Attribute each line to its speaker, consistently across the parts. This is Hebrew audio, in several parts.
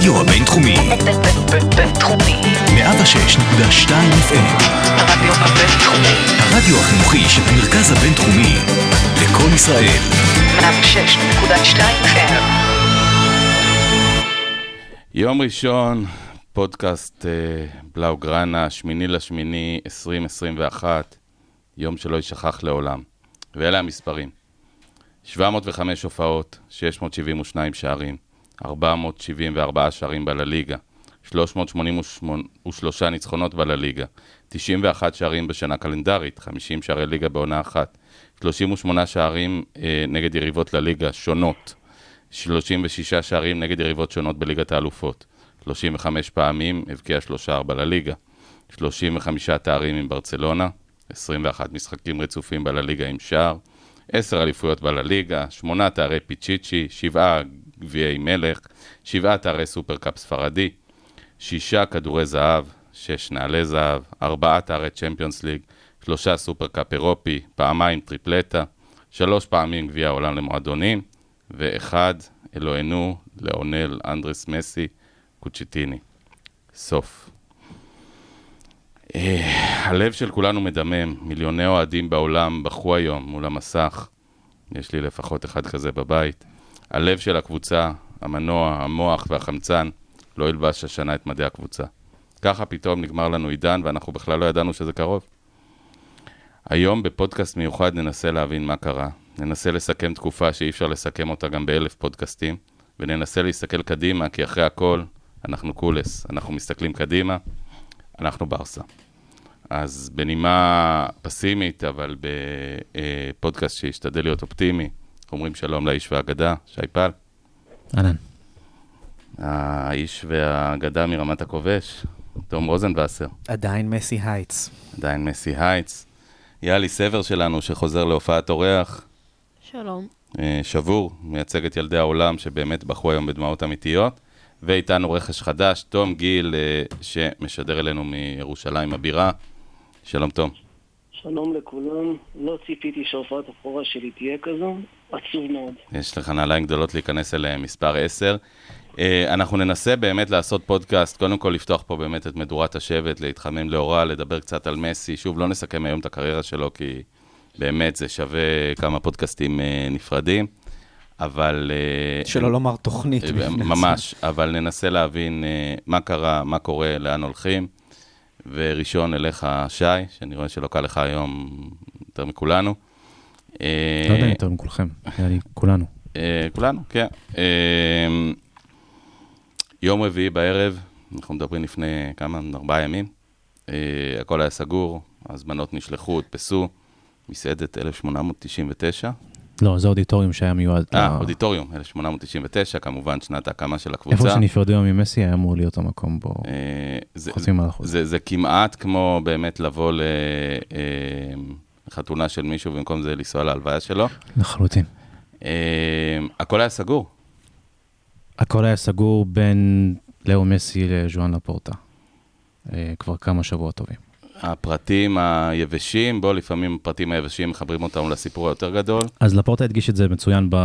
Speaker 1: הרדיו הבינתחומי.
Speaker 2: בינתחומי.
Speaker 1: 106.2 FM.
Speaker 2: הרדיו הבינתחומי.
Speaker 1: הרדיו החינוכי של המרכז הבינתחומי. לקום ישראל.
Speaker 2: 106.2 FM.
Speaker 3: יום ראשון, פודקאסט אה, בלאוגרנה, שמיני לשמיני 2021, יום שלא יישכח לעולם. ואלה המספרים: 705 הופעות, 672 שערים, 474 שערים בלליגה, 383 ניצחונות בלליגה, 91 שערים בשנה קלנדרית, 50 שערי ליגה בעונה אחת, 38 שערים אה, נגד יריבות לליגה שונות, 36 שערים נגד יריבות שונות בליגת האלופות, 35 פעמים הבקיע 3-4 לליגה, 35 תארים עם ברצלונה, 21 משחקים רצופים בלליגה עם שער, 10 אליפויות בלליגה, 8 תארי פיצ'יצ'י, 7 גביעי מלך, 7 תארי סופרקאפ ספרדי, 6 כדורי זהב, 6 נעלי זהב, 4 תארי צ'מפיונס ליג, 3 סופרקאפ אירופי, פעמיים טריפלטה, 3 פעמים גביע העולם למועדונים, ואחד, אלוהינו, לאונל אנדרס מסי, קוצ'יטיני. סוף. אה, הלב של כולנו מדמם, מיליוני אוהדים בעולם בכו היום מול המסך, יש לי לפחות אחד כזה בבית. הלב של הקבוצה, המנוע, המוח והחמצן, לא ילבש השנה את מדי הקבוצה. ככה פתאום נגמר לנו עידן ואנחנו בכלל לא ידענו שזה קרוב. היום בפודקאסט מיוחד ננסה להבין מה קרה. ננסה לסכם תקופה שאי אפשר לסכם אותה גם באלף פודקאסטים, וננסה להסתכל קדימה, כי אחרי הכל, אנחנו קולס. אנחנו מסתכלים קדימה, אנחנו ברסה. אז בנימה פסימית, אבל בפודקאסט שישתדל להיות אופטימי, אומרים שלום לאיש והאגדה, שי פל.
Speaker 4: אהלן.
Speaker 3: האיש והאגדה מרמת הכובש, תום רוזנבסר.
Speaker 4: עדיין מסי הייטס.
Speaker 3: עדיין מסי הייטס. יאלי סבר שלנו, שחוזר להופעת אורח,
Speaker 5: שלום.
Speaker 3: אה, שבור, מייצג את ילדי העולם שבאמת בכו היום בדמעות אמיתיות. ואיתנו רכש חדש, תום גיל, אה, שמשדר אלינו מירושלים הבירה. שלום תום.
Speaker 6: שלום לכולם, לא ציפיתי שהופעת הבכורה שלי תהיה כזו, עצוב מאוד.
Speaker 3: יש לך נעליים גדולות להיכנס אליהם, מספר 10. אה, אנחנו ננסה באמת לעשות פודקאסט, קודם כל לפתוח פה באמת את מדורת השבט, להתחמם לאורה, לדבר קצת על מסי. שוב, לא נסכם היום את הקריירה שלו, כי באמת זה שווה כמה פודקאסטים אה, נפרדים, אבל... אה,
Speaker 4: שלא לומר תוכנית.
Speaker 3: ממש, אבל ננסה להבין מה קרה, מה קורה, לאן הולכים. וראשון אליך, שי, שאני רואה שלא קל לך היום יותר מכולנו. אה,
Speaker 4: לא יודע יותר מכולכם, נראה לי כולנו.
Speaker 3: אה, כולנו, כן. אה, יום רביעי בערב, אנחנו מדברים לפני כמה, ארבעה ימים. הכל היה סגור, ההזמנות נשלחו, הודפסו. מסעדת 1899.
Speaker 4: לא, זה אודיטוריום שהיה מיועד.
Speaker 3: אה, אודיטוריום, 1899, כמובן שנת ההקמה של הקבוצה.
Speaker 4: איפה שנפרדו ממסי היה אמור להיות המקום בו חוצים על החוזה.
Speaker 3: זה, זה כמעט כמו באמת לבוא ל- לחתונה של מישהו, במקום זה לנסוע להלוויה שלו.
Speaker 4: לחלוטין.
Speaker 3: אה, הכל היה סגור.
Speaker 4: הכל היה סגור בין לאו מסי לז'ואן לפורטה. אה, כבר כמה שבועות טובים.
Speaker 3: הפרטים היבשים, בוא, לפעמים הפרטים היבשים מחברים אותנו לסיפור היותר גדול.
Speaker 4: אז לפורטה הדגיש את זה מצוין ב...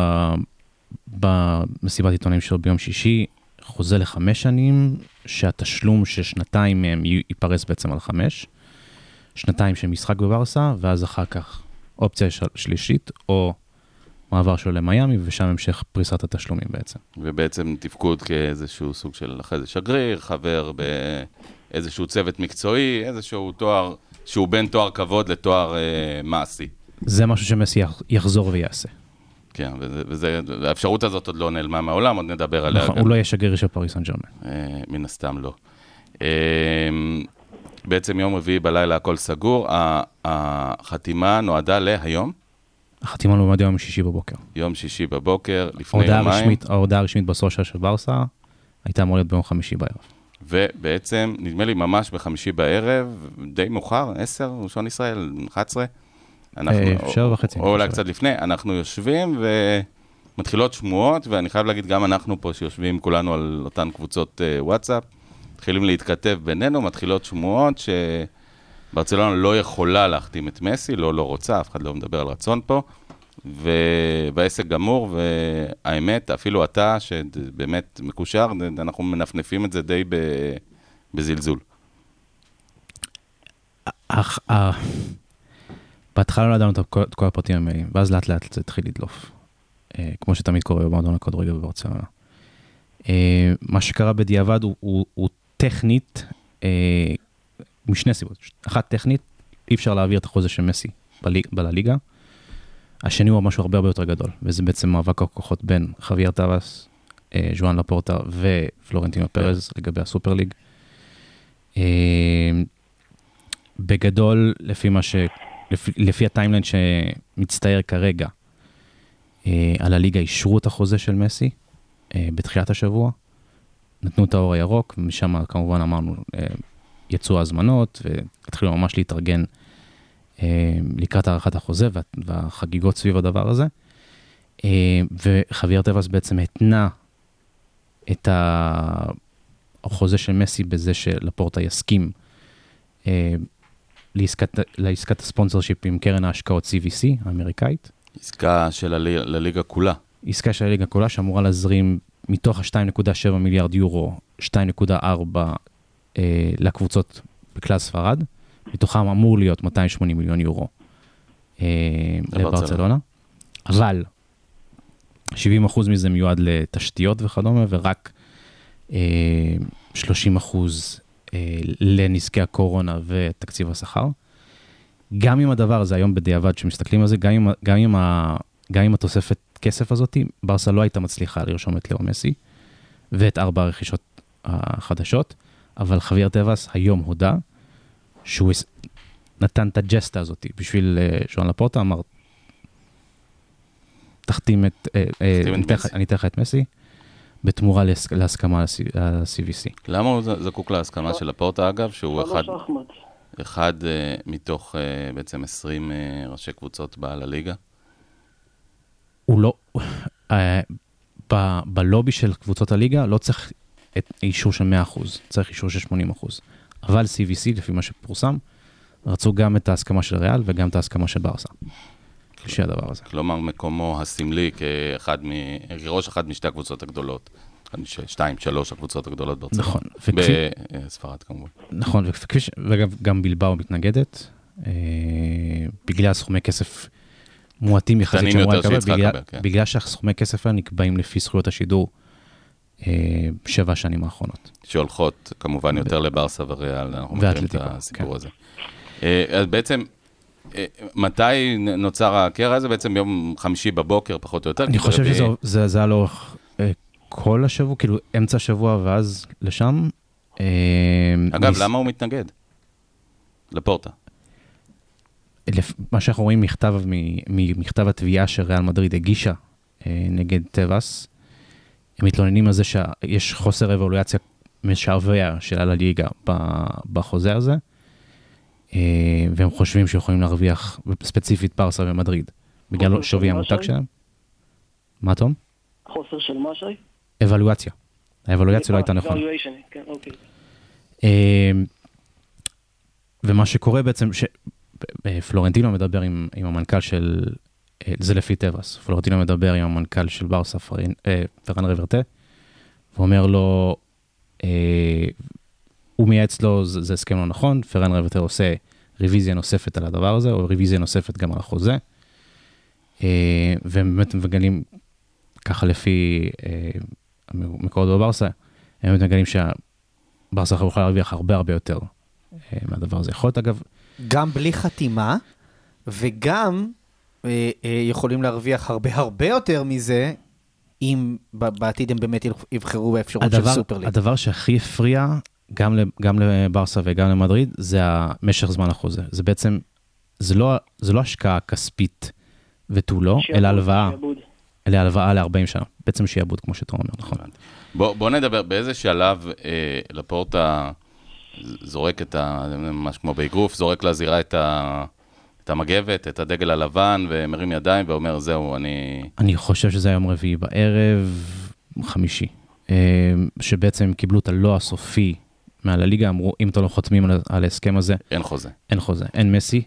Speaker 4: במסיבת עיתונאים שלו ביום שישי, חוזה לחמש שנים, שהתשלום של שנתיים מהם ייפרס בעצם על חמש, שנתיים של משחק בברסה, ואז אחר כך אופציה של... שלישית, או מעבר שלו למיאמי, ושם המשך פריסת התשלומים בעצם.
Speaker 3: ובעצם תפקוד כאיזשהו סוג של אחרי זה שגריר, חבר באיזשהו צוות מקצועי, איזשהו תואר שהוא בין תואר כבוד לתואר אה, מעשי.
Speaker 4: זה משהו שמסי יח- יחזור ויעשה.
Speaker 3: כן, וזה, וזה, האפשרות הזאת עוד לא נעלמה מהעולם, עוד נדבר עליה.
Speaker 4: נכון. הוא לא יהיה שגריר של פריס סן ג'רמן.
Speaker 3: אה, מן הסתם לא. בעצם יום רביעי בלילה הכל סגור, החתימה נועדה להיום,
Speaker 4: החתימה לעומד יום שישי בבוקר.
Speaker 3: יום שישי בבוקר, לפני יומיים,
Speaker 4: הרשמית, ההודעה הרשמית בסושיאל של ברסה הייתה אמורה להיות ביום חמישי בערב.
Speaker 3: ובעצם, נדמה לי ממש בחמישי בערב, די מאוחר, 10, ראשון ישראל, 11. אנחנו,
Speaker 4: אה, שבע וחצי,
Speaker 3: או אולי. קצת לפני, אנחנו יושבים ומתחילות שמועות, ואני חייב להגיד, גם אנחנו פה שיושבים כולנו על אותן קבוצות אה, וואטסאפ, מתחילים להתכתב בינינו, מתחילות שמועות שברצלונה לא יכולה להחתים את מסי, לא לא רוצה, אף אחד לא מדבר על רצון פה. והעסק גמור, והאמת, אפילו אתה, שבאמת מקושר, אנחנו מנפנפים את זה די ב- בזלזול.
Speaker 4: אך, אה, בהתחלה לא ידענו את כל הפרטים המלאים, ואז לאט לאט זה התחיל לדלוף. אה, כמו שתמיד קורה במועדון הכדורגל בברצלונה. אה, מה שקרה בדיעבד הוא, הוא, הוא טכנית, אה, משני סיבות. אחת טכנית, אי אפשר להעביר את החוזה של מסי בליג- בלליגה. השני הוא משהו הרבה הרבה יותר גדול, וזה בעצם מאבק הכוחות בין חוויאר טבאס, אה, ז'ואן לפורטה ופלורנטינו פרז לגבי הסופר ליג. אה, בגדול, לפי מה ש... לפי, לפי ה timeline שמצטייר כרגע, אה, על הליגה אישרו את החוזה של מסי אה, בתחילת השבוע, נתנו את האור הירוק, ומשם כמובן אמרנו, אה, יצאו ההזמנות, והתחילו ממש להתארגן אה, לקראת הארכת החוזה וה, והחגיגות סביב הדבר הזה. אה, וחוויאר טבעס בעצם התנה את החוזה של מסי בזה שלפורטה יסכים לעסקת, לעסקת הספונסר שיפ עם קרן ההשקעות CVC האמריקאית.
Speaker 3: עסקה של הלי- לליגה כולה.
Speaker 4: עסקה של הליגה כולה שאמורה להזרים מתוך ה-2.7 מיליארד יורו, 2.4 אה, לקבוצות בכלל ספרד, מתוכם אמור להיות 280 מיליון יורו אה,
Speaker 3: לברצלונה.
Speaker 4: אבל 70% מזה מיועד לתשתיות וכדומה, ורק אה, 30% אה, לנזקי הקורונה ותקציב השכר. גם עם הדבר הזה, היום בדיעבד, כשמסתכלים על זה, גם ה- גם עם, ה, גם עם התוספת כסף הזאת, ברסה לא הייתה מצליחה לרשום את לאו מסי ואת ארבע הרכישות החדשות, אבל חוויאר טבעס היום הודה שהוא נתן את הג'סטה הזאת בשביל אה, שואן לפורטה, אמר, תחתים את, אה, אה, אני אתן לך-
Speaker 3: מסי."
Speaker 4: אני אתן לך את מסי, בתמורה להס- להסכמה ל-CVC.
Speaker 3: למה הוא זקוק להסכמה של לפורטה, אגב, שהוא אחד,
Speaker 6: שלוש אחמד.
Speaker 3: אחד אה, מתוך אה, בעצם 20 אה, ראשי קבוצות בעל הליגה?
Speaker 4: הוא לא, אה, ב- בלובי של קבוצות הליגה לא צריך את אישור של 100%, צריך אישור של 80%. אבל CVC, לפי מה שפורסם, רצו גם את ההסכמה של ריאל וגם את ההסכמה של ברסה. בשביל הדבר הזה.
Speaker 3: כלומר, מקומו הסמלי כאחד מ... כראש אחת משתי הקבוצות הגדולות. שתיים, שלוש הקבוצות הגדולות בארצות.
Speaker 4: נכון, וכפי,
Speaker 3: בספרד כמובן.
Speaker 4: נכון, וכפי ש... וגם גם בלבאו מתנגדת, אה, בגלל סכומי כסף מועטים יחסית שאמורה לקבל, בגלל,
Speaker 3: כן.
Speaker 4: בגלל שהסכומי כסף האלה נקבעים לפי זכויות השידור אה, שבע השנים האחרונות.
Speaker 3: שהולכות כמובן יותר לברסה וריאל, אנחנו מכירים את הסיפור
Speaker 4: כן.
Speaker 3: הזה. אה, אז בעצם, אה, מתי נוצר הקרע הזה? בעצם ביום חמישי בבוקר, פחות או יותר?
Speaker 4: אני חושב שזה זה, זה היה לאורך אה, כל השבוע, כאילו אמצע השבוע ואז לשם. אה,
Speaker 3: אגב,
Speaker 4: ניס-
Speaker 3: למה הוא מתנגד? לפורטה.
Speaker 4: מה שאנחנו רואים מכתב, ממכתב התביעה שריאל מדריד הגישה אה, נגד טבעס, הם מתלוננים על זה שיש חוסר אבולוציה משווע של הליגה ב- בחוזה הזה, אה, והם חושבים שיכולים להרוויח ספציפית פרסה ומדריד, בגלל שווי המותג? שלהם. מה תום?
Speaker 6: חוסר של מה שי?
Speaker 4: אבלואציה. האבלואציה לא הייתה נכונה.
Speaker 6: כן, אוקיי.
Speaker 4: אה, ומה שקורה בעצם, שפלורנטינו מדבר עם, עם המנכ"ל של, אה, זה לפי טבעס, פלורנטינו מדבר עם המנכ"ל של ברסה, פרין, אה, פרן ריברטה, ואומר לו, אה, הוא מייעץ לו, זה, זה הסכם לא נכון, פרן ריברטה עושה רוויזיה נוספת על הדבר הזה, או רוויזיה נוספת גם על החוזה, אה, והם באמת מגלים, ככה לפי אה, מקורות בברסה, הם באמת מגלים שה... ברסה יכולה להרוויח הרבה הרבה יותר אה, מהדבר הזה. יכול להיות אגב,
Speaker 5: גם בלי חתימה, וגם אה, אה, יכולים להרוויח הרבה הרבה יותר מזה, אם בעתיד הם באמת יבחרו באפשרות של
Speaker 4: הדבר,
Speaker 5: סופר ליג.
Speaker 4: הדבר שהכי הפריע גם, גם לברסה וגם למדריד זה המשך זמן החוזה. זה בעצם, זה לא, זה לא השקעה כספית ותו לא, אלא הלוואה,
Speaker 6: שיעבוד.
Speaker 4: אלא הלוואה ל-40 שנה. בעצם שיעבוד, כמו שאתה אומר, נכון.
Speaker 3: בוא, בוא נדבר, באיזה שלב אה, לפורטה זורק את ה... ממש כמו באגרוף, זורק לזירה את, ה, את המגבת, את הדגל הלבן, ומרים ידיים ואומר, זהו, אני...
Speaker 4: אני חושב שזה היה יום רביעי בערב, חמישי, אה, שבעצם קיבלו את הלא הסופי מעל הליגה, אמרו, אם אתם לא חותמים על, על ההסכם הזה,
Speaker 3: אין חוזה.
Speaker 4: אין חוזה, אין מסי,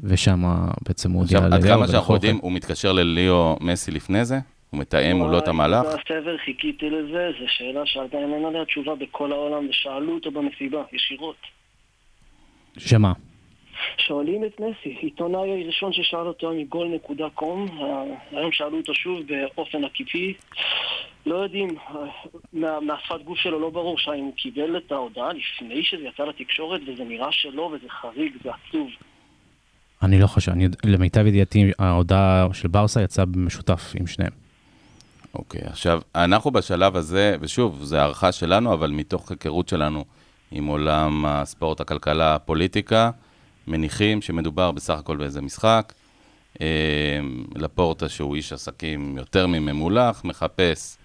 Speaker 4: ושם בעצם הוא הודיע
Speaker 3: עכשיו, עד כמה שאנחנו. יודעים, הוא מתקשר לליאו מסי לפני זה? הוא מתאם מולו את המהלך?
Speaker 6: הסבר, חיכיתי לזה, זו שאלה שעדיין אין עליה תשובה בכל העולם, ושאלו אותו במסיבה, ישירות.
Speaker 4: שמה?
Speaker 6: שואלים את מסי, עיתונאי הראשון ששאל אותו מגול.קום, היום שאלו אותו שוב באופן עקיפי, לא יודעים, מה- מהשפת גוף שלו לא ברור שהאם הוא קיבל את ההודעה לפני שזה יצא לתקשורת, וזה נראה שלא, וזה חריג, זה עצוב.
Speaker 4: אני לא חושב, אני, למיטב ידיעתי, ההודעה של ברסה יצאה במשותף עם שניהם.
Speaker 3: אוקיי, עכשיו, אנחנו בשלב הזה, ושוב, זו הערכה שלנו, אבל מתוך היכרות שלנו עם עולם הספורט, הכלכלה, הפוליטיקה, מניחים שמדובר בסך הכל באיזה משחק. אה, לפורטה, שהוא איש עסקים יותר מממולח, מחפש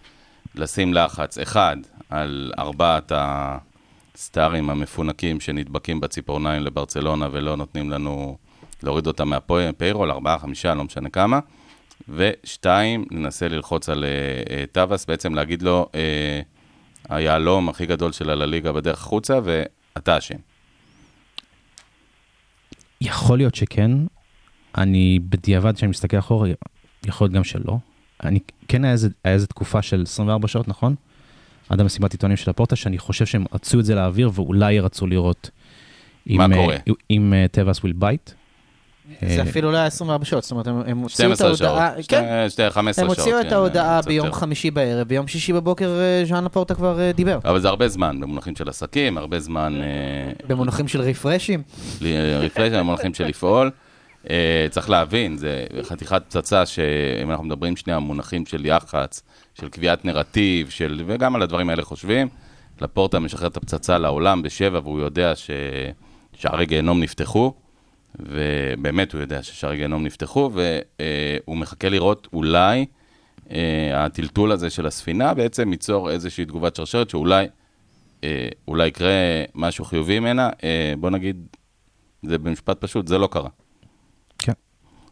Speaker 3: לשים לחץ, אחד, על ארבעת הסטארים המפונקים שנדבקים בציפורניים לברצלונה ולא נותנים לנו להוריד אותם מהפיירול, ארבעה, חמישה, לא משנה כמה. ושתיים, ננסה ללחוץ על אה, אה, טבאס, בעצם להגיד לו, אה, היהלום הכי גדול של הליגה בדרך החוצה, ואתה אשם.
Speaker 4: יכול להיות שכן, אני בדיעבד, כשאני מסתכל אחורה, יכול להיות גם שלא. אני, כן היה איזה, איזה תקופה של 24 שעות, נכון? עד המסיבת עיתונים של לפורטה, שאני חושב שהם רצו את זה לאוויר, ואולי רצו לראות
Speaker 3: מה
Speaker 4: אם,
Speaker 3: קורה?
Speaker 4: אם טבאס will bite.
Speaker 5: זה אפילו לא היה 24 שעות, זאת אומרת, הם- הוציאו את
Speaker 3: 12 שעות.
Speaker 5: ההודעה, כן,
Speaker 3: שתי- 15
Speaker 5: הם. הוציאו את
Speaker 3: כן,
Speaker 5: ההודעה
Speaker 3: קצת
Speaker 5: ביום
Speaker 3: יותר.
Speaker 5: חמישי בערב, ביום שישי בבוקר אה, ז'אן לפורטה כבר אה, דיבר.
Speaker 3: אבל זה הרבה זמן, במונחים של עסקים, הרבה זמן אה,
Speaker 5: במונחים של רפרשים.
Speaker 3: רפרש, במונחים של לפעול. אה, צריך להבין, זה חתיכת פצצה שאם אנחנו מדברים שנייה על מונחים של יח"צ, של קביעת נרטיב, של, וגם על הדברים האלה חושבים, לפורטה משחרר את הפצצה לעולם בשבע, והוא יודע ששערי גיהנום נפתחו, ובאמת הוא יודע ששערי גיהנום נפתחו, והוא מחכה לראות אולי אה, הטלטול הזה של הספינה בעצם ייצור איזושהי תגובת שרשרת שאולי אה, אולי יקרה משהו חיובי ממנה. אה, בוא נגיד, זה במשפט פשוט, זה לא קרה.
Speaker 4: כן.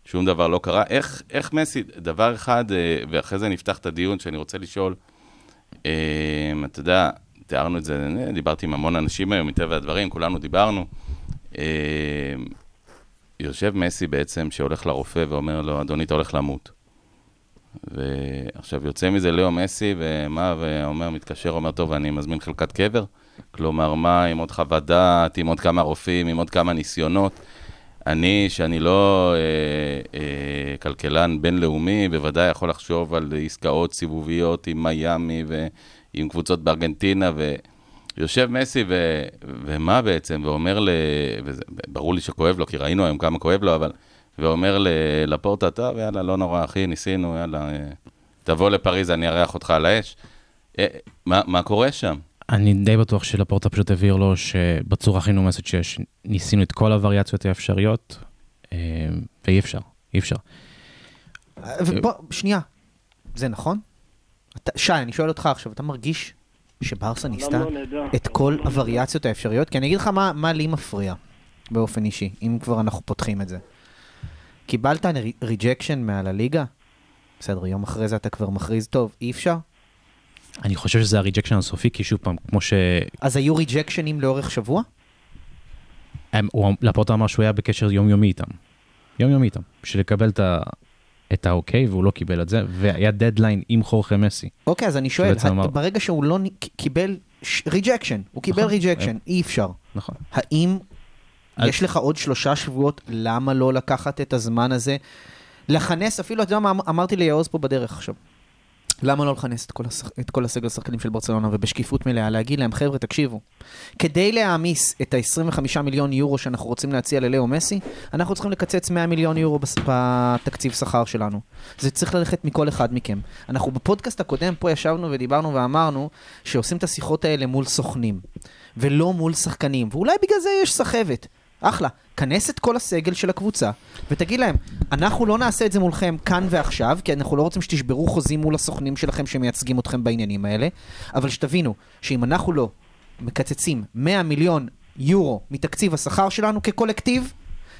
Speaker 3: שום דבר לא קרה. איך, איך מסי, דבר אחד, ואחרי זה נפתח את הדיון שאני רוצה לשאול, אתה יודע, תיארנו את זה, דיברתי עם המון אנשים היום, מטבע הדברים, כולנו דיברנו. יושב מסי בעצם, שהולך לרופא ואומר לו, אדוני, אתה הולך למות. ועכשיו יוצא מזה ליאו מסי, ומה, ואומר, מתקשר, אומר, טוב, אני מזמין חלקת קבר? כלומר, מה, עם עוד חוות דעת, עם עוד כמה רופאים, עם עוד כמה ניסיונות? אני, שאני לא אה, אה, כלכלן בינלאומי, בוודאי יכול לחשוב על עסקאות סיבוביות עם מיאמי ועם קבוצות בארגנטינה, ויושב מסי, ו, ומה בעצם, ואומר, ל, וזה, ברור לי שכואב לו, כי ראינו היום כמה כואב לו, אבל, ואומר ל- לפורטה, טוב, יאללה, לא נורא, אחי, ניסינו, יאללה, אה, תבוא לפריז, אני אארח אותך על האש. אה, מה, מה קורה שם?
Speaker 4: אני די בטוח שלפורטה פשוט הבהיר לו שבצורה הכי נומסת שיש, ניסינו את כל הווריאציות האפשריות, אה, ואי אפשר, אי אפשר.
Speaker 5: ובוא, שנייה, זה נכון? אתה- שי, אני שואל אותך עכשיו, אתה מרגיש שברסה ניסתה
Speaker 6: לא.
Speaker 5: את כל
Speaker 6: לא.
Speaker 5: הווריאציות האפשריות? כי אני אגיד לך מה מה לי מפריע באופן אישי, אם כבר אנחנו פותחים את זה. קיבלת rejection מעל הליגה? בסדר, יום אחרי זה אתה כבר מכריז, טוב, אי אפשר?
Speaker 4: אני חושב שזה ה rejection הסופי, כי שוב פעם, כמו ש...
Speaker 5: אז היו rejectionים לאורך שבוע?
Speaker 4: הם- הוא- אמר שהוא היה בקשר יומיומי איתם. יומיומי איתם, בשביל לקבל את ה- את האוקיי, והוא לא קיבל את זה, והיה דדליין עם חורחה מסי.
Speaker 5: אוקיי, אז אני שואל,
Speaker 4: אמר-
Speaker 5: ברגע שהוא לא קיבל rejection, הוא קיבל
Speaker 4: נכון.
Speaker 5: rejection, אי אפשר.
Speaker 4: נכון.
Speaker 5: האם
Speaker 4: אז-
Speaker 5: יש לך עוד שלושה שבועות, למה לא לקחת את הזמן הזה? לכנס, אפילו, אתה יודע מה אמרתי ליעוז פה בדרך עכשיו. למה לא לכנס את כל, השח... את כל הסגל השחקנים של ברצלונה ובשקיפות מלאה, להגיד להם, חבר'ה, תקשיבו, כדי להעמיס את ה-25 מיליון יורו שאנחנו רוצים להציע ללאו מסי, אנחנו צריכים לקצץ 100 מיליון יורו בס... בתקציב שכר שלנו. זה צריך ללכת מכל אחד מכם. אנחנו בפודקאסט הקודם פה ישבנו ודיברנו ואמרנו שעושים את השיחות האלה מול סוכנים, ולא מול שחקנים, ואולי בגלל זה יש סחבת. אחלה, כנס את כל הסגל של הקבוצה, ותגיד להם, אנחנו לא נעשה את זה מולכם כאן ועכשיו, כי אנחנו לא רוצים שתשברו חוזים מול הסוכנים שלכם שמייצגים אתכם בעניינים האלה, אבל שתבינו, שאם אנחנו לא מקצצים 100 מיליון יורו מתקציב השכר שלנו כקולקטיב,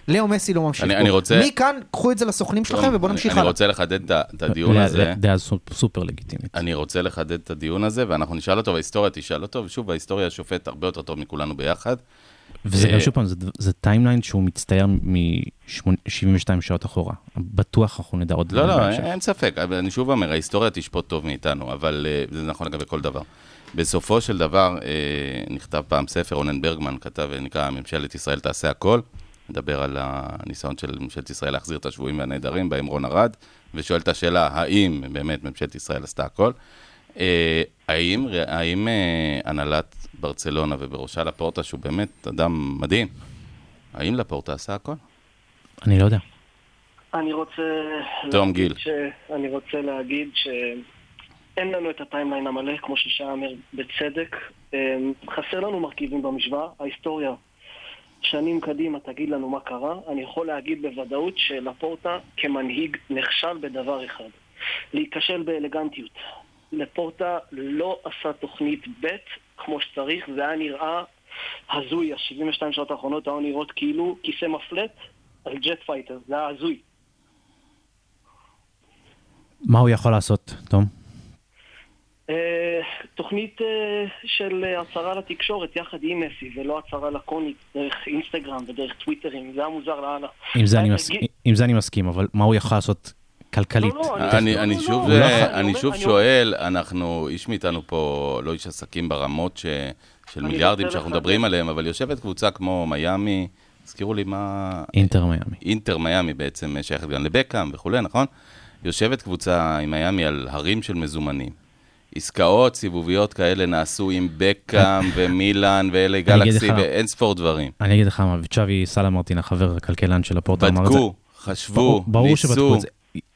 Speaker 5: לאו מסי לא ממשיך
Speaker 3: אני-. אני רוצה-
Speaker 5: מכאן, קחו את זה לסוכנים שלכם ובואו נמשיך
Speaker 3: אני
Speaker 5: הלאה.
Speaker 3: רוצה לחדד את הדיון הזה.
Speaker 4: דעה סופ- סופר לגיטימית.
Speaker 3: אני רוצה לחדד את הדיון הזה, ואנחנו נשאל אותו, וההיסטוריה תשאל אותו, ושוב, בהיסטוריה השופט הרבה יותר טוב מכולנו ביחד.
Speaker 4: וזה
Speaker 3: אה,
Speaker 4: גם שוב פעם, זה, timeline שהוא מצטייר מ-72 שעות אחורה. בטוח אנחנו נדע עוד
Speaker 3: לא, לא. אין ספק. אני שוב אומר, ההיסטוריה תשפוט טוב מאיתנו, אבל אה, זה נכון לגבי כל דבר. בסופו של דבר, אה, נכתב פעם ספר, רונן ברגמן כתב, נקרא ממשלת ישראל תעשה הכל. מדבר על הניסיון של ממשלת ישראל להחזיר את השבויים והנעדרים, בהם רון ארד, ושואל את השאלה, האם באמת ממשלת ישראל עשתה הכל? אה, האם, האם אה, הנהלת ברצלונה ובראשה לפורטה, שהוא באמת אדם מדהים, האם לפורטה עשה הכל?
Speaker 4: אני לא יודע.
Speaker 6: אני רוצה...
Speaker 3: תום
Speaker 6: להגיד
Speaker 3: גיל.
Speaker 6: ש... אני רוצה להגיד שאין לנו את הטיימליין המלא, כמו ששי אומר בצדק. אמ, חסר לנו מרכיבים במשוואה. ההיסטוריה שנים קדימה תגיד לנו מה קרה. אני יכול להגיד בוודאות שלפורטה כמנהיג נכשל בדבר אחד. להיכשל באלגנטיות. לפורטה לא עשה תוכנית ב' כמו שצריך, זה היה נראה הזוי. ה-72 שעות האחרונות היו נראות כאילו כיסא מפלט על jet fighter, זה היה הזוי.
Speaker 4: מה הוא יכול לעשות, תום?
Speaker 6: אה, תוכנית אה, של הצהרה לתקשורת יחד עם מסי, ולא הצהרה לקונית דרך אינסטגרם ודרך טוויטרים, זה היה מוזר לאללה.
Speaker 4: עם זה, אני מס... עם זה אני מסכים, אבל מה הוא יכול לעשות כלכלית?
Speaker 6: לא, לא,
Speaker 3: אני, אני שוב,
Speaker 6: לא,
Speaker 3: אה,
Speaker 6: אני
Speaker 3: שוב שואל, אנחנו, איש מאיתנו פה לא איש עסקים ברמות ש, של מיליארדים שאנחנו. מדברים עליהם, אבל יושבת קבוצה כמו מיאמי, הזכירו לי מה...
Speaker 4: אינטר מיאמי.
Speaker 3: אינטר מיאמי בעצם שייכת גם לבקאם וכולי, נכון? יושבת קבוצה עם מיאמי על הרים של מזומנים. עסקאות סיבוביות כאלה נעשו עם בקאם ומילאן ואלי
Speaker 4: אגיד
Speaker 3: גלקסי ואין ספור דברים.
Speaker 4: אני אגיד לך מה, וצ'אבי סלמרטין, החבר הכלכלן של הפורטה, אמר את זה.
Speaker 3: בדקו, חשבו,
Speaker 4: ברור- ברור שבדקו
Speaker 3: ניסו.
Speaker 4: את זה.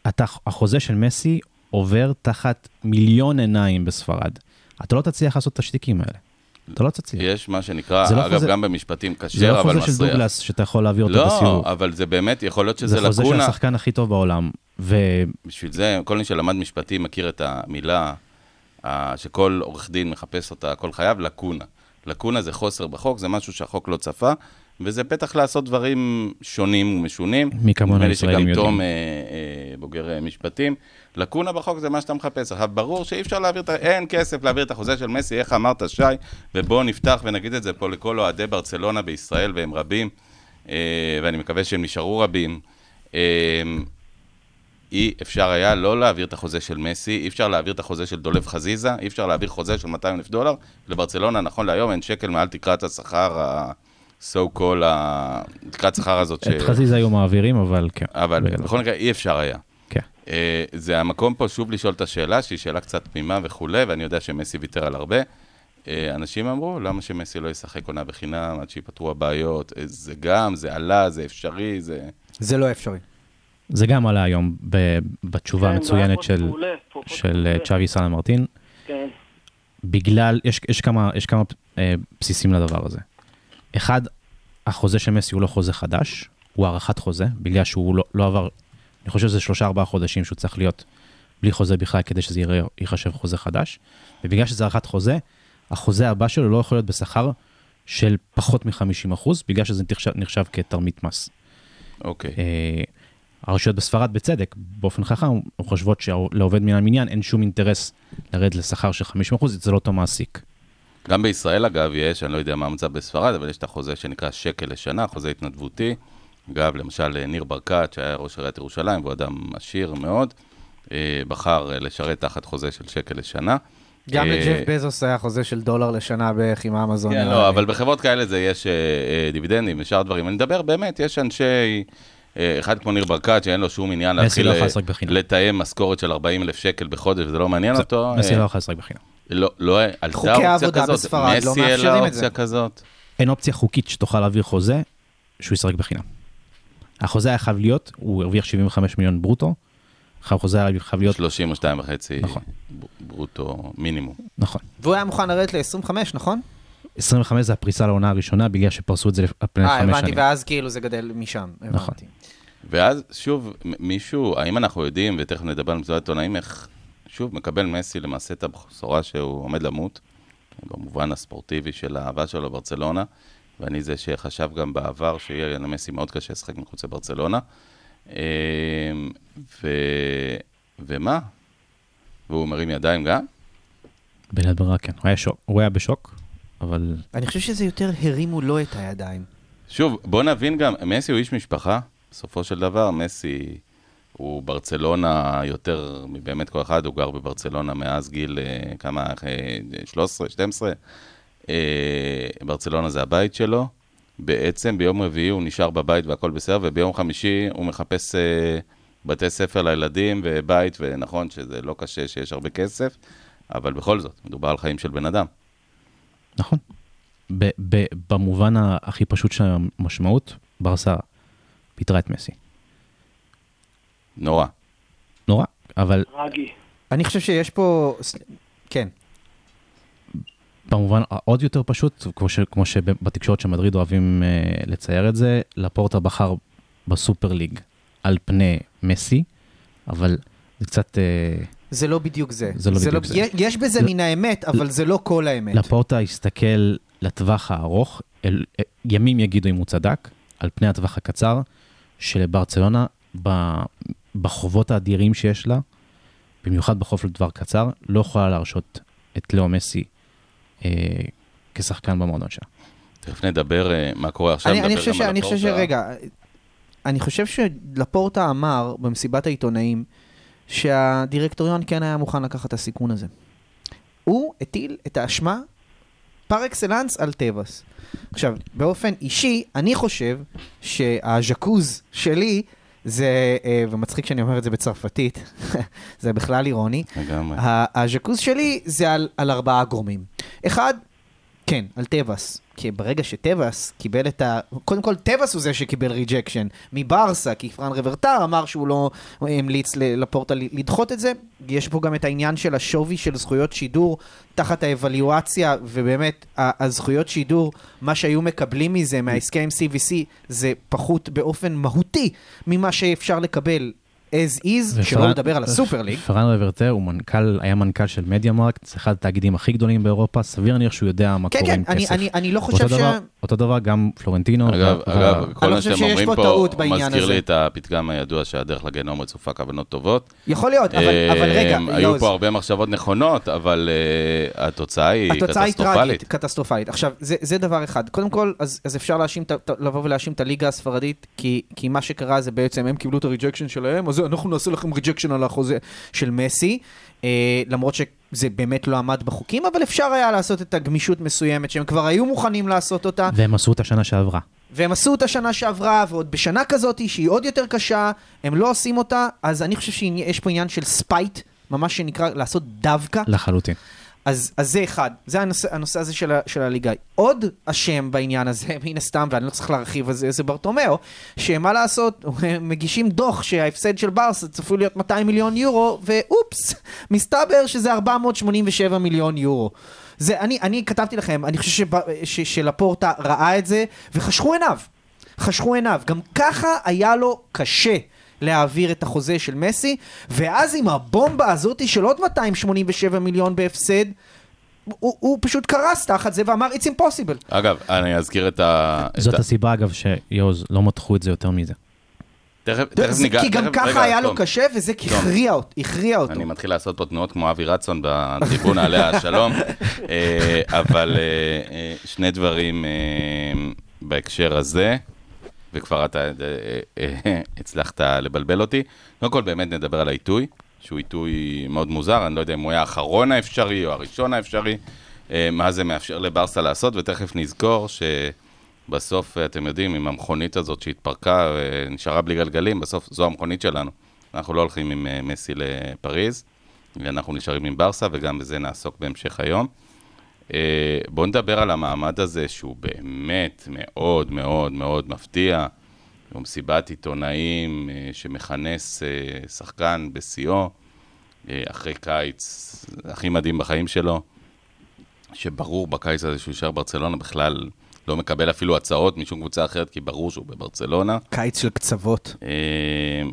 Speaker 4: אתה, החוזה של מסי עובר תחת מיליון עיניים בספרד. אתה לא תצליח לעשות את השטיקים האלה. אתה לא תצליח.
Speaker 3: יש מה שנקרא,
Speaker 4: זה לא
Speaker 3: אגב,
Speaker 4: חוזה-
Speaker 3: גם במשפטים
Speaker 4: זה
Speaker 3: כשר,
Speaker 4: לא
Speaker 3: אבל
Speaker 4: חוזה של
Speaker 3: מסריח.
Speaker 4: דוגלס שאתה יכול להעביר אותו
Speaker 3: לא,
Speaker 4: בסיבוב.
Speaker 3: אבל זה באמת, יכול להיות שזה
Speaker 4: זה חוזה של
Speaker 3: לקונה.
Speaker 4: השחקן הכי טוב בעולם. ו-
Speaker 3: בשביל זה, כל מי שלמד משפטים מכיר את המילה שכל עורך דין מחפש אותה כל חייו, לקונה. לקונה זה חוסר בחוק, זה משהו שהחוק לא צפה, וזה פתח לעשות דברים שונים ומשונים.
Speaker 4: מי כמונו
Speaker 3: נדמה לי שגם
Speaker 4: יודעים.
Speaker 3: תום אה, אה, בוגר אה, משפטים. לקונה בחוק זה מה שאתה מחפש. עכשיו, ברור שאי אפשר להעביר את ה... אין כסף להעביר את החוזה של מסי, איך אמרת, שי? ובואו נפתח ונגיד את זה פה לכל אוהדי ברצלונה בישראל, והם רבים, אה, ואני מקווה שהם נשארו רבים. אה, אי אפשר היה לא להעביר את החוזה של מסי, אי אפשר להעביר את החוזה של דולב חזיזה, אי אפשר להעביר חוזה של 200 אלף דולר. לברצלונה, נכון להיום, אין שקל מעל תקרת השכר, ה-so called, ה- תקרת השכר הזאת.
Speaker 4: את חזיזה היו מעבירים, אבל כן.
Speaker 3: אבל. בכל מקרה, אי אפשר היה.
Speaker 4: כן.
Speaker 3: אה, זה המקום פה שוב לשאול את השאלה, שהיא שאלה קצת תמימה וכולי, ואני יודע שמסי ויתר על הרבה. אה, אנשים אמרו, למה שמסי לא ישחק עונה בחינם עד שיפתרו הבעיות? אה, זה גם, זה עלה, זה אפשרי, זה...
Speaker 5: זה לא אפשרי.
Speaker 4: זה גם עלה היום ב- בתשובה
Speaker 6: כן,
Speaker 4: המצוינת
Speaker 6: היה
Speaker 4: של, של צ'אבי סלמרטין.
Speaker 6: כן.
Speaker 4: בגלל, יש, יש כמה, יש כמה אה, בסיסים לדבר הזה. אחד, החוזה של מסי הוא לא חוזה חדש, הוא הארכת חוזה, בגלל שהוא לא, לא עבר, אני חושב שזה שלושה ארבעה חודשים שהוא צריך להיות בלי חוזה בכלל כדי שזה יראה, ייחשב חוזה חדש, ובגלל שזה הארכת חוזה, החוזה הבא שלו לא יכול להיות בשכר של פחות מ-50%, בגלל שזה נחשב, נחשב כתרמית מס.
Speaker 3: אוקיי.
Speaker 4: אה, הרשויות בספרד, בצדק, באופן חכם, חושבות שלעובד מן המניין אין שום אינטרס לרדת לשכר של 50% אצל אותו מעסיק.
Speaker 3: גם בישראל, אגב, יש, אני לא יודע מה המצב בספרד, אבל יש את החוזה שנקרא שקל לשנה, חוזה התנדבותי. אגב, למשל, ניר ברקת, שהיה ראש עיריית ירושלים, והוא אדם עשיר מאוד, אה, בחר אה, לשרת תחת חוזה של שקל לשנה.
Speaker 5: גם
Speaker 3: אה,
Speaker 5: לג'ף בזוס היה חוזה של דולר לשנה בערך עם אמזון.
Speaker 3: כן, לא. אבל בחברות כאלה זה יש דיבידנדים ושאר דברים. אני מדבר, באמת, יש אנשי, אחד כמו ניר ברקת, שאין לו שום עניין להתחיל
Speaker 4: לא בחינם.
Speaker 3: לתאם משכורת של 40 אלף שקל בחודש, וזה לא מעניין אותו.
Speaker 4: מסי לא יכול לשחק בחינם.
Speaker 3: לא, לא, עלתה
Speaker 5: חוקי העבודה
Speaker 3: כזאת.
Speaker 5: בספרד לא
Speaker 3: מסי אין לה
Speaker 5: מאפשרים את זה.
Speaker 3: אופציה כזאת.
Speaker 4: אין אופציה חוקית שתוכל להעביר חוזה שהוא ישחק בחינם. החוזה היה חייב להיות, הוא הרוויח 75 מיליון ברוטו, החוזה היה חייב להיות,
Speaker 3: 32 וחצי
Speaker 4: נכון.
Speaker 3: ברוטו מינימום.
Speaker 4: נכון.
Speaker 5: והוא היה מוכן לרדת ל-25, נכון?
Speaker 4: 25 זה הפריסה לעונה הראשונה, בגלל שפרסו את זה על פני
Speaker 5: אה,
Speaker 4: חמש
Speaker 5: הבנתי,
Speaker 4: שנים.
Speaker 5: ואז כאילו זה גדל משם.
Speaker 4: נכון.
Speaker 5: הבנתי.
Speaker 3: ואז שוב, מישהו, האם אנחנו יודעים, ותכף נדבר על מסיבת עיתונאים, איך שוב מקבל מסי למעשה את הבשורה שהוא עומד למות, במובן הספורטיבי של האהבה שלו לברצלונה, ואני זה שחשב גם בעבר שיהיה למסי מאוד קשה לשחק מחוץ לברצלונה. אמ, ו... ומה? והוא מרים ידיים גם?
Speaker 4: בלית ברירה, כן. הוא היה שוק, הוא היה בשוק. אבל
Speaker 5: אני חושב שזה יותר הרימו לו את הידיים.
Speaker 3: שוב, בוא נבין גם, מסי הוא איש משפחה, בסופו של דבר, מסי הוא ברצלונה יותר מבאמת כל אחד, הוא גר בברצלונה מאז גיל, אה, כמה, אה, 13, 12. אה, ברצלונה זה הבית שלו. בעצם ביום רביעי הוא נשאר בבית והכל בסדר, וביום חמישי הוא מחפש אה, בתי ספר לילדים ובית, ונכון שזה לא קשה שיש הרבה כסף, אבל בכל זאת, מדובר על חיים של בן אדם.
Speaker 4: נכון. במובן הכי פשוט של המשמעות, ברסה פיטרה את מסי.
Speaker 3: נורא.
Speaker 4: נורא, אבל
Speaker 6: רגי.
Speaker 5: אני חושב שיש פה... כן.
Speaker 4: במובן העוד יותר פשוט, כמו, ש, כמו שבתקשורת של מדריד אוהבים אה, לצייר את זה, לפורטה בחר בסופר ליג על פני מסי, אבל זה קצת, אה,
Speaker 5: זה לא בדיוק זה.
Speaker 4: זה לא בדיוק זה.
Speaker 5: יש בזה
Speaker 4: ל-
Speaker 5: מן האמת, אבל זה לא כל האמת.
Speaker 4: לפורטה הסתכל לטווח הארוך, אל, אה, ימים יגידו אם הוא צדק, על פני הטווח הקצר, שלברצלונה, ב, בחובות האדירים שיש לה, במיוחד בחוף לטווח קצר, לא יכולה להרשות את לאו מסי אה, כשחקן במועדון שלה.
Speaker 3: תכף נדבר אה, מה קורה עכשיו,
Speaker 5: אני,
Speaker 3: נדבר
Speaker 5: אני,
Speaker 3: גם
Speaker 5: חושב ש,
Speaker 3: על
Speaker 5: אני חושב. שרגע, אני חושב שלפורטה אמר במסיבת העיתונאים שהדירקטוריון כן היה מוכן לקחת את הסיכון הזה. הוא הטיל את האשמה par excellence על טבעס. עכשיו, באופן אישי, אני חושב שה J'accuse שלי זה, אה, ומצחיק שאני אומר את זה בצרפתית, זה בכלל אירוני,
Speaker 3: לגמרי.
Speaker 5: ה J'accuse שלי זה על, על ארבעה גורמים. אחד, כן, על טבעס. כי ברגע שטבעס קיבל את ה... קודם כל, טבעס הוא זה שקיבל rejection מברסה, כי פרן רוורטר אמר שהוא לא המליץ ל- לפורטה לדחות את זה. יש פה גם את העניין של השווי של זכויות שידור תחת האבליואציה, ובאמת, הזכויות שידור, מה שהיו מקבלים מזה, מההסכם עם CVC, זה פחות באופן מהותי ממה שאפשר לקבל as is, שלא לדבר על ה Super League.
Speaker 4: פרן רוורטר הוא מנכ"ל, היה מנכ"ל של מדיה מרקט, זה אחד התאגידים הכי גדולים באירופה, סביר להניח שהוא יודע מה
Speaker 5: כן,
Speaker 4: קורה
Speaker 5: כן,
Speaker 4: עם כסף.
Speaker 5: אני, אני לא חושב ש...
Speaker 4: אותו דבר גם פלורנטינו.
Speaker 3: אגב,
Speaker 4: ו-
Speaker 3: אגב,
Speaker 4: ו-
Speaker 3: כל
Speaker 5: אני
Speaker 3: מה שאתם
Speaker 5: שיש
Speaker 3: אומרים
Speaker 5: פה
Speaker 3: פה
Speaker 5: טעות בעניין
Speaker 3: מזכיר
Speaker 5: הזה.
Speaker 3: לי את הפתגם הידוע שהדרך לגיהנום רצופה כוונות טובות.
Speaker 5: יכול להיות, אבל, אבל רגע,
Speaker 3: אה, היו פה הרבה מחשבות נכונות, אבל אה, התוצאה היא
Speaker 5: התוצאה היא טרגית,
Speaker 3: קטסטרופלית.
Speaker 5: קטסטרופלית. עכשיו, זה, זה דבר אחד. קודם כל, אז, אז אפשר להאשים, את ה- ת- לבוא ולהאשים את הליגה הספרדית, כי, כי מה שקרה זה בעצם, הם קיבלו את ה rejection שלהם, אז אנחנו נעשה לכם rejection על החוזה של מסי, אה, למרות שזה באמת לא עמד בחוקים, אבל אפשר היה לעשות את הגמישות מסוימת, שהם כבר היו מוכנים לעשות אותה.
Speaker 4: והם עשו את השנה שעברה.
Speaker 5: והם עשו אותה שנה שעברה, ועוד בשנה כזאת שהיא עוד יותר קשה, הם לא עושים אותה, אז אני חושב שיש פה עניין של spite, ממש שנקרא לעשות דווקא.
Speaker 4: לחלוטין.
Speaker 5: אז, אז זה אחד, זה הנושא, הנושא הזה של, ה, של הליגה. עוד אשם בעניין הזה, מן הסתם, ואני לא צריך להרחיב על זה, זה ברטומיאו, שמה לעשות, מגישים דוח שההפסד של ברסה צפוי להיות 200 מיליון יורו, ואופס, מסתבר שזה 487 מיליון יורו. זה, אני, אני כתבתי לכם, אני חושב שבא, ש, שלפורטה ראה את זה, וחשכו עיניו. חשכו עיניו. גם ככה היה לו קשה להעביר את החוזה של מסי, ואז עם הבומבה הזאת של עוד 287 מיליון בהפסד, הוא, הוא פשוט קרס תחת זה ואמר, it's impossible.
Speaker 3: אגב, אני אזכיר את ה... את
Speaker 4: זאת
Speaker 3: ה-
Speaker 4: הסיבה, אגב, שיוז לא מתחו את זה יותר מזה.
Speaker 3: תכף תכף
Speaker 5: זה
Speaker 3: ניגע...
Speaker 5: כי גם
Speaker 3: תכף-
Speaker 5: ככה
Speaker 3: רגע,
Speaker 5: היה לו
Speaker 3: תום.
Speaker 5: קשה, וזה הכריע אות- הכריע אותו.
Speaker 3: אני מתחיל לעשות פה תנועות כמו אבי רצון בטריבונה עליה השלום, אה, אבל אה, אה, שני דברים בהקשר הזה, וכבר אתה אה, אה, הצלחת לבלבל אותי. קודם כל, באמת נדבר על העיתוי, שהוא עיתוי מאוד מוזר, אני לא יודע אם הוא היה האחרון האפשרי או הראשון האפשרי, אה, מה זה מאפשר לברסה לעשות, ותכף נזכור שבסוף, אה, אתם יודעים, עם המכונית הזאת שהתפרקה ונשארה בלי גלגלים, בסוף זו המכונית שלנו. אנחנו לא הולכים עם אה, מסי לפריז, ואנחנו נשארים עם ברסה, וגם בזה נעסוק בהמשך היום. אה, בואו נדבר על המעמד הזה, שהוא באמת מאוד מאוד מאוד מפתיע. הוא מסיבת עיתונאים אה, שמכנס אה, שחקן בשיאו, אחרי קיץ הכי מדהים בחיים שלו, שברור בקיץ הזה שהוא יישאר ברצלונה, בכלל לא מקבל אפילו הצעות משום קבוצה אחרת, כי ברור שהוא בברצלונה.
Speaker 5: קיץ של קצוות.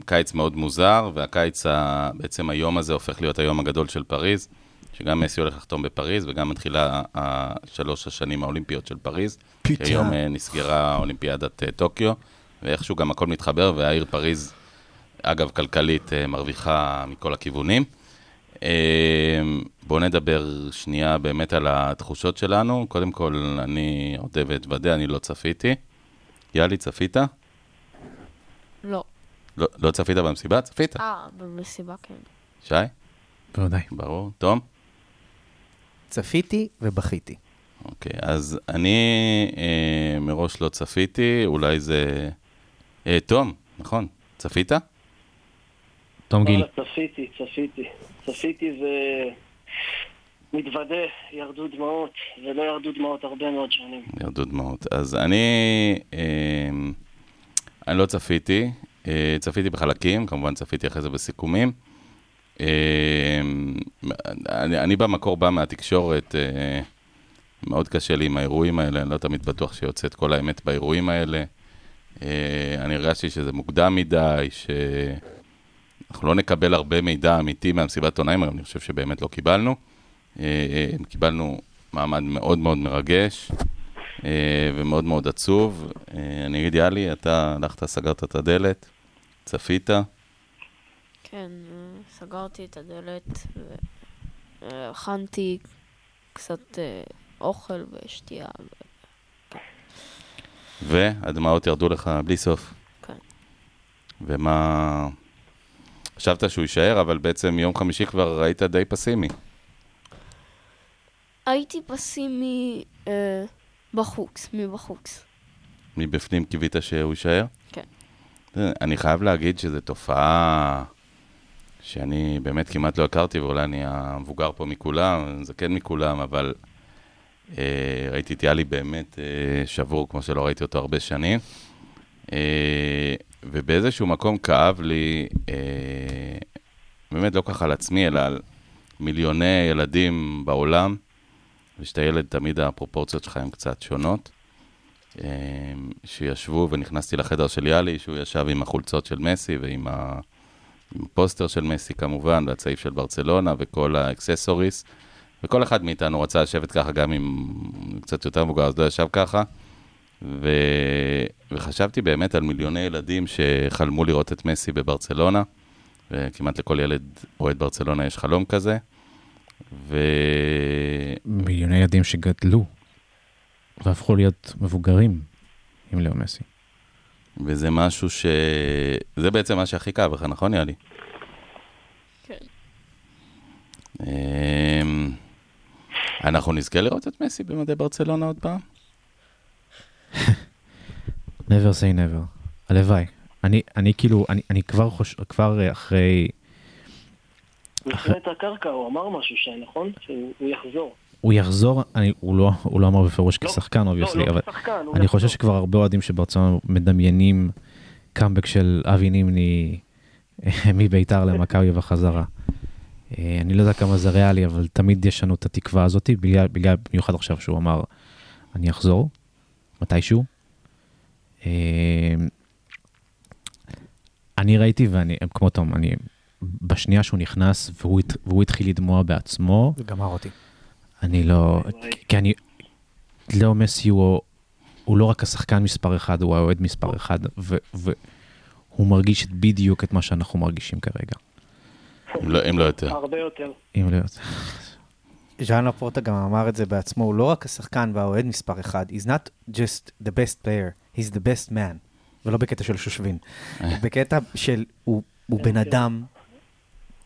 Speaker 3: קיץ מאוד מוזר, והקיץ, בעצם היום הזה הופך להיות היום הגדול של פריז, שגם מסי הולך לחתום בפריז, וגם מתחילה השלוש השנים האולימפיות של פריז.
Speaker 5: פיצ'ה.
Speaker 3: היום אה, נסגרה אולימפיאדת אה, טוקיו, ואיכשהו גם הכל מתחבר, והעיר פריז, אגב, כלכלית, אה, מרוויחה מכל הכיוונים. בואו נדבר שנייה באמת על התחושות שלנו. קודם כל, אני אודה ואתוודה, אני לא צפיתי. יאלי, צפית?
Speaker 7: לא.
Speaker 3: לא, לא צפית במסיבה? צפית.
Speaker 7: אה, במסיבה כן.
Speaker 3: שי?
Speaker 4: בוודאי.
Speaker 3: ברור. תום?
Speaker 5: צפיתי ובכיתי.
Speaker 3: אוקיי, אז אני אה, מראש לא צפיתי, אולי זה... אה, תום, נכון, צפית?
Speaker 4: תום גיל.
Speaker 6: וואלה, צפיתי, צפיתי. צפיתי ומתוודה, ירדו דמעות, ולא ירדו דמעות הרבה מאוד שנים.
Speaker 3: ירדו דמעות. אז אני, אה, אני לא צפיתי, אה, צפיתי בחלקים, כמובן צפיתי אחרי זה בסיכומים. אני, אני במקור בא מהתקשורת, אה, מאוד קשה לי עם האירועים האלה, אני לא תמיד בטוח שיוצאת כל האמת באירועים האלה. אה, אני הרגשתי שזה מוקדם מדי, שאנחנו לא נקבל הרבה מידע אמיתי מהמסיבת עונאים, אני חושב שבאמת לא קיבלנו. אה, קיבלנו מעמד מאוד מאוד מרגש ומאוד מאוד עצוב. אני אגיד, יאלי, אתה הלכת, סגרת את הדלת, צפית,
Speaker 7: כן, סגרתי את הדלת והכנתי קצת אה, אוכל ושתייה.
Speaker 3: והדמעות ירדו לך בלי סוף.
Speaker 7: כן.
Speaker 3: ומה... חשבת שהוא יישאר, אבל בעצם יום חמישי כבר היית די פסימי.
Speaker 7: הייתי פסימי אה, בחוץ, מבחוץ.
Speaker 3: מבפנים קיווית שהוא יישאר?
Speaker 7: כן.
Speaker 3: אני חייב להגיד שזו תופעה שאני באמת כמעט לא הכרתי, ואולי אני המבוגר פה מכולם, זקן מכולם, אבל אה, ראיתי את יאלי באמת אה, שבור, כמו שלא ראיתי אותו הרבה שנים. אה, ובאיזשהו מקום כאב לי, אה, באמת לא ככה על עצמי, אלא על מיליוני ילדים בעולם, ושאתה ילד, תמיד הפרופורציות שלך הן קצת שונות. אה, שישבו ונכנסתי לחדר של יאלי, שהוא ישב עם החולצות של מסי ועם ה... עם הפוסטר של מסי כמובן, והצעיף של ברצלונה וכל ה accessories. וכל אחד מאיתנו רצה לשבת ככה, גם אם קצת יותר מבוגר, אז לא ישב ככה. ו... וחשבתי באמת על מיליוני ילדים שחלמו לראות את מסי בברצלונה, וכמעט לכל ילד אוהד ברצלונה יש חלום כזה. ו...
Speaker 4: מיליוני ילדים שגדלו והפכו להיות מבוגרים עם לאו מסי.
Speaker 3: וזה משהו ש... זה בעצם מה שהכי כאב לך, נכון, יאלי?
Speaker 7: כן.
Speaker 3: אמ, אנחנו נזכה לראות את מסי במדי ברצלונה עוד פעם?
Speaker 4: never say never. הלוואי. אני, אני כאילו, אני, אני כבר חושב, כבר אה, אחרי,
Speaker 6: הוא הכין את הקרקע, הוא אמר משהו שי, נכון? שהוא הוא יחזור.
Speaker 4: הוא יחזור, אני, הוא, לא, הוא לא אמר בפירוש
Speaker 6: לא,
Speaker 4: כשחקן, obviously,
Speaker 6: לא,
Speaker 4: אבל
Speaker 6: לא כשחקן, הוא
Speaker 4: אני חושב
Speaker 6: יחזור.
Speaker 4: שכבר הרבה אוהדים של ברצלונה מדמיינים קאמבק של אבי נימני אה, מביתר למכבי בחזרה. אה, אני לא יודע כמה זה ריאלי, אבל תמיד יש לנו את התקווה הזאת, בגלל, בגלל במיוחד עכשיו שהוא אמר, אני אחזור, מתישהו. אה, אני ראיתי, ואני, כמו תום, אני, בשנייה שהוא נכנס והוא, והוא התחיל לדמוע בעצמו,
Speaker 5: זה גמר אותי.
Speaker 4: אני לא. כי אני, לאו מסי הוא, הוא לא רק השחקן מספר אחד, הוא האוהד מספר אחד, והוא מרגיש בדיוק את מה שאנחנו מרגישים כרגע.
Speaker 3: אם לא, אם לא יותר.
Speaker 6: הרבה יותר.
Speaker 4: אם לא...
Speaker 5: ז'אן לפורטה גם אמר את זה בעצמו, הוא לא רק השחקן והאוהד מספר אחד, he's not just the best player, he's the best man. ולא בקטע של שושבין. בקטע של, הוא, הוא בן אדם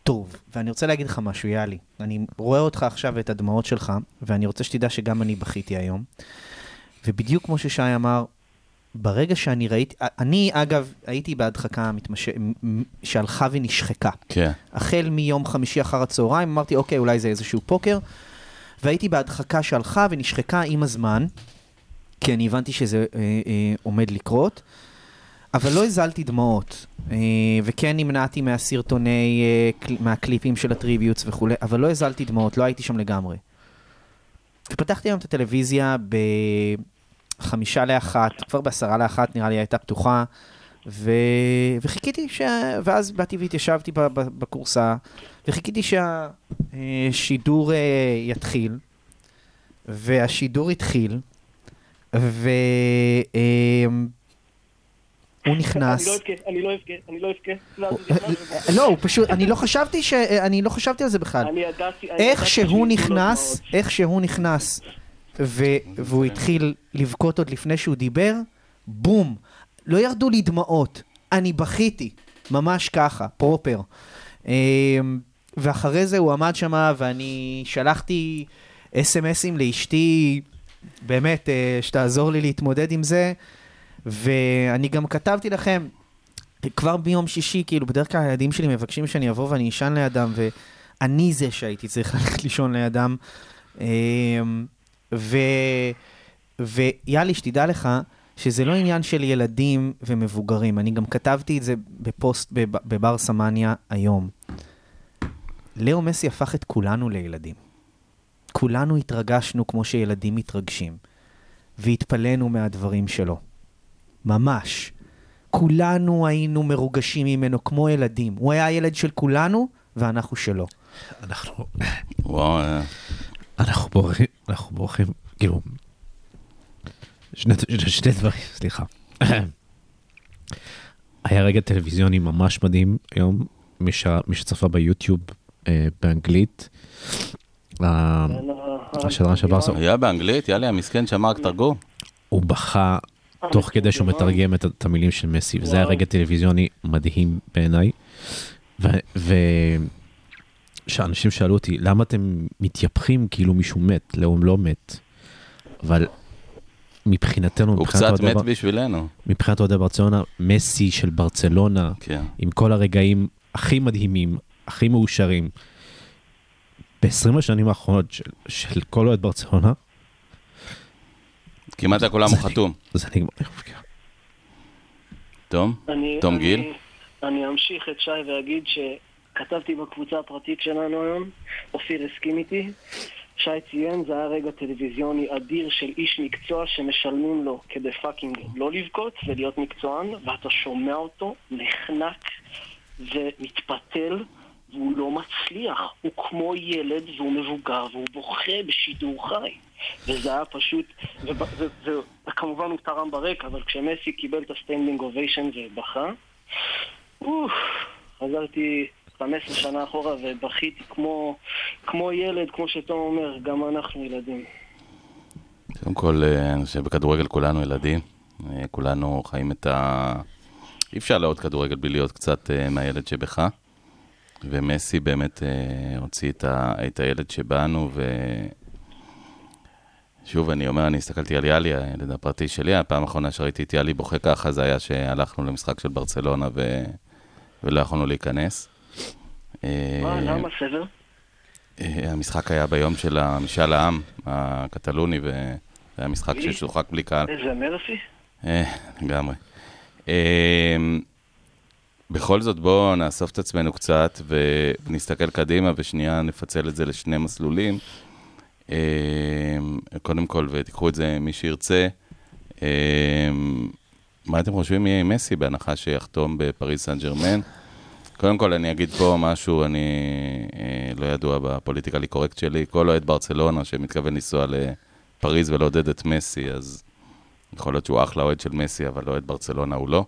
Speaker 5: טוב. ואני רוצה להגיד לך משהו, יאלי. אני רואה אותך עכשיו ואת הדמעות שלך, ואני רוצה שתדע שגם אני בכיתי היום. ובדיוק כמו ששי אמר, ברגע שאני ראיתי, אני אגב הייתי בהדחקה מתמש... שהלכה ונשחקה.
Speaker 3: כן.
Speaker 5: החל מיום חמישי אחר הצהריים, אמרתי, אוקיי, אולי זה איזשהו פוקר. והייתי בהדחקה שהלכה ונשחקה עם הזמן, כי אני הבנתי שזה אה, אה, עומד לקרות, אבל לא הזלתי דמעות. אה, וכן נמנעתי מהסרטוני, אה, קל, מהקליפים של הטריביוטס וכולי, אבל לא הזלתי דמעות, לא הייתי שם לגמרי. ופתחתי היום את הטלוויזיה בחמישה לאחת, כבר בעשרה לאחת נראה לי הייתה פתוחה, ו... וחיכיתי ש... ואז באתי והתיישבתי ב- ב- בכורסה, וחיכיתי שהשידור אה, יתחיל, והשידור התחיל, ו... הוא נכנס...
Speaker 6: אני לא אבכה, אני לא אבכה, אני לא אבכה. ואז הוא.
Speaker 5: לא, הוא פשוט, אני לא חשבתי ש... אני לא חשבתי על זה בכלל.
Speaker 6: אני ידעתי...
Speaker 5: איך שהוא נכנס. איך שהוא נכנס, והוא התחיל לבכות עוד לפני שהוא דיבר, בום. לא ירדו לי דמעות, אני בכיתי, ממש ככה, פרופר. אמ, ואחרי זה הוא עמד שם, ואני שלחתי אס.אם.אסים לאשתי, באמת, אה, שתעזור לי להתמודד עם זה, ואני גם כתבתי לכם, כבר ביום שישי, כאילו, בדרך כלל הילדים שלי מבקשים שאני אבוא ואני אשן לידם, ואני זה שהייתי צריך ללכת לישון לידם. אמ, ו... ויאלי, שתדע לך, שזה לא עניין של ילדים ומבוגרים. אני גם כתבתי את זה בפוסט בב- בבר סמניה היום. לאו מסי הפך את כולנו לילדים. כולנו התרגשנו כמו שילדים מתרגשים, והתפלאנו מהדברים שלו. ממש. כולנו היינו מרוגשים ממנו כמו ילדים. הוא היה הילד של כולנו, ואנחנו שלו.
Speaker 4: אנחנו,
Speaker 3: וואו, אה,
Speaker 4: אנחנו בורחים, אנחנו בורחים, כאילו, שני, שני דברים, סליחה. היה רגע טלוויזיוני ממש מדהים היום, מי, ש, מי שצפה ביוטיוב אה, באנגלית. השדרן של ברסה,
Speaker 3: היה באנגלית? יאללה, המסכן שמע רק תרגום.
Speaker 4: הוא בכה תוך כדי שהוא מתרגם את, המילים של מסי, וזה היה. רגע טלוויזיוני מדהים בעיניי. ושאנשים שאלו אותי, למה אתם מתייפחים כאילו מישהו מת? לא, הוא לא מת. אבל מבחינתנו,
Speaker 3: הוא קצת מת בשבילנו.
Speaker 4: מבחינת אוהדי ברצלונה, מסי של ברצלונה,
Speaker 3: כן.
Speaker 4: עם כל הרגעים הכי מדהימים, הכי מאושרים. ב-20 השנים האחרונות של, של כל אוהד ברצלונה,
Speaker 3: כמעט על כולם הוא חתום.
Speaker 4: זה נגמר.
Speaker 3: תום?
Speaker 6: אני,
Speaker 3: תום גיל?
Speaker 6: אני אמשיך את שי ואגיד שכתבתי בקבוצה הפרטית שלנו היום, אופיר הסכים איתי. שי ציין, זה היה רגע טלוויזיוני אדיר של איש מקצוע שמשלמים לו כדי fucking לא לבכות ולהיות מקצוען, ואתה שומע אותו נחנק ומתפתל, והוא לא מצליח. הוא כמו ילד והוא מבוגר והוא בוכה בשידור חי. וזה היה פשוט, וכמובן הוא תרם ברקע, אבל כשמסי קיבל את ה standing ovation ובכה, אוף, חזרתי 15 שנה אחורה ובכיתי כמו, כמו ילד, כמו שתום אומר, גם אנחנו ילדים.
Speaker 3: קודם כל, אה, אני חושב בכדורגל כולנו ילדים. אה, כולנו חיים את ה... אי אפשר לעוד כדורגל בלי להיות קצת אה, מהילד שבך. ומסי באמת אה, הוציא את, ה... את הילד שבנו, ו... שוב, אני אומר, אני הסתכלתי על יאלי, הילד הפרטי שלי, הפעם האחרונה שראיתי את יאלי בוכה ככה, זה היה שהלכנו למשחק של ברצלונה ו... ולא יכולנו להיכנס. אה,
Speaker 6: מה, למה?
Speaker 3: אה, המשחק היה ביום של משאל העם הקטלוני, וזה היה משחק? ששוחק בלי קהל.
Speaker 6: איזה מרפי?
Speaker 3: אה, לגמרי. בכל זאת, בואו נאסוף את עצמנו קצת ונסתכל קדימה, ושנייה נפצל את זה לשני מסלולים. אה, קודם כל, ותיקחו את זה מי שירצה. אה, מה אתם חושבים יהיה עם מסי בהנחה שיחתום בפריס סן ג'רמן? קודם כל, אני אגיד פה משהו, אני אה, לא ידוע ב politically correct שלי. כל אוהד ברצלונה שמתכוון לנסוע לפריז ולעודד את מסי, אז יכול להיות שהוא אחלה אוהד של מסי, אבל אוהד ברצלונה הוא לא.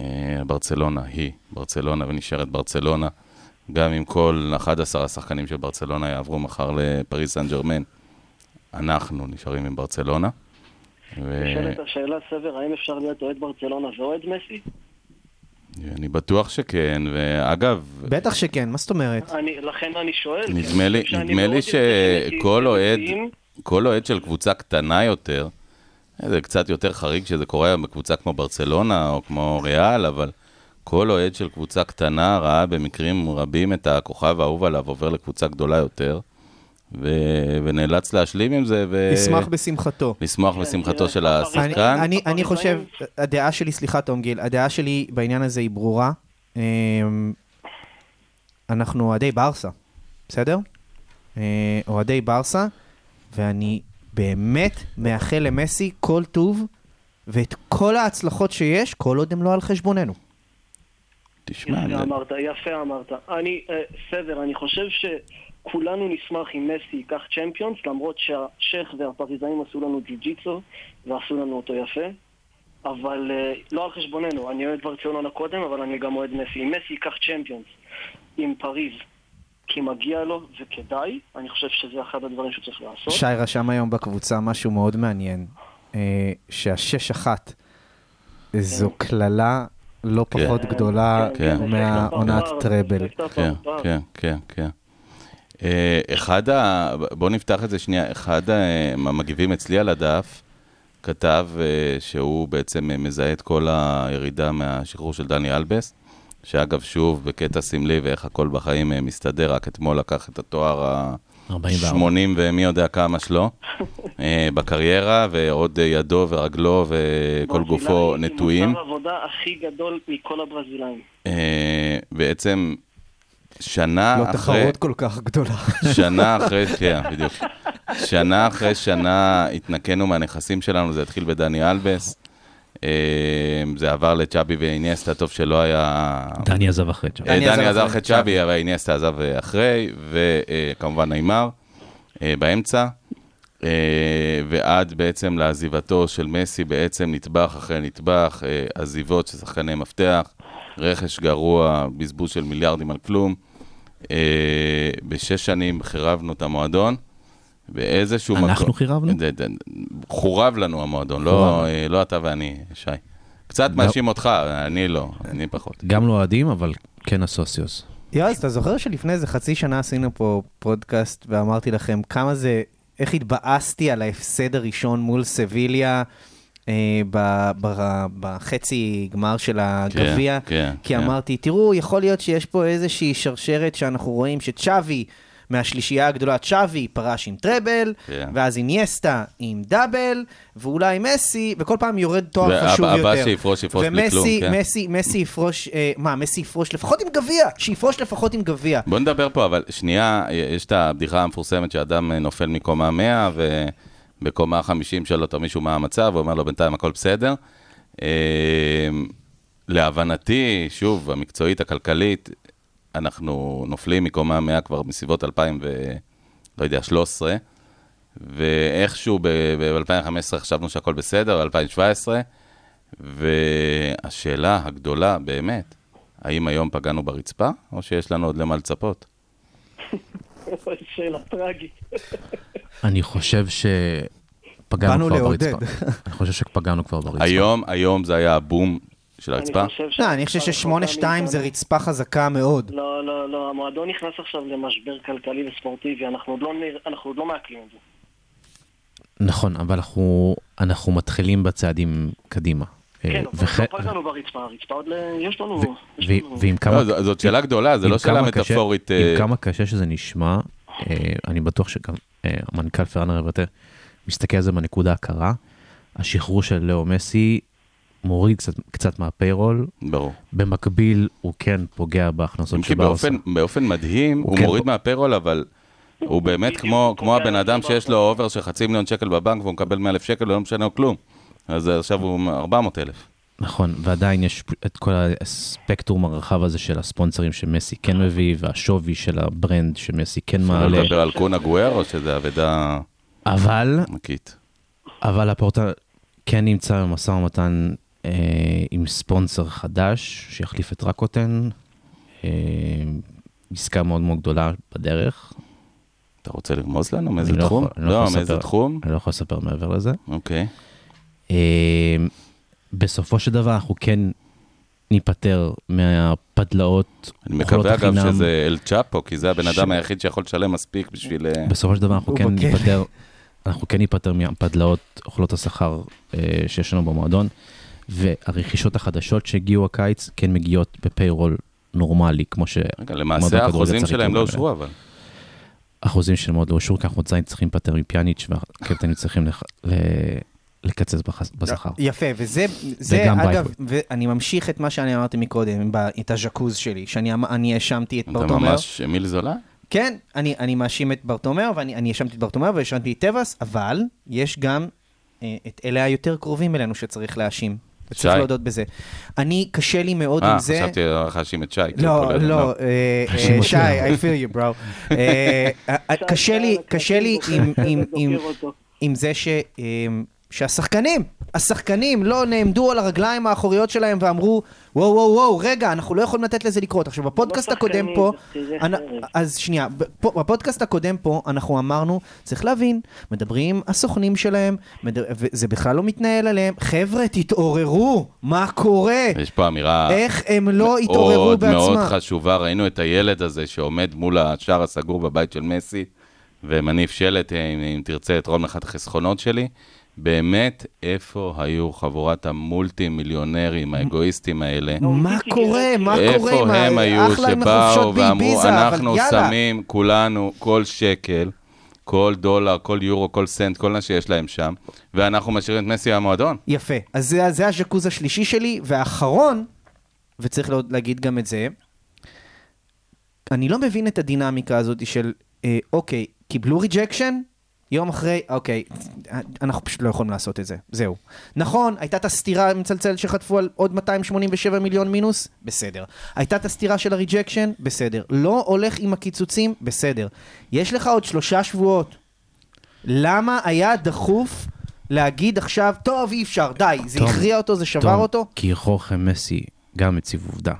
Speaker 3: אה, ברצלונה היא ברצלונה ונשארת ברצלונה. גם אם כל 11 השחקנים של ברצלונה יעברו מחר לפריז סן ג'רמן, אנחנו נשארים עם ברצלונה. ו-
Speaker 6: נשאלת השאלה, סבר, האם אפשר להיות אוהד ברצלונה ואוהד מסי?
Speaker 3: אני בטוח שכן, ואגב,
Speaker 5: בטח שכן, מה זאת אומרת?
Speaker 6: אני, לכן אני שואל.
Speaker 3: נדמה לי, נדמה לי שכל אוהד. כל אוהד של קבוצה קטנה יותר, זה קצת יותר חריג שזה קורה בקבוצה כמו ברצלונה או כמו ריאל, אבל כל אוהד של קבוצה קטנה ראה במקרים רבים את הכוכב האהוב עליו עובר לקבוצה גדולה יותר, ו- ונאלץ להשלים עם זה, ו...
Speaker 5: ישמח בשמחתו.
Speaker 3: לשמוח
Speaker 6: כן,
Speaker 3: בשמחתו של
Speaker 5: אני,
Speaker 3: השחקן.
Speaker 5: אני, אני
Speaker 6: הפריזאים-
Speaker 5: חושב, הדעה שלי, סליחה תום גיל, הדעה שלי בעניין הזה היא ברורה. אמ, אנחנו אוהדי ברסה, בסדר? אה, אוהדי ברסה, ואני באמת מאחל למסי כל טוב, ואת כל ההצלחות שיש, כל עוד הם לא על חשבוננו.
Speaker 3: תשמע,
Speaker 6: יפה אמרת, יפה אמרת. אני, אה, סבר, אני חושב שכולנו נשמח אם מסי ייקח צ'מפיונס, למרות שהשייח והפריזאים עשו לנו ג'ו-ג'יצו ועשו לנו אותו יפה. אבל אה, לא על חשבוננו. אני אוהד ברצלונה קודם, אבל אני גם אוהד מסי. אם מסי ייקח צ'מפיונס עם פריז, כי מגיע לו וכדאי, אני חושב שזה אחד הדברים שהוא צריך לעשות.
Speaker 5: שי רשם היום בקבוצה משהו מאוד מעניין, אה, שהשש אחת זו קללה לא פחות גדולה
Speaker 3: כן.
Speaker 5: מהעונת טראבל.
Speaker 3: כן, כן, כן, כן. אה, אחד ה... בואו נפתח את זה שנייה. אחד ה- המגיבים אצלי על הדף כתב אה, שהוא בעצם אה, מזהה את כל הירידה מהשחרור של דני אלבס, שאגב, שוב, בקטע סמלי ואיך הכל בחיים אה, מסתדר, רק אתמול לקח את התואר ה...
Speaker 4: 44.
Speaker 3: 80 ומי יודע כמה שלו אה, בקריירה, ועוד אה, ידו ורגלו וכל גופו נטועים.
Speaker 6: מוצר העבודה הכי גדול מכל הברזילאים.
Speaker 3: בעצם שנה
Speaker 5: לא
Speaker 3: אחרי...
Speaker 5: תחרות כל כך גדולה.
Speaker 3: שנה אחרי, כן, בדיוק. שנה אחרי שנה התנקנו מהנכסים שלנו, זה התחיל בדני אלבס. אה, זה עבר לצ'אבי ואיניאסטה, טוב שלא היה...
Speaker 4: דני עזב אחרי צ'אבי.
Speaker 3: אה,
Speaker 5: דני עזב אחרי צ'אבי.
Speaker 3: אבל איניאסטה עזב אה, אחרי, וכמובן נעימר אה, באמצע. ועד בעצם לעזיבתו של מסי, בעצם נטבח אחרי נטבח, עזיבות של שחקני מפתח, רכש גרוע, בזבוז של מיליארדים על כלום. בשש שנים חירבנו את המועדון. באיזשהו מקום...
Speaker 4: אנחנו חירבנו?
Speaker 3: חורב לנו המועדון, לא, לא אתה ואני, שי. קצת מאשים אותך, אני לא, אני פחות.
Speaker 4: גם לא אוהדים, אבל כן הסוציוס.
Speaker 5: יועז, אתה זוכר שלפני איזה חצי שנה עשינו פה פודקאסט ואמרתי לכם כמה זה, איך התבאסתי על ההפסד הראשון מול סביליה אה, ב- ב- בחצי גמר של הגביע?
Speaker 3: כן,
Speaker 5: כי
Speaker 3: כן.
Speaker 5: אמרתי, תראו, יכול להיות שיש פה איזושהי שרשרת שאנחנו רואים שצ'אבי, מהשלישייה הגדולה, צ'אבי פרש עם טראבל,
Speaker 3: כן.
Speaker 5: ואז אינייסטה עם דאבל, ואולי מסי, וכל פעם יורד תואר
Speaker 3: והבא-
Speaker 5: חשוב יותר.
Speaker 3: הבא שיפרוש, יפרוש בלי כלום,
Speaker 5: ומסי,
Speaker 3: כן.
Speaker 5: מסי, מסי יפרוש, אה, מה, מסי יפרוש לפחות עם גביע, שיפרוש לפחות עם גביע.
Speaker 3: בוא נדבר פה, אבל שנייה, יש את הבדיחה המפורסמת שאדם נופל מקומה 100, ובקומה 50 שואל אותו מישהו מה המצב, הוא אומר לו בינתיים הכל בסדר. אה, להבנתי, שוב, המקצועית, הכלכלית, אנחנו נופלים מקומה 100 כבר בסביבות 2000 ו... לא יודע, 13, ואיכשהו ב-2015 חשבנו שהכל בסדר, 2017, והשאלה הגדולה באמת, האם היום פגענו ברצפה, או שיש לנו עוד למה לצפות?
Speaker 6: שאלה טרגית.
Speaker 4: אני חושב שפגענו
Speaker 5: באנו
Speaker 4: כבר
Speaker 5: לעודד.
Speaker 4: ברצפה. אני חושב שפגענו כבר ברצפה.
Speaker 3: היום, היום זה היה הבום של הרצפה?
Speaker 6: אני חושב
Speaker 5: לא, אני חושב ששמונה-שתיים זה רצפה חזקה מאוד.
Speaker 6: לא, לא, לא, המועדון נכנס עכשיו למשבר כלכלי וספורטיבי, אנחנו עוד לא, אנחנו עוד לא מעכלים את זה.
Speaker 4: נכון, אבל אנחנו, אנחנו מתחילים בצעדים קדימה.
Speaker 6: כן,
Speaker 4: אה,
Speaker 6: אבל
Speaker 4: וח-
Speaker 6: לא פגענו ברצפה, הרצפה עוד ל... יש לנו... יש
Speaker 4: ו-
Speaker 6: לנו...
Speaker 4: ועם כמה...
Speaker 3: לא, זאת שאלה גדולה, זה
Speaker 4: עם
Speaker 3: לא שאלה מטאפורית.
Speaker 4: עם
Speaker 3: אה,
Speaker 4: כמה קשה שזה נשמע, אה, אני בטוח שגם המנכ"ל פרנר יבטא, מסתכל על זה בנקודה הקרה. השחרור של לאו מסי מוריד קצת, קצת מה payroll,
Speaker 3: ברור.
Speaker 4: במקביל הוא כן פוגע בהכנסות של ברסה.
Speaker 3: באופן, באופן מדהים, הוא,
Speaker 4: כן.
Speaker 3: מוריד מה payroll, אבל הוא באמת כמו,
Speaker 6: הוא
Speaker 3: כמו הבן אדם שיש לו אובר של חצי מיליון שקל בבנק והוא מקבל 100 אלף שקל ולא משנה לו כלום. אז עכשיו הוא 400 אלף.
Speaker 4: נכון, ועדיין יש את כל הספקטרום הרחב הזה של הספונסרים שמסי כן מביא, והשווי של ה brand שמסי כן
Speaker 3: אפשר
Speaker 4: מעלה.
Speaker 3: לדבר על קון אגוארו שזה אבדה
Speaker 4: אבל,
Speaker 3: ענקית?
Speaker 4: אבל הפורטל כן נמצא במשא ומתן עם ספונסר חדש, שיחליף את רקוטן. אה, עסקה מאוד מאוד גדולה בדרך.
Speaker 3: אתה רוצה לרמוז לנו מאיזה
Speaker 4: לא
Speaker 3: תחום?
Speaker 4: לא
Speaker 3: לא,
Speaker 4: יכול
Speaker 3: מאיזה
Speaker 4: לספר.
Speaker 3: תחום?
Speaker 4: אני לא יכול לספר מעבר לזה.
Speaker 3: אוקיי.
Speaker 4: אה, בסופו של דבר אנחנו כן ניפטר מהפדלאות.
Speaker 3: אני מקווה אגב
Speaker 4: החינם.
Speaker 3: שזה אל צ'אפו, כי זה הבן
Speaker 4: ש-
Speaker 3: אדם היחיד שיכול לשלם מספיק בשביל... אה,
Speaker 4: בסופו של דבר אנחנו כן. ניפטר, אנחנו כן ניפטר מהפדלאות אוכלות השכר אה, שיש לנו במועדון, והרכישות החדשות שהגיעו הקיץ כן מגיעות בפיירול נורמלי, כמו
Speaker 3: רגע,
Speaker 4: שמועדון
Speaker 3: למעשה האחוזים שלהם לא. אושרו, אבל.
Speaker 4: אחוזים שלהם עוד לא אושרו, כי אנחנו עדיין צריכים להיפטר מפיאניץ' והקפטנים צריכים לח- ל- לקצץ בשכר.
Speaker 5: יפה, וזה, זה אגב. ואני ממשיך את מה שאני אמרתי מקודם, את הז'קוז שלי, שאני אמ- אני האשמתי את
Speaker 3: אתה
Speaker 5: ברטומאו.
Speaker 3: ממש אמיל זולה?
Speaker 5: כן, אני, אני מאשים את ברטומאו, ואני אני האשמתי את ברטומאו והאשמתי את טבעס, אבל יש גם אה, את אלה היותר קרובים אלינו שצריך להאשים. וצריך
Speaker 3: שי.
Speaker 5: להודות בזה. אני, קשה לי מאוד
Speaker 3: אה,
Speaker 5: עם זה.
Speaker 3: חשבתי רק להאשים את שי.
Speaker 5: לא, לא, אה, אה. שי, I feel you, bro. אה, אה, קשה לי, קשה לי עם- עם- עם-
Speaker 6: דוקר אותו.
Speaker 5: עם זה ש, אה, שהשחקנים השחקנים לא נעמדו על הרגליים האחוריות שלהם ואמרו, וואו וואו וואו, רגע, אנחנו לא יכולים לתת לזה לקרות. עכשיו, בפודקאסט
Speaker 6: לא
Speaker 5: הקודם פה,
Speaker 6: זה- זה
Speaker 5: אנ-
Speaker 6: אחרת.
Speaker 5: אז שנייה, בפ- בפודקאסט הקודם פה אנחנו אמרנו, צריך להבין, מדברים הסוכנים שלהם, מד- וזה בכלל לא מתנהל עליהם. חבר'ה, תתעוררו, מה קורה?
Speaker 3: יש פה אמירה
Speaker 5: איך הם לא התעוררו
Speaker 3: מאוד מאוד
Speaker 5: בעצמם?
Speaker 3: חשובה. ראינו את הילד הזה שעומד מול השער הסגור בבית של מסי, ומניף שלט, אם, אם תרצה, לתרום לך את החסכונות שלי. באמת, איפה היו חבורת המולטי מיליונרים האגואיסטים האלה?
Speaker 5: מה קורה? מה קורה
Speaker 3: איפה הם היו שבאו ואמרו, אנחנו. שמים כולנו כל שקל, כל דולר, כל יורו, כל סנט, כל מה שיש להם שם, ואנחנו משאירים את מסי במועדון.
Speaker 5: יפה. אז זה, זה הז'קוז השלישי שלי, והאחרון, וצריך לא- להגיד גם את זה, אני לא מבין את הדינמיקה הזאת של, אה, אוקיי, קיבלו rejection, יום אחרי, אוקיי, אנחנו פשוט לא יכולים לעשות את זה, זהו. נכון, הייתה את הסטירה המצלצלת שחטפו על עוד 287 מיליון מינוס, בסדר. הייתה את הסטירה של ה rejection, בסדר. לא הולך עם הקיצוצים, בסדר. יש לך עוד שלושה שבועות. למה היה דחוף להגיד עכשיו, טוב, אי אפשר, די, זה
Speaker 4: טוב,
Speaker 5: הכריע אותו, זה שבר
Speaker 4: טוב,
Speaker 5: אותו?
Speaker 4: כי חורחה מסי גם הציב עובדה.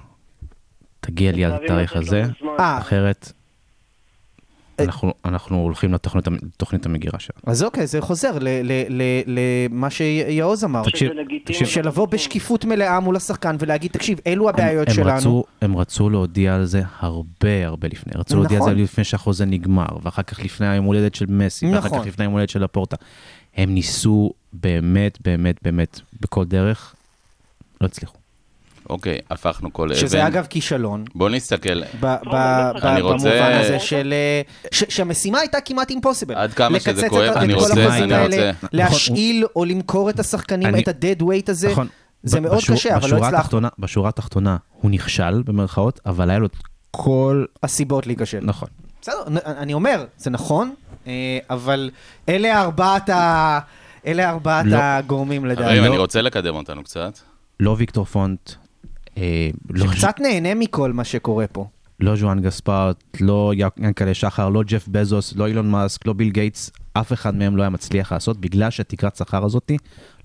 Speaker 4: תגיע לי עד התאריך הזה.
Speaker 5: אה,
Speaker 4: אחרת. אנחנו- אנחנו הולכים לתוכנית המ- לתוכנית המגירה שלנו.
Speaker 5: אז אוקיי, זה חוזר ל- ל- ל- למה שיעוז אמר.
Speaker 4: תקשיב. תקשיב,
Speaker 5: שלבוא בשקיפות מלאה מול השחקן ולהגיד, תקשיב, אלו הבעיות
Speaker 4: הם,
Speaker 5: שלנו.
Speaker 4: רצו, הם רצו להודיע על זה הרבה הרבה לפני. רצו להודיע על
Speaker 5: נכון.
Speaker 4: זה לפני שהחוזה נגמר, ואחר כך לפני היום הולדת של מסי, ואחר
Speaker 5: נכון.
Speaker 4: כך לפני היום הולדת של לפורטה. הם ניסו באמת, באמת, באמת, בכל דרך, לא הצליחו.
Speaker 3: אוקיי, הפכנו כל אבן.
Speaker 5: שזה אגב כישלון.
Speaker 3: בוא נסתכל,
Speaker 5: ב- ב- ב-
Speaker 3: אני רוצה-
Speaker 5: במובן הזה של... אה, ש- שהמשימה הייתה כמעט אימפוסיבל.
Speaker 3: עד כמה שזה כואב, אני
Speaker 5: את כל
Speaker 3: רוצה- אני
Speaker 5: האלה,
Speaker 3: רוצה-
Speaker 5: להשאיל או למכור את השחקנים,
Speaker 4: אני-
Speaker 5: את ה-dead weight הזה.
Speaker 4: נכון.
Speaker 5: זה מאוד
Speaker 4: בשור-
Speaker 5: קשה, אבל לא הצלחנו.
Speaker 4: בשורה התחתונה הוא נכשל, במרכאות, אבל היה לו את כל...
Speaker 5: הסיבות להיכשל.
Speaker 4: נכון.
Speaker 5: בסדר, אני אומר, זה נכון, אה, אבל אלה ארבעת ה... אלה ארבעת
Speaker 4: לא.
Speaker 5: הגורמים לדעתי.
Speaker 3: חברים,
Speaker 4: לא.
Speaker 3: אני רוצה לקדם אותנו קצת.
Speaker 4: לא ויקטור פונט, לא-
Speaker 5: שקצת נהנה מכל מה שקורה פה.
Speaker 4: לא ז'ואן גספרט, לא ינקלה שחר, לא ג'ף בזוס, לא אילון מאסק, לא ביל גייטס, אף אחד מהם לא היה מצליח לעשות, בגלל שהתקרת שכר הזאת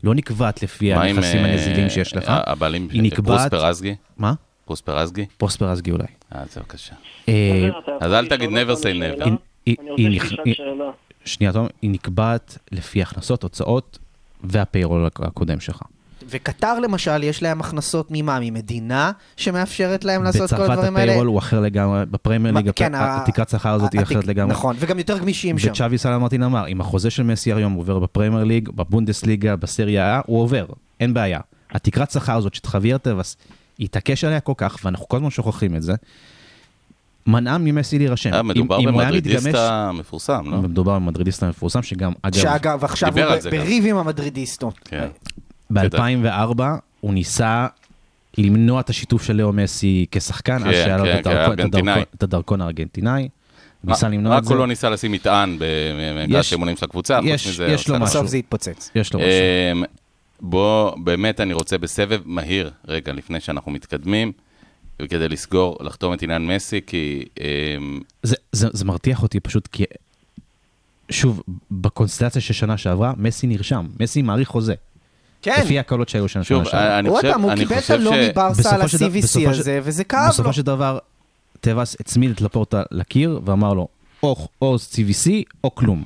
Speaker 4: לא נקבעת לפי הנכסים
Speaker 3: אה,
Speaker 4: הנזילים שיש לך.
Speaker 3: הבעלים,
Speaker 4: היא
Speaker 3: פרוס
Speaker 4: נקבעת...
Speaker 3: פרזגי?
Speaker 4: מה?
Speaker 3: פרוס פרזגי?
Speaker 4: פרוספרסגי אולי.
Speaker 3: אה, זה בבקשה.
Speaker 4: אה,
Speaker 3: אז אל תגיד never say never.
Speaker 4: היא-
Speaker 6: אני רוצה שאלה.
Speaker 4: שנייה, תום, היא נקבעת לפי הכנסות, הוצאות והפיירול הקודם שלך.
Speaker 5: וקטר למשל, יש להם הכנסות ממה? ממדינה שמאפשרת להם לעשות את כל
Speaker 4: בצרפת
Speaker 5: הדברים האלה?
Speaker 4: הפיירול הוא אחר לגמרי, בפרמייר ליג
Speaker 5: כן, ה-
Speaker 4: התקרת שכר הזאת היא
Speaker 5: התק-
Speaker 4: אחרת לגמרי.
Speaker 5: נכון, וגם יותר גמישים שם.
Speaker 4: וצ'אבי סלמרטין אמר, אם החוזה של מסי היום עובר בפרמייר ליג, בבונדסליגה, בסריה A, הוא עובר, אין בעיה. התקרת שכר הזאת שחוויר טבעס התעקש עליה כל כך, ואנחנו כל הזמן שוכחים את זה, מנעה ממסי להירשם.
Speaker 3: אה, מדובר במדרידיסטה מפורסם, לא?
Speaker 4: מדובר במדרידיסט המפורסם, שגם, אגב,
Speaker 5: שאגב, עכשיו הוא. בריב עם המדרידיסטות.
Speaker 3: כן.
Speaker 4: ב-2004 הוא ניסה למנוע את השיתוף של לאו מסי כשחקן, אז
Speaker 3: כן,
Speaker 4: שהיה לו
Speaker 3: כן,
Speaker 4: את הדרכון- את. הדרכון- את הדרכון הארגנטינאי. ניסה למנוע את
Speaker 3: רק
Speaker 4: זה.
Speaker 3: הוא לא ניסה לשים מטען
Speaker 4: יש-
Speaker 3: האימונים של הקבוצה, חוץ מזה...
Speaker 4: יש לו משהו.
Speaker 5: בסוף זה יתפוצץ.
Speaker 4: יש לו משהו.
Speaker 3: אמ, בוא, באמת אני רוצה בסבב מהיר, רגע, לפני שאנחנו מתקדמים, וכדי לסגור, לחתום את עניין מסי, כי אמ,
Speaker 4: זה, זה, זה מרתיח אותי פשוט כי, שוב, בקונסטלציה של שנה שעברה, מסי נרשם, מסי מעריך חוזה.
Speaker 5: כן.
Speaker 4: לפי הקולות שהיו שנה
Speaker 3: שוב. אני
Speaker 5: עוד
Speaker 3: חושב,
Speaker 5: פעם, הוא
Speaker 3: אני
Speaker 5: קיבל את הלא
Speaker 3: ש...
Speaker 5: מברסה על ה-CVC הזה, וזה כאב לו.
Speaker 4: בסופו של דבר, טבעס הצמיד את לפורטה לקיר ואמר לו, או, או CVC או כלום.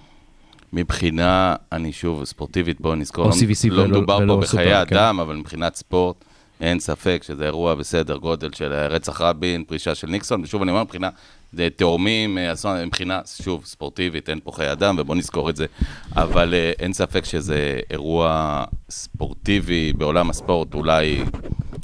Speaker 3: מבחינה, אני שוב, ספורטיבית, בואו נזכור,
Speaker 4: או
Speaker 3: לא,
Speaker 4: CVC
Speaker 3: לא מדובר פה בחיי
Speaker 4: סופר, כן.
Speaker 3: אדם, אבל מבחינת ספורט, אין ספק שזה אירוע בסדר גודל של רצח רבין, פרישה של ניקסון, ושוב אני אומר, מבחינה זה תאומים, אה, אסון, מבחינה, שוב, ספורטיבית, אין פה חיי אדם, ובואו נזכור את זה, אבל אה, אין ספק שזה אירוע ספורטיבי בעולם הספורט, אולי,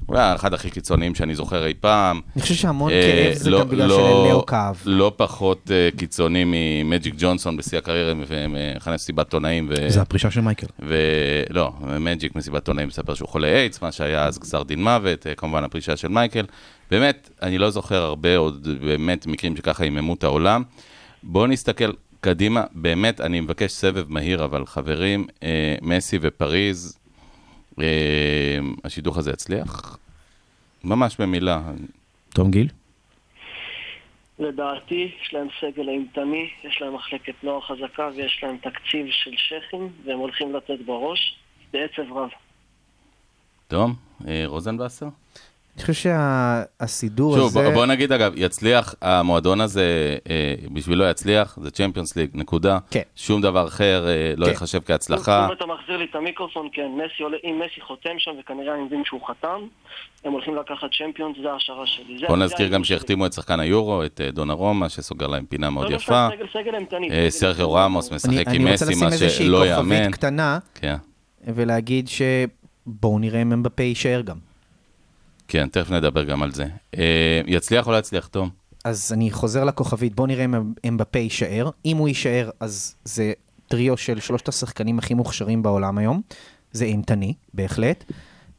Speaker 3: אולי אחד הכי קיצוניים שאני זוכר אי פעם.
Speaker 5: אני חושב שהמון
Speaker 3: אה,
Speaker 5: כאב זה
Speaker 3: לא-
Speaker 5: גם בגלל
Speaker 3: לא-
Speaker 5: שללאו כאב.
Speaker 3: לא פחות קיצוני ממג'יק ג'ונסון בשיא הקריירה, ומכנס סיבת עונאים. ו-
Speaker 4: זה הפרישה של מייקל.
Speaker 3: ולא, מג'יק מסיבת עונאים מספר שהוא חולה איידס, מה שהיה אז גזר דין מוות, כמובן הפרישה של מייקל. באמת, אני לא זוכר הרבה עוד באמת מקרים שככה עיממו את העולם. בואו נסתכל קדימה, באמת, אני מבקש סבב מהיר, אבל חברים, אה, מסי ופריז, אה, השידוך הזה יצליח? ממש במילה.
Speaker 4: תום גיל?
Speaker 6: לדעתי, יש להם סגל אימתני, יש להם מחלקת נוער חזקה ויש להם תקציב של שייחים, והם הולכים לתת בראש בעצב רב.
Speaker 3: תום, אה, רוזנבסר?
Speaker 5: אני חושב שהסידור
Speaker 3: שוב,
Speaker 5: הזה...
Speaker 3: בוא- בוא נגיד אגב, יצליח, המועדון הזה, אה, בשבילו יצליח, זה צ'מפיונס ליג, נקודה.
Speaker 5: כן.
Speaker 3: שום דבר אחר אה, לא
Speaker 5: כן.
Speaker 3: ייחשב כהצלחה.
Speaker 6: אם אתה מחזיר לי את המיקרופון, כן, מסי עולה, אם מסי חותם שם, וכנראה אני מבין שהוא חתם, הם הולכים לקחת צ'מפיונס, זה ההשערה שלי.
Speaker 3: בוא נזכיר גם. שהחתימו את שחקן היורו, את אה, דונרומה, שסוגר להם פינה מאוד
Speaker 6: לא, לא,
Speaker 3: יפה.
Speaker 6: סגל- סגל אימתני.
Speaker 3: אה,
Speaker 6: אימתני.
Speaker 3: רמוס
Speaker 5: אני,
Speaker 3: משחק עם
Speaker 5: אני רוצה
Speaker 3: מסי,
Speaker 5: לשים
Speaker 3: מה
Speaker 5: איזושהי
Speaker 3: שלא
Speaker 5: כוכבית
Speaker 3: יאמן.
Speaker 5: קטנה,
Speaker 3: כן.
Speaker 5: ולהגיד שבואו נראה אם אמבפה יישאר גם.
Speaker 3: כן, תכף נדבר גם על זה. אה, יצליח או לא יצליח, תום?
Speaker 5: אז אני חוזר לכוכבית, בואו נראה אם אמבפה יישאר. אם הוא יישאר, אז זה טריו של שלושת השחקנים הכי מוכשרים בעולם היום. זה אימתני, בהחלט.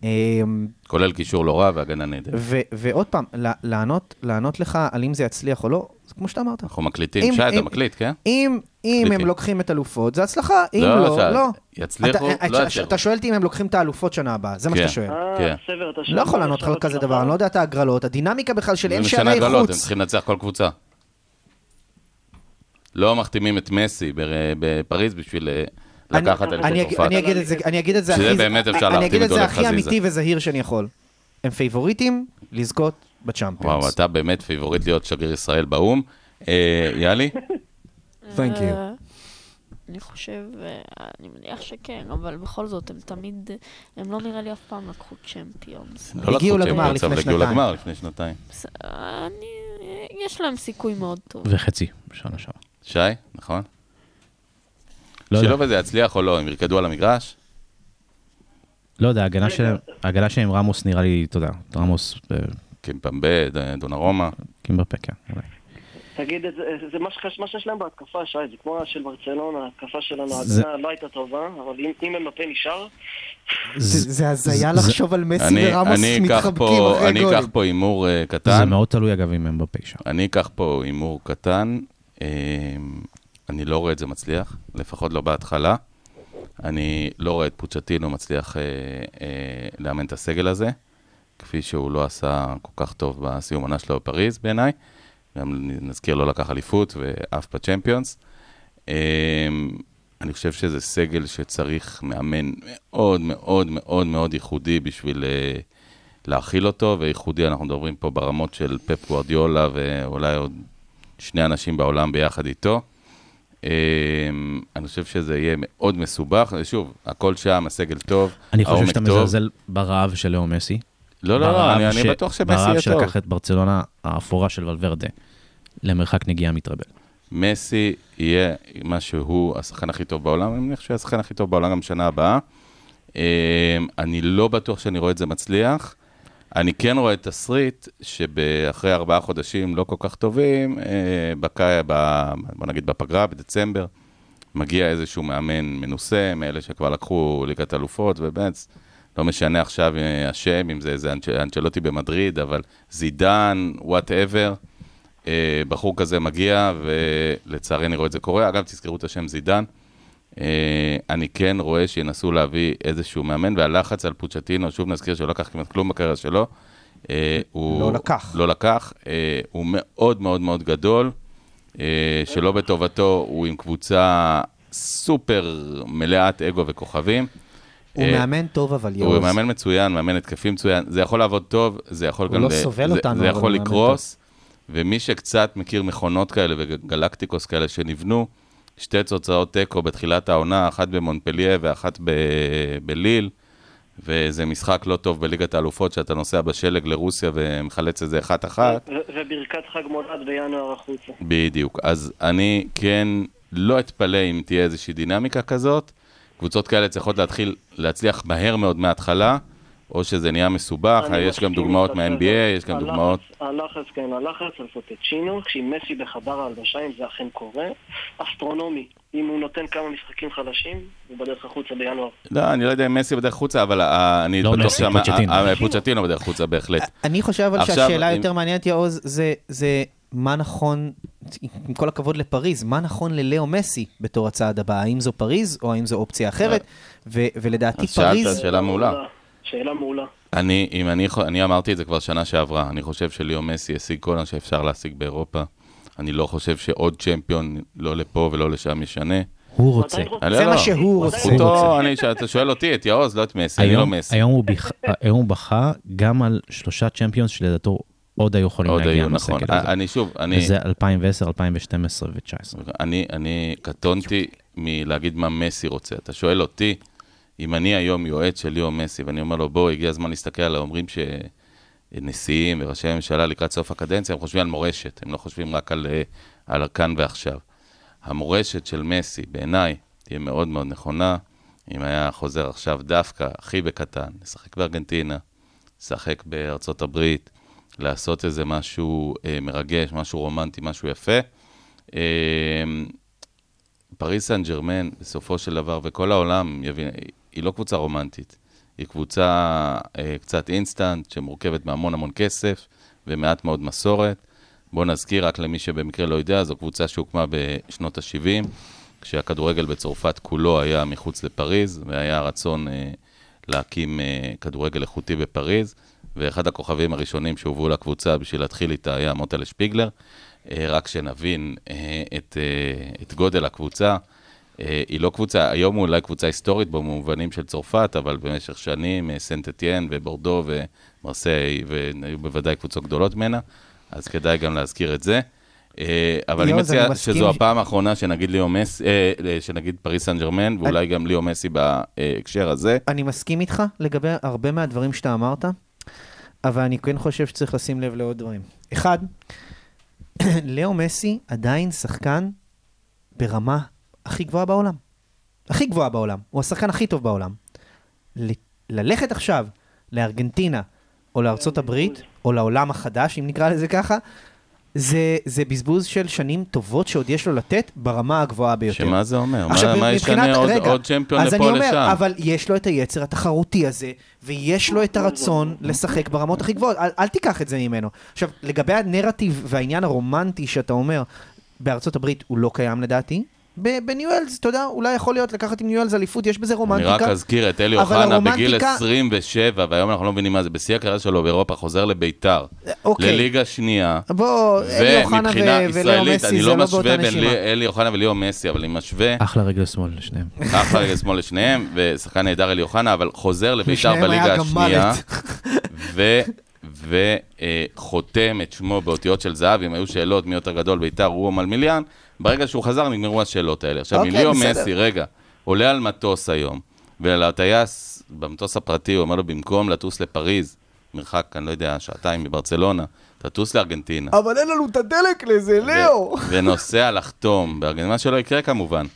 Speaker 5: אמ,
Speaker 3: כולל קישור לא רע והגנה נהדרת.
Speaker 5: ועוד פעם, לענות, לענות לך על אם זה יצליח או לא, זה כמו שאתה אמרת.
Speaker 3: אנחנו מקליטים.
Speaker 5: אם-
Speaker 3: שי, אתה
Speaker 5: אם-
Speaker 3: מקליט, כן?
Speaker 5: אם, אם. הם לוקחים את אלופות, זה הצלחה, אם
Speaker 3: לא,
Speaker 5: לא, לא.
Speaker 3: יצליחו,
Speaker 5: אתה,
Speaker 3: לא
Speaker 5: אתה-
Speaker 3: יצליחו.
Speaker 5: אתה שואל אותי אם הם לוקחים את האלופות שנה הבאה, זה מה
Speaker 3: כן.
Speaker 5: שאתה שואל.
Speaker 6: אה,
Speaker 3: כן.
Speaker 6: סבר, אתה
Speaker 5: לא
Speaker 6: שואל
Speaker 5: יכול
Speaker 6: מה
Speaker 5: לענות לך על כזה? דבר, אני לא יודע את ההגרלות, הדינמיקה בכלל של אין
Speaker 3: זה משנה
Speaker 5: שערי
Speaker 3: הגרלות, הם
Speaker 5: חוץ.
Speaker 3: צריכים לנצח כל קבוצה. לא מחתימים את מסי בפריז בשביל אה, לקחת
Speaker 5: אני
Speaker 3: אליפות צרפת.
Speaker 5: אני אגיד את זה, אני אגיד את זה
Speaker 3: שזה
Speaker 5: הכי,
Speaker 3: באמת אפשר
Speaker 5: אני
Speaker 3: להחתים
Speaker 5: אגיד
Speaker 3: את
Speaker 5: הכי
Speaker 3: חזיזה.
Speaker 5: אמיתי וזהיר שאני יכול. הם פייבוריטים לזכות בצ'אמפיונס.
Speaker 3: וואו, אתה באמת פיבוריט להיות שגריר ישראל באו"ם. אה, יאלי?
Speaker 5: Thank you.
Speaker 7: אה, אני חושב, אה, אני מניח שכן, אבל בכל זאת, הם תמיד, הם לא נראה לי אף פעם לקחו צ'מפיונס.
Speaker 3: לא לקחו
Speaker 5: הגיעו לגמר
Speaker 3: צ'מפיונס,
Speaker 5: לפני
Speaker 3: אבל הגיעו
Speaker 5: שנתיים.
Speaker 3: לגמר לפני שנתיים.
Speaker 7: אני, יש להם סיכוי מאוד טוב.
Speaker 4: וחצי בשנה שעברה.
Speaker 3: שי, נכון?
Speaker 4: לא יודע,
Speaker 3: שילוב הזה יצליח או לא, הם ירקדו על המגרש?
Speaker 4: לא יודע, ההגנה שלהם, ההגנה שלהם עם רמוס נראה לי, אתה יודע, רמוס אה,
Speaker 3: קימפמבה, דונרומה.
Speaker 4: קימברפה, כן, אולי.
Speaker 6: תגיד, זה זה מה שחש- מה שיש להם בהתקפה, שי, זה כמו של ברצלונה, ההתקפה שלנו,
Speaker 4: זה-
Speaker 6: ההגנה לא הייתה טובה, אבל אם- אם אמבפה נשאר,
Speaker 5: זה זה הזיה לחשוב על מסי
Speaker 3: אני
Speaker 5: ורמוס
Speaker 3: אני
Speaker 5: מתחבקים
Speaker 3: פה-
Speaker 5: אחרי
Speaker 3: אני
Speaker 5: גולים.
Speaker 3: אקח פה הימור אה,
Speaker 4: זה
Speaker 3: קטן.
Speaker 4: מאוד תלוי אגב עם אמבפה שם.
Speaker 3: אני אקח פה הימור קטן. אה, אני לא רואה את זה מצליח, לפחות לא בהתחלה. אני לא רואה את פוצ'טינו מצליח אה, אה, לאמן את הסגל הזה, כפי שהוא לא עשה כל כך טוב בסיום עונה שלו בפריז בעיניי. גם נזכיר, לא לקח אליפות ואף בצ'מפיונס. אה, אני חושב שזה סגל שצריך מאמן מאוד מאוד מאוד מאוד ייחודי בשביל אה, להכיל אותו, וייחודי אנחנו מדברים פה ברמות של פפ גוורדיולה ואולי עוד שני אנשים בעולם ביחד איתו. אה, אני חושב שזה יהיה מאוד מסובך, ושוב, הכל שם, הסגל טוב,
Speaker 4: אני חושב
Speaker 3: העומק
Speaker 4: שאתה
Speaker 3: טוב.
Speaker 4: מזלזל ברעב של לאו מסי.
Speaker 3: לא, לא, לא,
Speaker 4: ברעב
Speaker 3: אני, אני
Speaker 4: ש-
Speaker 3: בטוח שמסי
Speaker 4: ברעב
Speaker 3: יהיה טוב.
Speaker 4: שלקח את ברצלונה האפורה של ולוורדה למרחק נגיעה מתרבל.
Speaker 3: מסי יהיה מה שהוא השחקן הכי טוב בעולם, אני מניח שהוא יהיה השחקן הכי טוב בעולם גם בשנה הבאה. אה, אני לא בטוח שאני רואה את זה מצליח. אני כן רואה תסריט שאחרי ארבעה חודשים לא כל כך טובים, אה, בקי, ב, בוא נגיד בפגרה, בדצמבר, מגיע איזשהו מאמן מנוסה, מאלה שכבר לקחו ליגת אלופות, ובאמת, לא משנה עכשיו אה, השם, אם זה איזה אנצ'- אנצ'לוטי במדריד, אבל זידן, whatever. אה, בחור כזה מגיע, ולצערי אני רואה את זה קורה. אגב, תזכרו את השם זידן. אה, אני כן רואה שינסו להביא איזשהו מאמן, והלחץ על פוצ'טינו, שוב נזכיר שלא לקח כמעט כלום בקריירה שלו. אה, הוא
Speaker 5: לא לקח.
Speaker 3: לא לקח. אה, הוא מאוד מאוד מאוד גדול, אה, שלא בטובתו, הוא עם קבוצה סופר מלאת אגו וכוכבים.
Speaker 5: הוא
Speaker 3: אה,
Speaker 5: מאמן טוב אבל
Speaker 3: הוא
Speaker 5: יעוז.
Speaker 3: מאמן מצוין, מאמן התקפי מצוין, זה יכול לעבוד טוב, זה יכול
Speaker 5: הוא
Speaker 3: גם...
Speaker 5: לא
Speaker 3: ל-
Speaker 5: סובל
Speaker 3: זה-
Speaker 5: אותנו,
Speaker 3: זה יכול
Speaker 5: הוא
Speaker 3: לקרוס, ומי שקצת מכיר מכונות כאלה וגלקטיקוס כאלה שנבנו, שתי תוצאות תיקו בתחילת העונה, אחת במונפליה ואחת ב- בליל, וזה משחק לא טוב בליגת האלופות, שאתה נוסע בשלג לרוסיה ומחלץ איזה אחת-אחת.
Speaker 6: ו- וברכת חג מולד בינואר החוצה.
Speaker 3: בדיוק. אז אני כן לא אתפלא אם תהיה איזושהי דינמיקה כזאת. קבוצות כאלה צריכות להתחיל להצליח מהר מאוד מההתחלה, או שזה נהיה מסובך, יש גם דוגמאות מה-NBA, יש גם דוגמאות...
Speaker 6: הלחץ, כן, הלחץ על פוטצ'ינו, כשעם מסי בחדר ההלבשה, אם זה אכן קורה, אסטרונומי. אם הוא נותן כמה משחקים חלשים, הוא בדרך החוצה בינואר.
Speaker 3: לא, אני לא יודע אם מסי בדרך חוצה, אבל ה- אני
Speaker 4: לא
Speaker 3: בטוח
Speaker 4: מסי,
Speaker 3: שהמ-
Speaker 4: פוצ'טינו.
Speaker 3: ה- ה- פוצ'טינו בדרך חוצה, בהחלט.
Speaker 5: אני חושב אבל שהשאלה היותר מעניינת, יעוז, זה- זה מה נכון, עם כל הכבוד לפריז, מה נכון ללאו מסי בתור הצעד הבא? האם זו פריז או האם זו אופציה אחרת? ולדעתי
Speaker 3: אז שאלת
Speaker 5: פריז...
Speaker 3: שאלה מעולה.
Speaker 6: שאלה מעולה.
Speaker 3: אני, אם אני, אני אמרתי את זה כבר שנה שעברה, אני חושב שליאו מסי השיג כל מה שאפשר להשיג באירופה. אני לא חושב שעוד צ'מפיון, לא לפה ולא לשם, ישנה.
Speaker 4: הוא רוצה.
Speaker 3: אני
Speaker 5: זה
Speaker 3: לא-
Speaker 5: מה שהוא
Speaker 3: לא,
Speaker 5: רוצה.
Speaker 3: זכותו, אני- אתה שואל אותי, את יעוז, לא את מסי, אני לא
Speaker 4: היום,
Speaker 3: מסי.
Speaker 4: היום, הוא ביח, היום הוא בכה גם על שלושה צ'מפיונס שלדעתו עוד היו יכולים
Speaker 3: עוד
Speaker 4: להגיע
Speaker 3: היו, נכון.
Speaker 4: הזה.
Speaker 3: אני שוב, אני...
Speaker 4: וזה 2010, 2012 ו-2019.
Speaker 3: אני, אני קטונתי מלהגיד מה מסי רוצה. אתה שואל אותי, אם אני היום יועץ של ליאו מסי, ואני אומר לו, בוא, הגיע הזמן להסתכל על האומרים שנשיאים וראשי ממשלה לקראת סוף הקדנציה, הם חושבים על מורשת, הם לא חושבים רק על, אה, על כאן ועכשיו. המורשת של מסי, בעיניי, תהיה מאוד מאוד נכונה, אם היה חוזר עכשיו דווקא, הכי בקטן, לשחק בארגנטינה, לשחק בארצות הברית, לעשות איזה משהו אה, מרגש, משהו רומנטי, משהו יפה. אה, פריס סן ג'רמן, בסופו של דבר, וכל העולם יבין, היא לא קבוצה רומנטית. היא קבוצה אה, קצת אינסטנט, שמורכבת מהמון המון כסף ומעט מאוד מסורת. בואו נזכיר, רק למי שבמקרה לא יודע, זו קבוצה שהוקמה בשנות ה-70, כשהכדורגל בצרפת כולו היה מחוץ לפריז, והיה רצון אה, להקים אה, כדורגל איכותי בפריז, ואחד הכוכבים הראשונים שהובאו לקבוצה בשביל להתחיל איתה היה מוטלה שפיגלר. אה, רק שנבין אה, את, אה, את גודל הקבוצה. אה, היא לא קבוצה, היום היא אולי קבוצה היסטורית במובנים של צרפת, אבל במשך שנים אה, סנט אתיין ובורדו ומרסיי, והיו בוודאי קבוצות גדולות ממנה, אז כדאי גם להזכיר את זה. אה, אבל אני
Speaker 5: אני
Speaker 3: מציע שזו הפעם האחרונה שנגיד ליאו מסי, שנגיד פריס סן ג'רמן, ואולי גם ליאו מסי בהקשר הזה.
Speaker 5: אני מסכים איתך לגבי הרבה מהדברים שאתה אמרת, אבל אני כן חושב שצריך לשים לב לעוד דברים. אחד, לאו מסי עדיין שחקן ברמה הכי גבוהה בעולם. הכי גבוהה בעולם. הוא השחקן הכי טוב בעולם. ל- ללכת עכשיו לארגנטינה, או לארצות הברית, או לעולם החדש, אם נקרא לזה ככה, זה, זה בזבוז של שנים טובות שעוד יש לו לתת ברמה הגבוהה ביותר.
Speaker 3: שמה זה אומר? מה-
Speaker 5: עכשיו,
Speaker 3: מה
Speaker 5: מבחינת-
Speaker 3: ישנה עוד-
Speaker 5: רגע,
Speaker 3: עוד צ'מפיון
Speaker 5: אז
Speaker 3: לפה
Speaker 5: אני אומר,
Speaker 3: לשם?
Speaker 5: אבל יש לו את היצר התחרותי הזה, ויש לו את הרצון לשחק ברמות הכי גבוהות. אל, אל תיקח את זה ממנו. עכשיו, לגבי הנרטיב והעניין הרומנטי שאתה אומר, בארצות הברית הוא לא קיים לדעתי. ב- בניואלס, אתה יודע, אולי יכול להיות לקחת עם ניואלס אליפות, יש בזה
Speaker 3: אני
Speaker 5: רומנטיקה.
Speaker 3: רק אזכיר את אלי אוחנה בגיל
Speaker 5: הרומנטיקה-
Speaker 3: 27, והיום אנחנו לא מבינים מה זה, בשיא הקריירה שלו באירופה, חוזר לביתר,
Speaker 5: אוקיי.
Speaker 3: לליגה שנייה.
Speaker 5: בוא, אלי אוחנה ו-
Speaker 3: ישראלית,
Speaker 5: מסי
Speaker 3: אני לא
Speaker 5: לא
Speaker 3: משווה בין אלי אוחנה וליאו מסי, אבל אני משווה
Speaker 4: אחלה רגל שמאל לשניהם.
Speaker 3: אחלה רגל שמאל לשניהם, ושחקן נהדר אלי אוחנה, אבל חוזר לביתר בליגה השנייה,
Speaker 5: מלט.
Speaker 3: וחותם את שמו באותיות של זהב, אם היו שאלות מי יותר גדול, ביתר הוא או מלמיליאן, ברגע שהוא חזר נגמרו השאלות האלה. עכשיו,
Speaker 5: אוקיי,
Speaker 3: מיליו. מסי, רגע, עולה על מטוס היום, ולטייס במטוס הפרטי, הוא אומר לו, במקום לטוס לפריז, מרחק, אני לא יודע, שעתיים מברצלונה, תטוס לארגנטינה.
Speaker 5: אבל אין לנו את הדלק לזה, לאו.
Speaker 3: ונוסע לחתום בארגנטינה, מה שלא יקרה כמובן.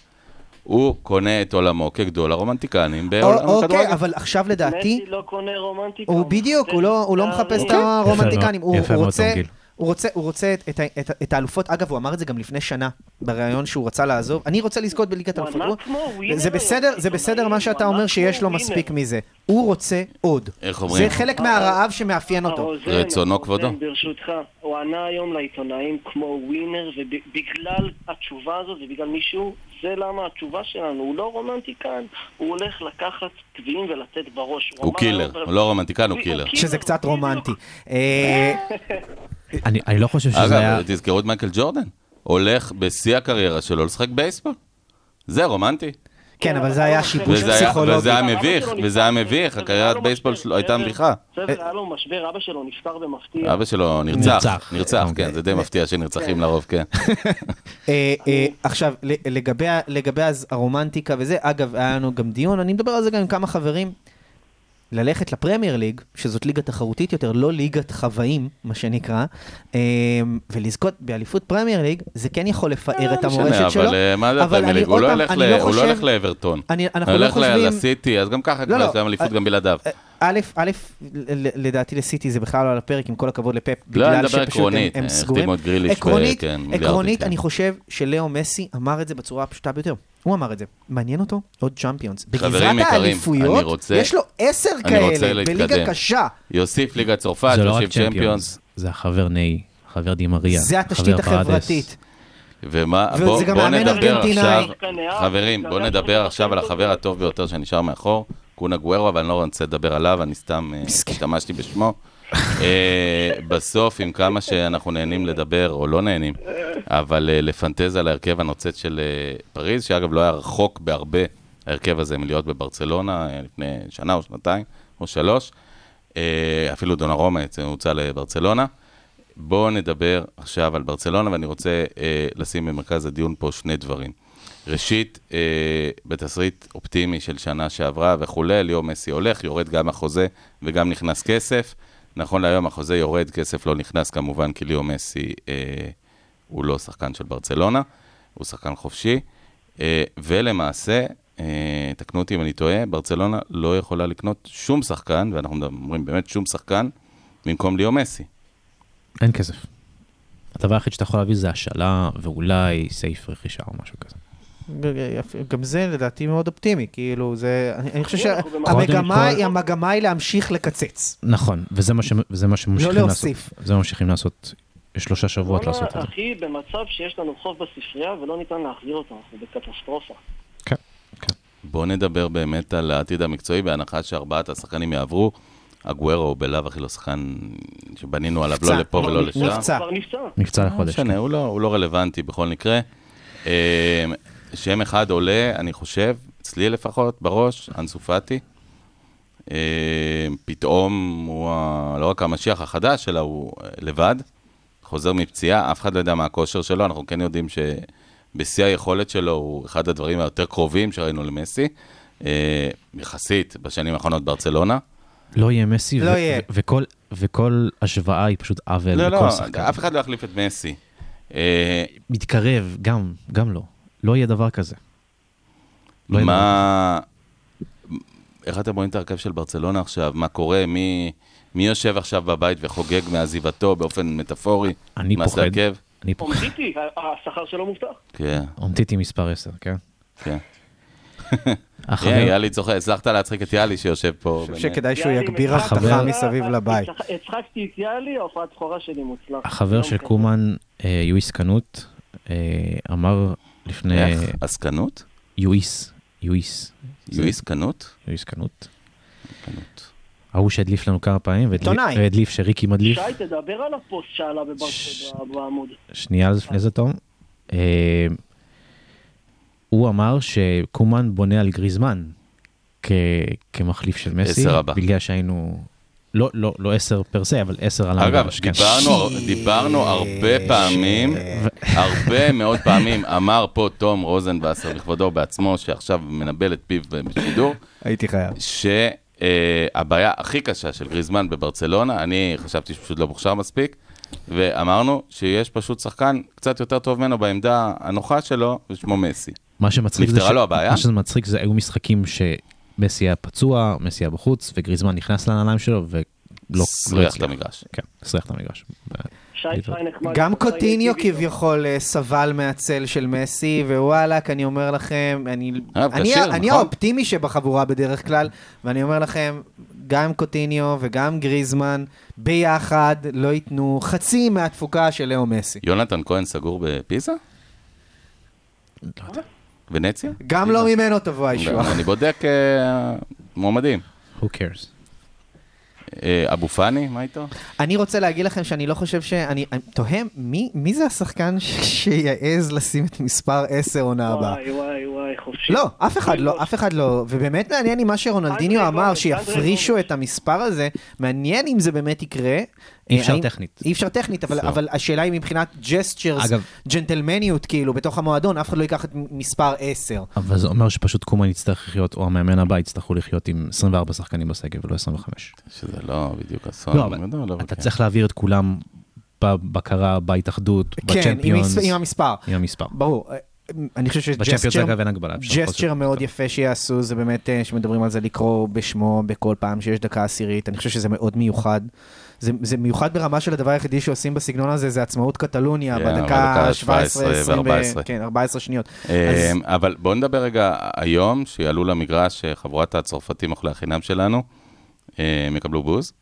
Speaker 3: הוא קונה את עולמו כגדול הרומנטיקנים בעולם
Speaker 5: אוקיי,
Speaker 3: הכדורגל.
Speaker 5: אבל עכשיו לדעתי,
Speaker 6: מסי לא קונה רומנטיקה.
Speaker 5: הוא בדיוק, הוא לא, לא מחפש את הרומנטיקנים, הוא,
Speaker 4: יפה מאוד,
Speaker 5: רוצה,
Speaker 4: תרגיל.
Speaker 5: הוא רוצה, הוא רוצה את, את, את, את האלופות, אגב, הוא אמר את זה גם לפני שנה, בריאיון שהוא רצה לעזוב, אני רוצה לזכות בליגת
Speaker 6: הוא
Speaker 5: אלופות.
Speaker 6: ענה
Speaker 5: הוא-
Speaker 6: כמו winner
Speaker 5: זה בסדר, זה בסדר מה שאתה אומר שיש לו מספיק. מזה. הוא רוצה עוד.
Speaker 3: איך אומרים?
Speaker 5: זה חלק מהרעב שמאפיין אותו.
Speaker 3: רצונו כבודו.
Speaker 6: ברשותך, הוא ענה היום לעיתונאים כמו winner, ובגלל התשובה הזאת ובגלל מישהו, זה למה התשובה שלנו. הוא לא רומנטיקן, הוא הולך לקחת גביעים ולתת בראש.
Speaker 3: הוא killer,
Speaker 6: היום-
Speaker 3: הוא לא רומנטיקן, הוא
Speaker 6: הוא killer.
Speaker 5: שזה קצת. רומנטי. אה,
Speaker 4: אני אני לא חושב שזה היה...
Speaker 3: אגב, תזכרו את מייקל ג'ורדן. הולך בשיא הקריירה שלו לשחק בייסבול. זה רומנטי.
Speaker 5: כן, אבל זה היה שיבוש פסיכולוגי.
Speaker 3: וזה היה מביך, וזה היה מביך, הקריירת בייסבול שלו הייתה מביכה.
Speaker 6: סבר, היה לו משבר, אבא שלו נפטר במפתיע.
Speaker 3: אבא שלו נרצח,
Speaker 4: נרצח. אוקיי.
Speaker 3: כן, זה די מפתיע שנרצחים לרוב, כן.
Speaker 5: אה, אה, עכשיו, לגבי הרומנטיקה וזה, אגב, היה לנו גם דיון, אני מדבר על זה גם עם כמה חברים. ללכת לפרמייר ליג, שזאת ליגה תחרותית יותר, לא ליגת חוואים, מה שנקרא, אה, ולזכות באליפות פרמייר ליג, זה כן יכול לפאר את
Speaker 3: לא
Speaker 5: המורשת שלו.
Speaker 3: אבל אה, מה זה הפרמייר
Speaker 5: אני
Speaker 3: ליג? הוא לא הולך
Speaker 5: לא
Speaker 3: לא לאברטון. הוא הולך. לסיטי, אז גם ככה
Speaker 5: לא,
Speaker 3: כבר
Speaker 5: לא,
Speaker 3: יש להם אליפות
Speaker 5: אה,
Speaker 3: גם בלעדיו.
Speaker 5: א', א', לדעתי לסיטי זה בכלל לא על הפרק, עם כל הכבוד
Speaker 3: אני
Speaker 5: בגלל שפשוט הם-
Speaker 3: אה,
Speaker 5: סגורים. עקרונית,
Speaker 3: כן, כן.
Speaker 5: אני חושב שלאו מסי אמר את זה בצורה הפשוטה ביותר. הוא אמר את זה. מעניין אותו עוד צ'אמפיונס.
Speaker 3: חברים
Speaker 5: בגזרת
Speaker 3: יקרים, אני
Speaker 5: רוצה, יש לו עשר
Speaker 3: אני רוצה
Speaker 5: כאלה. בליגה קשה.
Speaker 3: יוסיף ליגת צרפת,
Speaker 4: זה לא רק
Speaker 3: יוסיף צ'מפיונס.
Speaker 4: צ'מפיונס, זה החבר נאי, חבר דימריה,
Speaker 5: זה התשתית. החברתית.
Speaker 3: ומה,
Speaker 5: וזה
Speaker 3: בוא,
Speaker 5: גם
Speaker 3: בוא
Speaker 5: מאמן
Speaker 3: נדבר. עכשיו, חברים, בוא נדבר עכשיו על החבר הטוב ביותר שנשאר מאחור, קונה גוורו, אבל אני לא רוצה לדבר עליו, אני סתם אה. השתמשתי בשמו. אה, בסוף, עם כמה שאנחנו נהנים לדבר, או לא נהנים, אבל אה, לפנטז על ההרכב הנוצץ של אה, פריז, שאגב לא היה רחוק בהרבה, ההרכב הזה, מלהיות בברצלונה לפני שנה או שנתיים או שלוש. אפילו דונרומה הוצא לברצלונה. בואו נדבר עכשיו על ברצלונה, ואני רוצה אה, לשים במרכז הדיון פה שני דברים. ראשית, אה, בתסריט אופטימי של שנה שעברה וכולי, ליאור מסי הולך, יורד גם החוזה וגם נכנס כסף. נכון להיום החוזה יורד, כסף לא נכנס כמובן, כי ליאור מסי אה, הוא לא שחקן של ברצלונה, הוא שחקן חופשי. אה, ולמעשה, אה, תקנו אותי אם אני טועה, ברצלונה לא יכולה לקנות שום שחקן, ואנחנו אומרים באמת שום שחקן, במקום ליאור מסי.
Speaker 4: אין כסף. הדבר היחיד שאתה יכול להביא זה השאלה, ואולי סעיף רכישה או משהו כזה.
Speaker 5: גם זה לדעתי מאוד אופטימי, כאילו זה, אני אני חושב שהמגמה היא, המגמה היא להמשיך לקצץ.
Speaker 4: נכון, וזה מה, ש... וזה מה שממשיכים לעשות.
Speaker 5: להוסיף.
Speaker 4: זה מה שממשיכים לעשות. יש שלושה שבועות לעשות את זה.
Speaker 6: אחי, במצב שיש לנו חוב בספרייה ולא ניתן להחזיר אותו, אנחנו בקטסטרופה.
Speaker 4: כן, כן.
Speaker 3: בואו נדבר באמת על העתיד המקצועי, בהנחה שארבעת השחקנים יעברו. הגוורו הוא בלאו הכי לא שחקן שבנינו עליו לא. לפה ולא לשם.
Speaker 5: נפצע.
Speaker 6: נפצע.
Speaker 4: נפצע
Speaker 3: לא
Speaker 4: לחודש.
Speaker 3: משנה, הוא לא, הוא לא רלוונטי בכל מקרה. שם אחד עולה, אני חושב, אצלי לפחות, בראש, אנסו פאטי. אה, פתאום הוא ה- לא רק המשיח החדש, אלא הוא אה, לבד, חוזר מפציעה, אף אחד לא יודע מה הכושר שלו, אנחנו כן יודעים שבשיא היכולת שלו הוא אחד הדברים היותר קרובים שראינו למסי, אה, יחסית בשנים האחרונות ברצלונה.
Speaker 4: לא יהיה מסי,
Speaker 5: לא
Speaker 4: ו-
Speaker 5: יהיה.
Speaker 4: ו- וכל, וכל השוואה היא פשוט עוול
Speaker 3: לא,
Speaker 4: בכל
Speaker 3: לא,
Speaker 4: שחקן.
Speaker 3: אף אחד לא יחליף את מסי.
Speaker 4: מתקרב, גם, גם לא. לא יהיה דבר כזה. לא
Speaker 3: מה... איך אתם רואים את ההרכב של ברצלונה עכשיו? מה קורה? מי, מי יושב עכשיו בבית וחוגג מעזיבתו באופן מטאפורי?
Speaker 4: אני
Speaker 3: מה זה
Speaker 4: פוחד.
Speaker 3: ההרכב?
Speaker 4: אני פוחד.
Speaker 6: אומטיטי, השכר שלו מובטח.
Speaker 3: כן,
Speaker 4: אומטיטי מספר 10, כן?
Speaker 3: כן.
Speaker 4: החבר,
Speaker 3: אה, יאלי צוחק, הצלחת להצחיק את יאלי שיושב פה.
Speaker 5: אני חושב. שכדאי שהוא יגביר
Speaker 6: מצחק
Speaker 5: אבטחה
Speaker 4: חבר-
Speaker 5: מסביב לבית.
Speaker 6: הצחק- הצחקתי את יאלי, ההופעת בכורה שלי מוצלח.
Speaker 4: החבר
Speaker 6: לא
Speaker 4: של. קומן, אה, יואיס קנוט, אה, אמר לפני...
Speaker 3: איך? עסקנות?
Speaker 4: יואיס, יואיס.
Speaker 3: יואיס קנות?
Speaker 4: יואיס קנוט.
Speaker 3: קנות.
Speaker 4: ההוא שהדליף לנו כמה פעמים, והדליף- שריקי מדליף.
Speaker 6: שי, תדבר על הפוסט שעלה בעמוד.
Speaker 4: שנייה לפני זה, תום. אה, הוא אמר שקומן בונה על גריזמן כמחליף של מסי.
Speaker 3: עשר הבא.
Speaker 4: בגלל שהיינו... לא, לא, לא עשר פר סה, אבל עשר על
Speaker 3: אגב,
Speaker 4: המגרש, כן.
Speaker 3: דיברנו, דיברנו הרבה פעמים, הרבה מאוד פעמים, אמר פה תום רוזנבסר בכבודו בעצמו, שעכשיו מנבל את פיו בשידור,
Speaker 5: הייתי חייב.
Speaker 3: שהבעיה הכי קשה של גריזמן בברצלונה, אני חשבתי שהוא פשוט לא מוכשר מספיק, ואמרנו שיש פשוט שחקן קצת יותר טוב ממנו בעמדה הנוחה שלו, ושמו מסי.
Speaker 4: מה שמצחיק זה
Speaker 3: הבעיה?
Speaker 4: מה שמצחיק זה היו משחקים שמסי היה פצוע, מסי היה בחוץ, וגריזמן נכנס לנעליים שלו ולא לא
Speaker 3: סריח את. המגרש.
Speaker 4: כן, סריח את המגרש.
Speaker 5: גם קוטיניו. כביכול אה, סבל מהצל של מסי, ווואלאק, אני אומר לכם, אני
Speaker 3: אה,
Speaker 5: אני-
Speaker 3: נכון?
Speaker 5: האופטימי שבחבורה בדרך כלל, ואני אומר לכם, גם קוטיניו וגם גריזמן ביחד לא ייתנו חצי מהתפוקה של לאו מסי.
Speaker 3: יונתן כהן סגור בפיזה?
Speaker 4: לא יודע.
Speaker 3: ונציה?
Speaker 5: גם לא ממנו תבוא הישועה.
Speaker 3: אני בודק אה, מועמדים.
Speaker 4: Who cares?
Speaker 3: אה, אבו פאני, מה איתו?
Speaker 5: אני רוצה להגיד לכם שאני לא חושב שאני אני תוהה, מי מי זה השחקן ש- שיעז לשים את מספר 10 עונה הבאה?
Speaker 6: וואי וואי וואי, חופשי.
Speaker 5: לא, אף אחד לא, אף אחד לא, ובאמת מעניין עם מה שרונלדיניו אמר, שיפרישו את המספר הזה, מעניין אם זה באמת יקרה.
Speaker 4: אי אפשר טכנית.
Speaker 5: אי אפשר טכנית, אבל. אבל השאלה היא מבחינת ג'סטשרס,
Speaker 4: אגב-
Speaker 5: ג'נטלמניות כאילו, בתוך המועדון, אף אחד לא ייקח את מספר 10.
Speaker 4: אבל זה אומר שפשוט קומן יצטרך לחיות, או המאמן הבא יצטרכו לחיות עם 24 שחקנים בסגל ולא 25.
Speaker 3: שזה לא בדיוק אסון.
Speaker 4: לא, אבל אתה
Speaker 3: כן.
Speaker 4: צריך להעביר את כולם בבקרה, בהתאחדות,
Speaker 5: כן, עם,
Speaker 4: בצ'מפיונס,
Speaker 5: המס- עם המספר.
Speaker 4: עם המספר.
Speaker 5: ברור. אני חושב שג'סטשר. מאוד יפה שיעשו, זה באמת, אה, שמדברים על זה, לקרוא בשמו בכל פעם שיש דקה עשירית, אני חושב שזה מאוד מיוחד. זה, זה מיוחד ברמה של הדבר היחידי שעושים בסגנון הזה, זה עצמאות קטלוניה,
Speaker 3: כן,
Speaker 5: בדקה
Speaker 3: בדקה
Speaker 5: 17, 20, ו-
Speaker 3: 14.
Speaker 5: כן, 14 שניות.
Speaker 3: אה,
Speaker 5: אז-
Speaker 3: אבל בואו נדבר רגע היום, שיעלו למגרש אה, חבורת הצרפתים אוכלי החינם שלנו, אה, הם יקבלו בוז.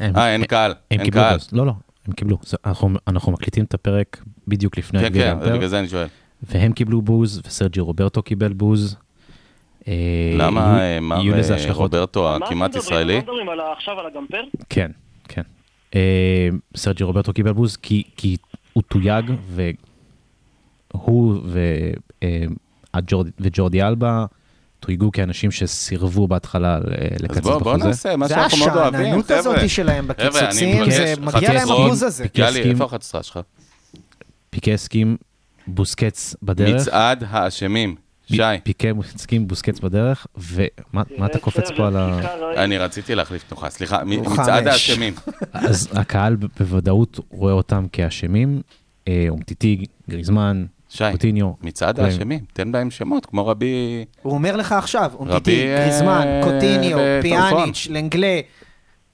Speaker 3: אה, אין קהל, אין קהל.
Speaker 4: לא, לא, הם קיבלו. אנחנו- אנחנו מקליטים את הפרק בדיוק לפני
Speaker 3: כן,
Speaker 4: הגביע
Speaker 3: כן, בגלל זה אני שואל.
Speaker 4: והם קיבלו בוז, וסרג'י רוברטו קיבל בוז.
Speaker 3: למה מר. רוברטו
Speaker 6: מה
Speaker 3: הכמעט? ישראלי?
Speaker 6: אתם לא מדברים עכשיו על הגמפר?
Speaker 4: כן, סרג'י רוברטו קיבל בוז כי, כי הוא תויג, והוא ו, אה, וג'ורדי אלבה תויגו כאנשים שסירבו בהתחלה אה,
Speaker 3: אז
Speaker 4: לקצץ
Speaker 3: בוא,
Speaker 4: בחוזה.
Speaker 3: נעשה מה
Speaker 5: זה
Speaker 3: שאנחנו מאוד אוהבים,
Speaker 5: השאננות
Speaker 3: חבר'ה.
Speaker 5: הזאת שלהם
Speaker 3: חבר'ה, אני
Speaker 5: בקיצוצים, זה מגיע להם הבוז הזה.
Speaker 4: הסכים.
Speaker 3: איפה החצוצרה שלך?
Speaker 4: פיקה הסכים, בוסקץ בדרך.
Speaker 3: מצעד האשמים. שי,
Speaker 4: פיקה הסכים, בוסקץ בדרך, ומה מה אתה קופץ פה על ה...
Speaker 3: אני רציתי להחליף תנוחה, סליחה, מצעד. האשמים.
Speaker 4: אז הקהל בוודאות רואה אותם כאשמים, אה, אומטיטי, גריזמן,
Speaker 3: שי,
Speaker 4: קוטיניו.
Speaker 3: מצעד
Speaker 4: כולם.
Speaker 3: האשמים, תן בהם שמות, כמו רבי...
Speaker 5: הוא אומר לך עכשיו, אומטיטי,
Speaker 3: אה,
Speaker 5: גריזמן, קוטיניו,
Speaker 3: וטרפון.
Speaker 5: פיאניץ', לנגלה,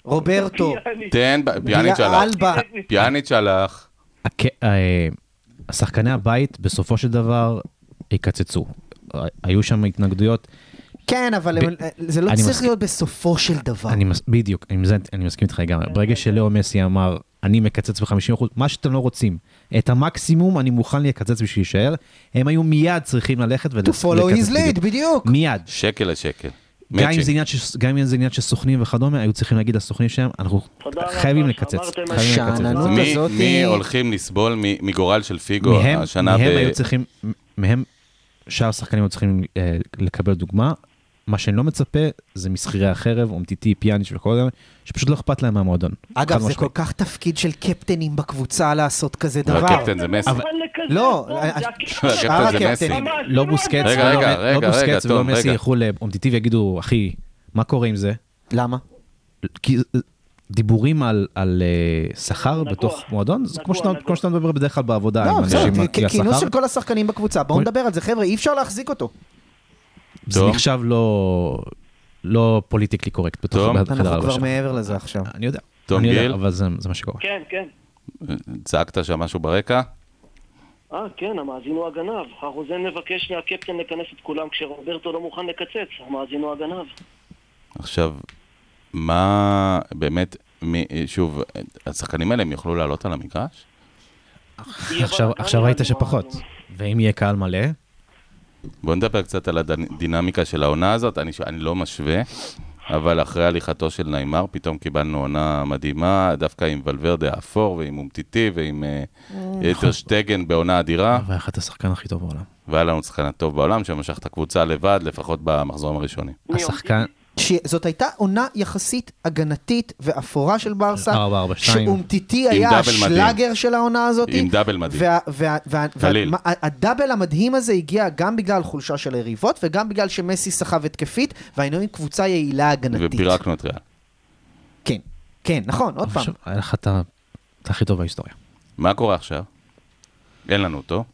Speaker 5: רוברטו,
Speaker 3: תן, פיאניץ' הלך. פיאניץ' הלך.
Speaker 4: אה, השחקני הבית בסופו של דבר יקצצו. היו שם התנגדויות,
Speaker 5: כן, אבל
Speaker 4: ב-
Speaker 5: זה לא צריך. להיות בסופו של דבר.
Speaker 4: אני מס... בדיוק, עם זה אני מסכים איתך לגמרי. ברגע שלאו מסי אמר, אני מקצץ ב-50%, מה שאתם לא רוצים, את המקסימום אני מוכן לקצץ בשביל להישאר, הם היו מיד צריכים ללכת
Speaker 5: To
Speaker 4: ולקצץ.
Speaker 5: follow his lead, בדיוק.
Speaker 4: מיד.
Speaker 3: שקל לשקל.
Speaker 4: גם אם. זה עניין של, גם אם זה עניין של סוכנים וכדומה, היו צריכים להגיד לסוכנים שלהם, אנחנו חייבים לקצץ.
Speaker 3: מי-
Speaker 5: הזאת
Speaker 3: מי
Speaker 5: היא-
Speaker 3: הולכים לסבול מ- מגורל של פיגו השנה
Speaker 4: מהם. היו צריכים, מהם שאר השחקנים היו צריכים אה, לקבל דוגמה. מה שאני לא מצפה זה משכירי החרב, אומטיטי, פיאניץ' וכל זה, שפשוט לא אכפת להם מהמועדון.
Speaker 5: אגב, זה כל
Speaker 4: משמעית.
Speaker 5: כך תפקיד של קפטנים בקבוצה לעשות כזה דבר.
Speaker 3: והקפטן זה מסי.
Speaker 5: לא,
Speaker 3: הקפטן
Speaker 5: שאר
Speaker 3: זה מסי.
Speaker 5: הקפטנים.
Speaker 4: לא בוסקץ ולא-
Speaker 3: רגע,
Speaker 4: לא מסי. ילכו לאומטיטי ויגידו, אחי, מה קורה עם זה?
Speaker 5: למה?
Speaker 4: כי אה, דיבורים על, על אה, שכר
Speaker 6: נגוע.
Speaker 4: בתוך מועדון, זה כמו שאתה. כמו שאתה מדבר בדרך כלל בעבודה
Speaker 5: לא,
Speaker 4: עם אנשים על
Speaker 5: כינוס
Speaker 4: השכר,
Speaker 5: של כל השחקנים בקבוצה, בואו
Speaker 4: כל-
Speaker 5: נדבר על זה, חבר'ה, אי אפשר להחזיק אותו.
Speaker 4: זה
Speaker 3: טוב.
Speaker 4: נחשב לא, לא פוליטיקלי קורקט בתוך
Speaker 3: טוב.
Speaker 4: בחדר
Speaker 5: אנחנו כבר
Speaker 4: הלבשה.
Speaker 5: מעבר לזה עכשיו.
Speaker 4: אני יודע,
Speaker 3: תום
Speaker 4: אני יודע,
Speaker 3: גיל?
Speaker 4: אבל זה, זה מה שקורה.
Speaker 6: כן, כן.
Speaker 3: צעקת שם משהו ברקע?
Speaker 6: אה, כן, המאזין הוא הגנב. הרוזן מבקש מהקפטן לכנס את כולם כשרוברטו לא מוכן לקצץ. המאזין הוא הגנב.
Speaker 3: עכשיו, מה באמת, מי, שוב, השחקנים האלה הם יוכלו לעלות על המגרש?
Speaker 4: עכשיו, עכשיו ראית שפחות. ואם יהיה קהל מלא,
Speaker 3: בואו נדבר קצת על הדינמיקה של העונה הזאת. אני, אני לא משווה, אבל אחרי הליכתו של נעימר, פתאום קיבלנו עונה מדהימה, דווקא עם ולוורדה האפור ועם אומטיטי ועם אה, טרשטגן בעונה אדירה,
Speaker 4: והיה לך את השחקן הכי טוב בעולם.
Speaker 3: והיה לנו שחקן הטוב בעולם שמשך את הקבוצה לבד, לפחות במחזורים הראשונים.
Speaker 4: השחקן,
Speaker 5: שזאת הייתה עונה יחסית הגנתית ואפורה של ברסה,
Speaker 4: 4-4-2.
Speaker 5: שאומטיטי היה. השלאגר של העונה הזאת.
Speaker 3: עם דאבל מדהים.
Speaker 5: וה- וה- וה-
Speaker 3: קליל.
Speaker 5: וה- הדאבל המדהים הזה הגיע גם בגלל חולשה של היריבות, וגם בגלל שמסי סחב התקפית, והיינו עם קבוצה יעילה הגנתית.
Speaker 3: ופירקנו את ריאל.
Speaker 5: כן, כן, נכון, עוד פעם.
Speaker 4: היה לך את הכי טוב בהיסטוריה.
Speaker 3: מה קורה עכשיו? אין לנו אותו.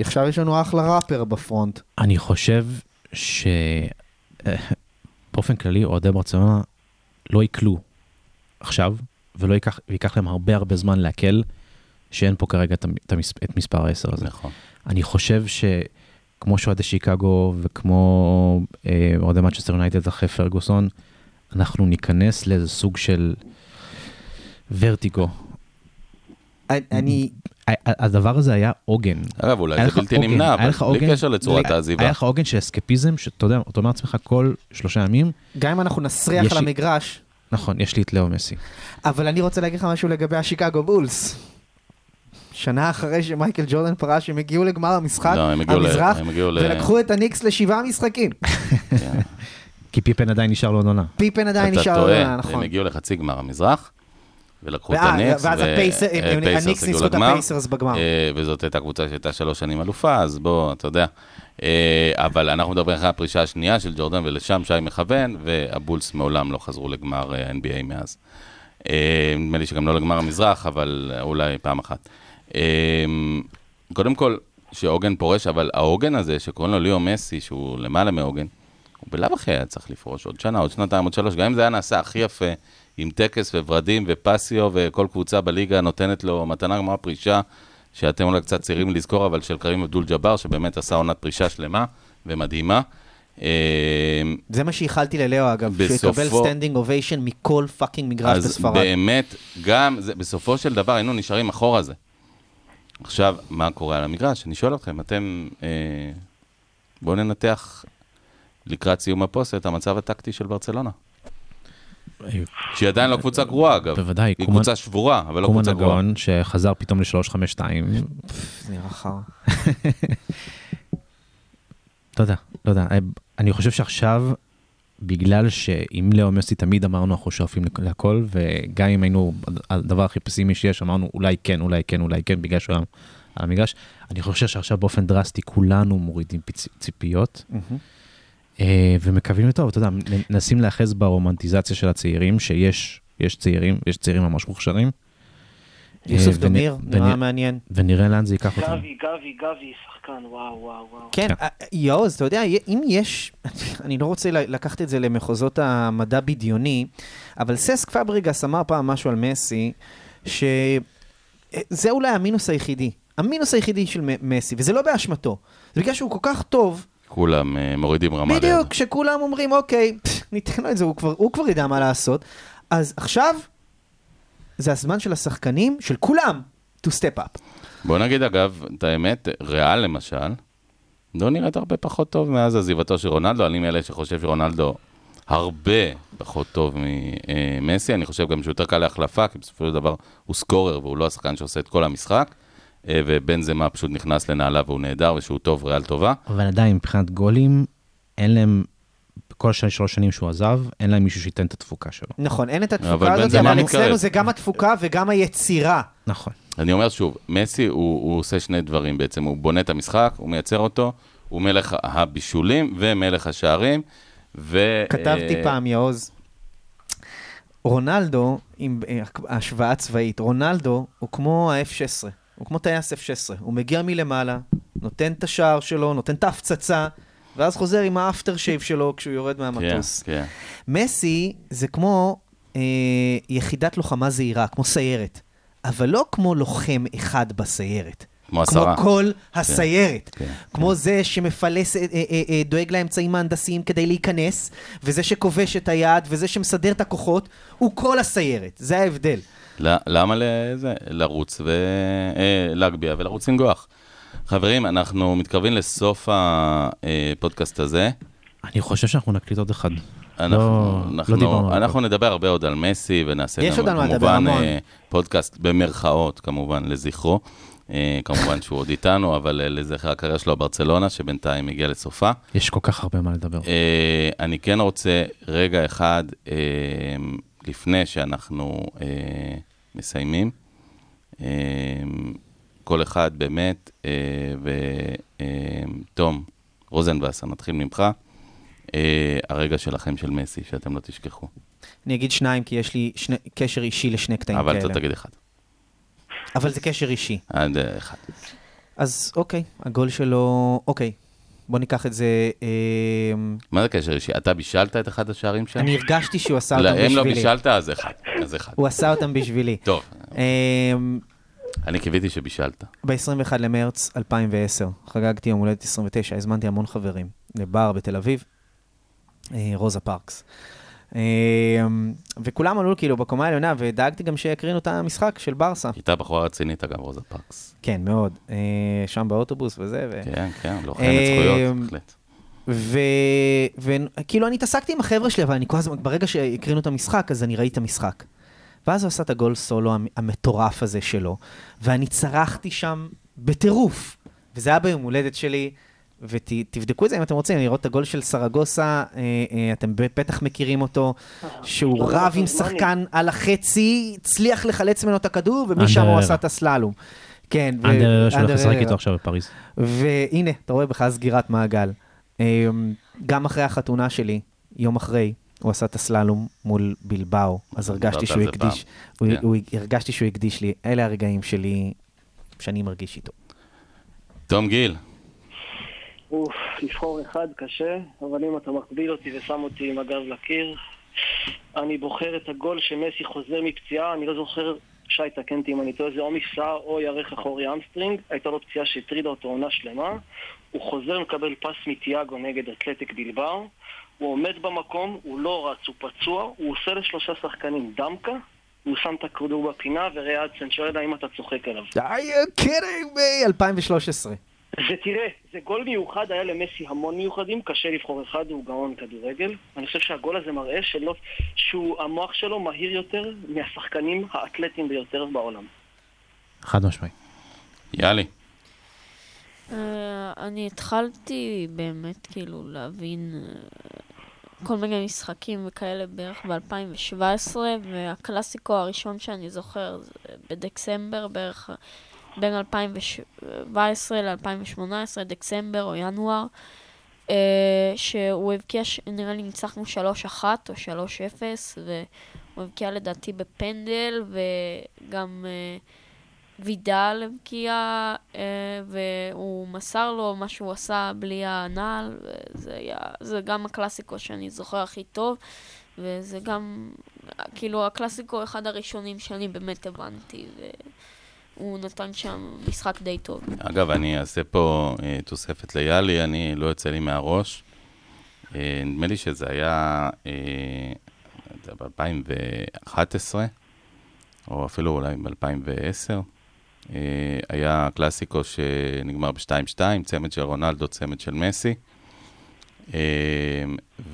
Speaker 5: עכשיו יש לנו אחלה ראפר בפרונט.
Speaker 4: אני חושב ש... באופן כללי, אוהדי ברצלונה לא יקלו עכשיו, ולא ייקח, וייקח להם הרבה הרבה זמן לעכל שאין פה כרגע את, את, המס, את מספר 10 הזה.
Speaker 3: נכון.
Speaker 4: אני חושב שכמו שאוהדי שיקגו וכמו אה, אוהדי מצ'סטר יונייטד אחרי פרגוסון, אנחנו ניכנס לאיזה סוג של ורטיגו.
Speaker 5: אני,
Speaker 4: הדבר הזה היה עוגן.
Speaker 3: אגב, אולי זה בלתי נמנע, אבל בלי קשר לצורת העזיבה.
Speaker 4: היה לך עוגן של אסקפיזם, שאתה יודע, אתה אומר לעצמך כל שלושה ימים,
Speaker 5: גם אם אנחנו נסריח על המגרש,
Speaker 4: נכון, יש לי את לאו מסי.
Speaker 5: אבל אני רוצה להגיד לך משהו לגבי השיקגו בולס. שנה אחרי שמייקל ג'ורדן פרש, הם הגיעו לגמר המשחק,
Speaker 3: לא, הם הגיעו ל-
Speaker 5: המזרח,
Speaker 3: הם הגיעו ל-
Speaker 5: ולקחו את הניקס לשבעה משחקים.
Speaker 4: כי פיפן עדיין נשאר לו עוד עונה.
Speaker 5: פיפן עדיין נשאר לו, נכון.
Speaker 3: הם הגיעו לחצי גמר המזרח, ולקחו את
Speaker 5: ואה,
Speaker 3: הניקס,
Speaker 5: ואז הפייסר-
Speaker 3: אה,
Speaker 5: הניקס ניצחו את הפייסרס בגמר.
Speaker 3: אה, וזאת הייתה קבוצה שהייתה שלוש שנים אלופה, אז בוא, אתה יודע. אה, אבל אנחנו מדברים אחרי הפרישה השנייה של ג'ורדן, ולשם שי מכוון, והבולס מעולם לא חזרו לגמר אה, NBA מאז. אה, נדמה לי שגם לא לגמר המזרח, אבל אולי פעם אחת. אה, קודם כל, שעוגן פורש, אבל העוגן הזה, שקוראים לו ליאו מסי, שהוא למעלה מעוגן, הוא בלאו הכי היה צריך לפרוש עוד שנה, עוד שנתיים, עוד שלוש, גם אם זה היה נעשה הכי יפה, עם טקס וורדים ופסיו, וכל קבוצה בליגה נותנת לו מתנה כמו הפרישה, שאתם אולי קצת צעירים לזכור, אבל של קרים אבדול ג'אבר, שבאמת עשה עונת פרישה שלמה ומדהימה. אה,
Speaker 5: זה מה שאיחלתי לליאו אגב, שהוא
Speaker 3: בסופו-
Speaker 5: יקבל standing ovation מכל fucking מגרש
Speaker 3: אז
Speaker 5: בספרד.
Speaker 3: באמת, גם, זה, בסופו של דבר היינו נשארים אחורה זה. עכשיו, מה קורה על המגרש? אני שואל אתכם, אתם... אה, בואו ננתח לקראת סיום הפוסט את המצב הטקטי של ברצלונה. שהיא עדיין לא קבוצה גרועה, אגב.
Speaker 4: בוודאי,
Speaker 3: היא
Speaker 4: קומן-
Speaker 3: קבוצה שבורה, אבל לא
Speaker 4: קומן
Speaker 3: קבוצה גרועה.
Speaker 4: נגון, שחזר פתאום ל-352.
Speaker 5: זה נראה חרא.
Speaker 4: לא יודע, לא יודע. אני חושב שעכשיו, בגלל שעם לאו מסי תמיד אמרנו אנחנו שואפים לכ- להכל, וגם אם היינו, הדבר הכי פסימי שיש, אמרנו אולי כן, אולי כן, אולי כן, בגלל שהוא היה על המגרש. אני חושב שעכשיו באופן דרסטי כולנו מורידים ציפיות. אה, ומקווים לטוב, אתה יודע, מנסים להיאחז ברומנטיזציה של הצעירים, שיש יש צעירים, יש צעירים ממש מוכשרים.
Speaker 5: יוסף
Speaker 4: אה, ונ-
Speaker 5: דמיר, נראה מעניין.
Speaker 4: ונראה לאן זה ייקח אותנו.
Speaker 6: גבי, גבי, גבי, שחקן, וואו, וואו, וואו.
Speaker 5: כן,
Speaker 4: כן.
Speaker 5: אה, יעוז, אתה יודע, אם יש, אני לא רוצה לקחת את זה למחוזות המדע בדיוני, אבל ססק פבריגס אמר פעם משהו על מסי, שזה אולי המינוס היחידי. המינוס היחידי של מסי, וזה לא באשמתו. זה בגלל שהוא כל כך טוב,
Speaker 3: כולם אה, מורידים רמה.
Speaker 5: בדיוק, כשכולם אומרים, אוקיי, ניתן לו את זה, הוא כבר, הוא כבר ידע מה לעשות. אז עכשיו, זה הזמן של השחקנים, של כולם, to step up.
Speaker 3: בוא נגיד אגב, את האמת, ריאל למשל, לא נראית הרבה פחות טוב מאז עזיבתו של רונלדו. אני מאלה שחושב שרונלדו הרבה פחות טוב ממסי. אני חושב גם שהוא יותר קל להחלפה, כי בסופו של דבר הוא סקורר והוא לא השחקן שעושה את כל המשחק. אה, ובנזמה פשוט נכנס לנעליו והוא נהדר, ושהוא טוב, ריאל טובה.
Speaker 4: אבל עדיין, מבחינת גולים, אין להם, השלוש שלוש שנים שהוא עזב, אין להם מישהו שייתן את התפוקה שלו.
Speaker 5: נכון, אין את
Speaker 3: אבל
Speaker 5: התפוקה הזאת, אבל. אצלנו זה גם התפוקה וגם היצירה.
Speaker 4: נכון.
Speaker 3: אני אומר שוב, מסי הוא, הוא עושה שני דברים בעצם, הוא בונה את המשחק, הוא מייצר אותו, הוא מלך הבישולים ומלך השערים. ו...
Speaker 5: כתבתי
Speaker 3: אה,
Speaker 5: פעם, יעוז, רונלדו, עם אה, השוואה צבאית, רונלדו הוא כמו ה-F-16, הוא כמו טייס F-16, הוא מגיע מלמעלה, נותן את השער שלו, נותן את ההפצצה, ואז חוזר עם האפטר שייב שלו כשהוא יורד
Speaker 3: כן,
Speaker 5: מהמטוס.
Speaker 3: כן.
Speaker 5: מסי זה כמו אה, יחידת לוחמה זהירה, כמו סיירת, אבל לא כמו לוחם אחד בסיירת.
Speaker 3: כמו עשרה.
Speaker 5: כמו כל הסיירת.
Speaker 3: כן,
Speaker 5: כמו זה שמפלס, אה, אה, אה, דואג לאמצעים ההנדסיים כדי להיכנס, וזה שכובש את היד, וזה שמסדר את הכוחות, הוא כל הסיירת. זה ההבדל.
Speaker 3: למה לזה? לרוץ ולהגביה ולרוץ לנגוח. חברים, אנחנו מתקרבים לסוף הפודקאסט הזה.
Speaker 4: אני חושב שאנחנו נקליט עוד אחד.
Speaker 3: אנחנו,
Speaker 4: לא
Speaker 3: אנחנו,
Speaker 4: על
Speaker 3: אנחנו נדבר הרבה עוד על מסי, ונעשה
Speaker 5: יש
Speaker 3: גם כמובן. אה, פודקאסט במרכאות, כמובן, לזכרו. אה, כמובן שהוא עוד איתנו, אבל אה, לזכר הקריירה שלו בברצלונה, שבינתיים הגיע לסופה.
Speaker 4: יש כל כך הרבה מה לדבר.
Speaker 3: אה, אני כן רוצה רגע אחד, אה, לפני שאנחנו אה, מסיימים, אה, כל אחד באמת, אה, ותום רוזנבסר, נתחיל ממך. אה, הרגע שלכם של מסי, שאתם לא תשכחו.
Speaker 5: אני אגיד שניים, כי יש לי שני, קשר אישי לשני קטעים
Speaker 3: אבל
Speaker 5: כאלה.
Speaker 3: אתה תגיד אחד.
Speaker 5: אבל זה קשר אישי.
Speaker 3: עד אה, אחד.
Speaker 5: אז אוקיי, הגול שלו, אוקיי, בוא ניקח את זה. אה,
Speaker 3: מה זה קשר אישי? אתה בישלת את אחד השערים שם?
Speaker 5: אני הרגשתי שהוא עשה אותם
Speaker 3: לא,
Speaker 5: בשבילי.
Speaker 3: הם לא בישלת, אז אחד. אז אחד.
Speaker 5: הוא עשה אותם בשבילי.
Speaker 3: טוב,
Speaker 5: אה,
Speaker 3: אני קיוויתי שבישלת.
Speaker 5: ב-21 למרץ 2010, חגגתי יום הולדת 29, הזמנתי המון חברים לבר בתל אביב, אה, רוזה פארקס. אה, וכולם עלו כאילו בקומה העליונה, ודאגתי גם שיקרינו את המשחק של ברסה.
Speaker 3: הייתה בחורה רצינית אגב, רוזה פארקס.
Speaker 5: כן, מאוד. אה, שם באוטובוס וזה. ו...
Speaker 3: כן, כן, לוחמת זכויות, בהחלט.
Speaker 5: וכאילו, אני התעסקתי עם החבר'ה שלי, אבל אני כל הזמן, ברגע שהקרינו את המשחק, אז אני ראיתי את המשחק. ואז הוא עשה את הגול סולו המ- המטורף הזה שלו, ואני צרחתי שם בטירוף. וזה היה ביום הולדת שלי, ותבדקו את זה אם אתם רוצים, לראות את הגול של סרגוסה, אה, אה, אתם בטח מכירים אותו, שהוא
Speaker 6: טוב,
Speaker 5: רב עם
Speaker 6: אני-
Speaker 5: שחקן על החצי, הצליח לחלץ ממנו את הכדור, ומשם הוא. עשה את הסללום. כן, ו-
Speaker 4: אנדר שהולך לשחק. איתו עכשיו בפריז.
Speaker 5: והנה, אתה רואה בכלל סגירת מעגל. אמ, גם אחרי החתונה שלי, יום אחרי, הוא עשה את הסללום מול בלבאו, אז הרגשתי שהוא הקדיש,
Speaker 3: כן.
Speaker 5: הרגשתי שהוא הקדיש לי, אלה הרגעים שלי שאני מרגיש איתו.
Speaker 3: תום גיל,
Speaker 6: אוף, לבחור אחד קשה, אבל אם אתה מקביל אותי ושם אותי עם הגב לקיר, אני בוחר את הגול שמסי חוזר מפציעה, אני לא זוכר, שי תקן אותי אם אני טועה, זה או מפשעה או ירך אחורי hamstring, הייתה לו פציעה שהטרידה אותו עונה שלמה, הוא חוזר מקבל פס מתיאגו נגד אתלטיק בלבר, הוא עומד במקום, הוא לא רץ, הוא פצוע, הוא עושה לשלושה שחקנים דמקה, הוא שם את הכדור בפינה, וריאדסן שואל האם אתה צוחק עליו.
Speaker 5: are you kidding me? 2013.
Speaker 6: זה תראה, זה גול מיוחד, היה למסי המון מיוחדים, קשה לבחור אחד, הוא גאון כדורגל. אני חושב שהגול הזה מראה שלא, שהוא, המוח שלו מהיר יותר מהשחקנים האתלטיים ביותר בעולם.
Speaker 4: חד משמעי.
Speaker 3: יאלי.
Speaker 7: אה, אני התחלתי באמת כאילו להבין אה, כל מיני משחקים וכאלה בערך ב-2017, והקלאסיקו הראשון שאני זוכר זה בדקסמבר, בערך בין 2017 ל-2018, דקסמבר או ינואר, אה, שהוא הבקיע, נראה לי ניצחנו 3-1 או 3-0, והוא הבקיע לדעתי בפנדל, וגם... אה, וידל הבקיע, אה, והוא מסר לו מה שהוא עשה בלי הנעל, וזה היה, זה גם הקלאסיקו שאני זוכר הכי טוב, וזה גם, כאילו, הקלאסיקו אחד הראשונים שאני באמת הבנתי, והוא נתן שם משחק די טוב.
Speaker 3: אגב, אני אעשה פה אה, תוספת ליאלי, אני לא יוצא לי מהראש. אה, נדמה לי שזה היה אה, ב-2011, או אפילו אולי ב-2010. אה, היה קלאסיקו שנגמר ב-2-2, צמד של רונלדו, צמד של מסי. אה,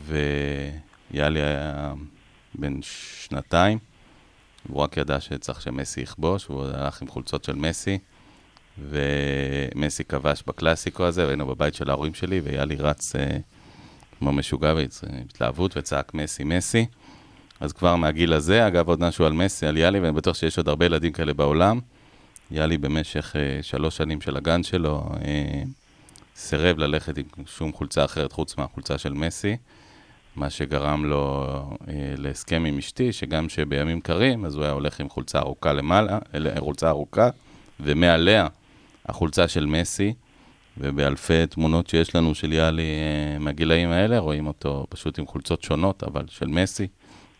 Speaker 3: ויאלי היה בן שנתיים, הוא רק ידע שצריך שמסי יכבוש, והוא הלך עם חולצות של מסי. ומסי כבש בקלאסיקו הזה, והיינו בבית של ההורים שלי, ויאלי רץ אה, כמו משוגע בהתלהבות וצעק מסי, מסי. אז כבר מהגיל הזה, אגב, עוד משהו על מסי, על יאלי, ואני בטוח שיש עוד הרבה ילדים כאלה בעולם. יאלי במשך אה, שלוש שנים של הגן שלו, אה, סירב ללכת עם שום חולצה אחרת חוץ מהחולצה של מסי, מה שגרם לו אה, להסכם עם אשתי, שגם שבימים קרים, אז הוא היה הולך עם חולצה ארוכה למעלה, חולצה ארוכה, ומעליה החולצה של מסי, ובאלפי תמונות שיש לנו של יאלי אה, מהגילאים האלה, רואים אותו פשוט עם חולצות שונות, אבל של מסי,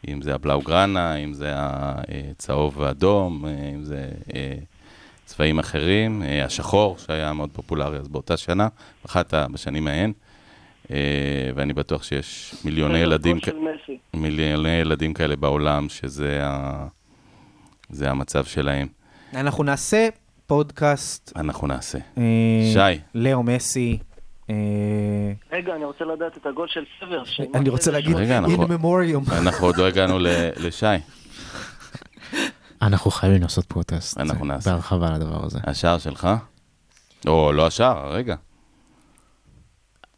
Speaker 3: אם זה הבלאוגרנה, אם זה הצהוב והאדום, אה, אם זה אה, צבעים אחרים, אה, השחור, שהיה מאוד פופולרי אז באותה שנה, אחת בשנים ההן, ואני בטוח שיש מיליוני ילדים, כ-. מיליוני ילדים כאלה בעולם, שזה ה... זה המצב שלהם.
Speaker 5: אנחנו נעשה פודקאסט,
Speaker 3: אנחנו נעשה.
Speaker 5: אה,
Speaker 3: שי.
Speaker 5: לאו מסי. אה,
Speaker 6: רגע, אני רוצה לדעת את הגול של סבר.
Speaker 5: אני רוצה להגיד, in memoriam.
Speaker 3: אנחנו עוד לא הגענו ל- לשי.
Speaker 4: אנחנו חייבים לעשות פרוטסט.
Speaker 3: אנחנו
Speaker 4: אה,
Speaker 3: נעשה.
Speaker 4: בהרחבה על הדבר הזה.
Speaker 3: השער שלך? או, לא השער, רגע.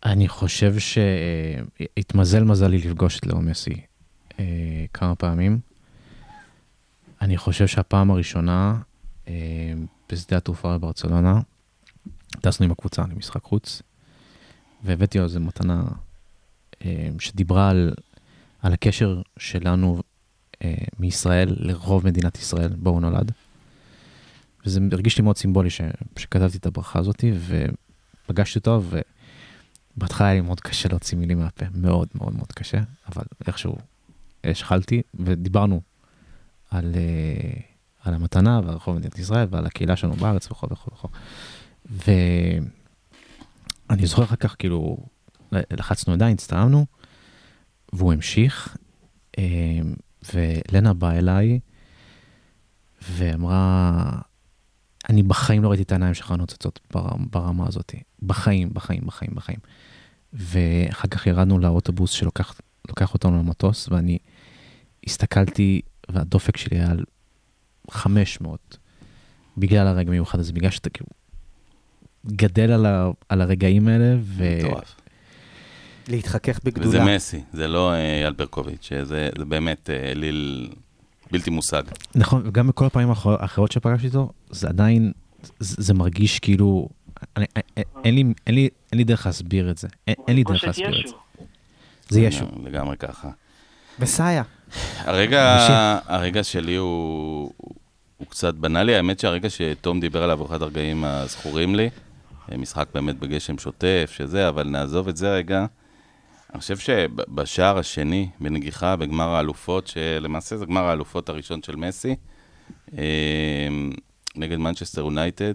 Speaker 4: אני חושב שהתמזל מזלי לפגוש את לאו מסי אה, כמה פעמים. אני חושב שהפעם הראשונה אה, בשדה התעופה בברצלונה, טסנו עם הקבוצה למשחק חוץ, והבאתי לו איזו מתנה אה, שדיברה על, על הקשר שלנו אה, מישראל לרוב מדינת ישראל, בו הוא נולד. וזה הרגיש לי מאוד סימבולי ש, שכתבתי את הברכה הזאת, ופגשתי אותו, ו... בהתחלה היה לי מאוד קשה להוציא מילים מהפה, מאוד מאוד מאוד קשה, אבל איכשהו השחלתי, ודיברנו על, uh, על המתנה ועל רחוב מדינת ישראל ועל הקהילה שלנו בארץ וכו' וכו' וכו'. ואני זוכר אחר כך, כאילו, לחצנו ידיים, הצטעמנו, והוא המשיך, uh, ולנה באה אליי ואמרה, אני בחיים לא ראיתי את העיניים שלך נוצצות בר- ברמה הזאת. בחיים, בחיים, בחיים, בחיים. ואחר כך ירדנו לאוטובוס שלוקח לוקח אותנו למטוס, ואני הסתכלתי, והדופק שלי היה על 500, בגלל הרגע המיוחד הזה, בגלל שאתה כאילו גדל על, ה, על הרגעים האלה, ו...
Speaker 3: מטורף.
Speaker 5: להתחכך
Speaker 3: וזה
Speaker 5: בגדולה.
Speaker 3: מסי, זה לא אה, אייל ברקוביץ', זה זה באמת אה, אליל בלתי מושג.
Speaker 4: נכון, וגם בכל הפעמים האחר- האחרות שפגשתי איתו, זה עדיין, זה, זה מרגיש כאילו, אין, אין, לי, אין, לי, דרך להסביר את זה, אין, לי דרך להסביר את זה. זה ישו.
Speaker 3: לגמרי ככה.
Speaker 5: מסאיה.
Speaker 3: הרגע. הרגע שלי הוא, הוא קצת בנאלי, האמת שהרגע שתום דיבר עליו הוא אחד הרגעים הזכורים לי. משחק באמת בגשם שוטף, שזה, אבל נעזוב את זה רגע. אני חושב שבשער השני, בנגיחה, בגמר האלופות, שלמעשה זה גמר האלופות הראשון של מסי, אה, נגד מנצ'סטר יונייטד,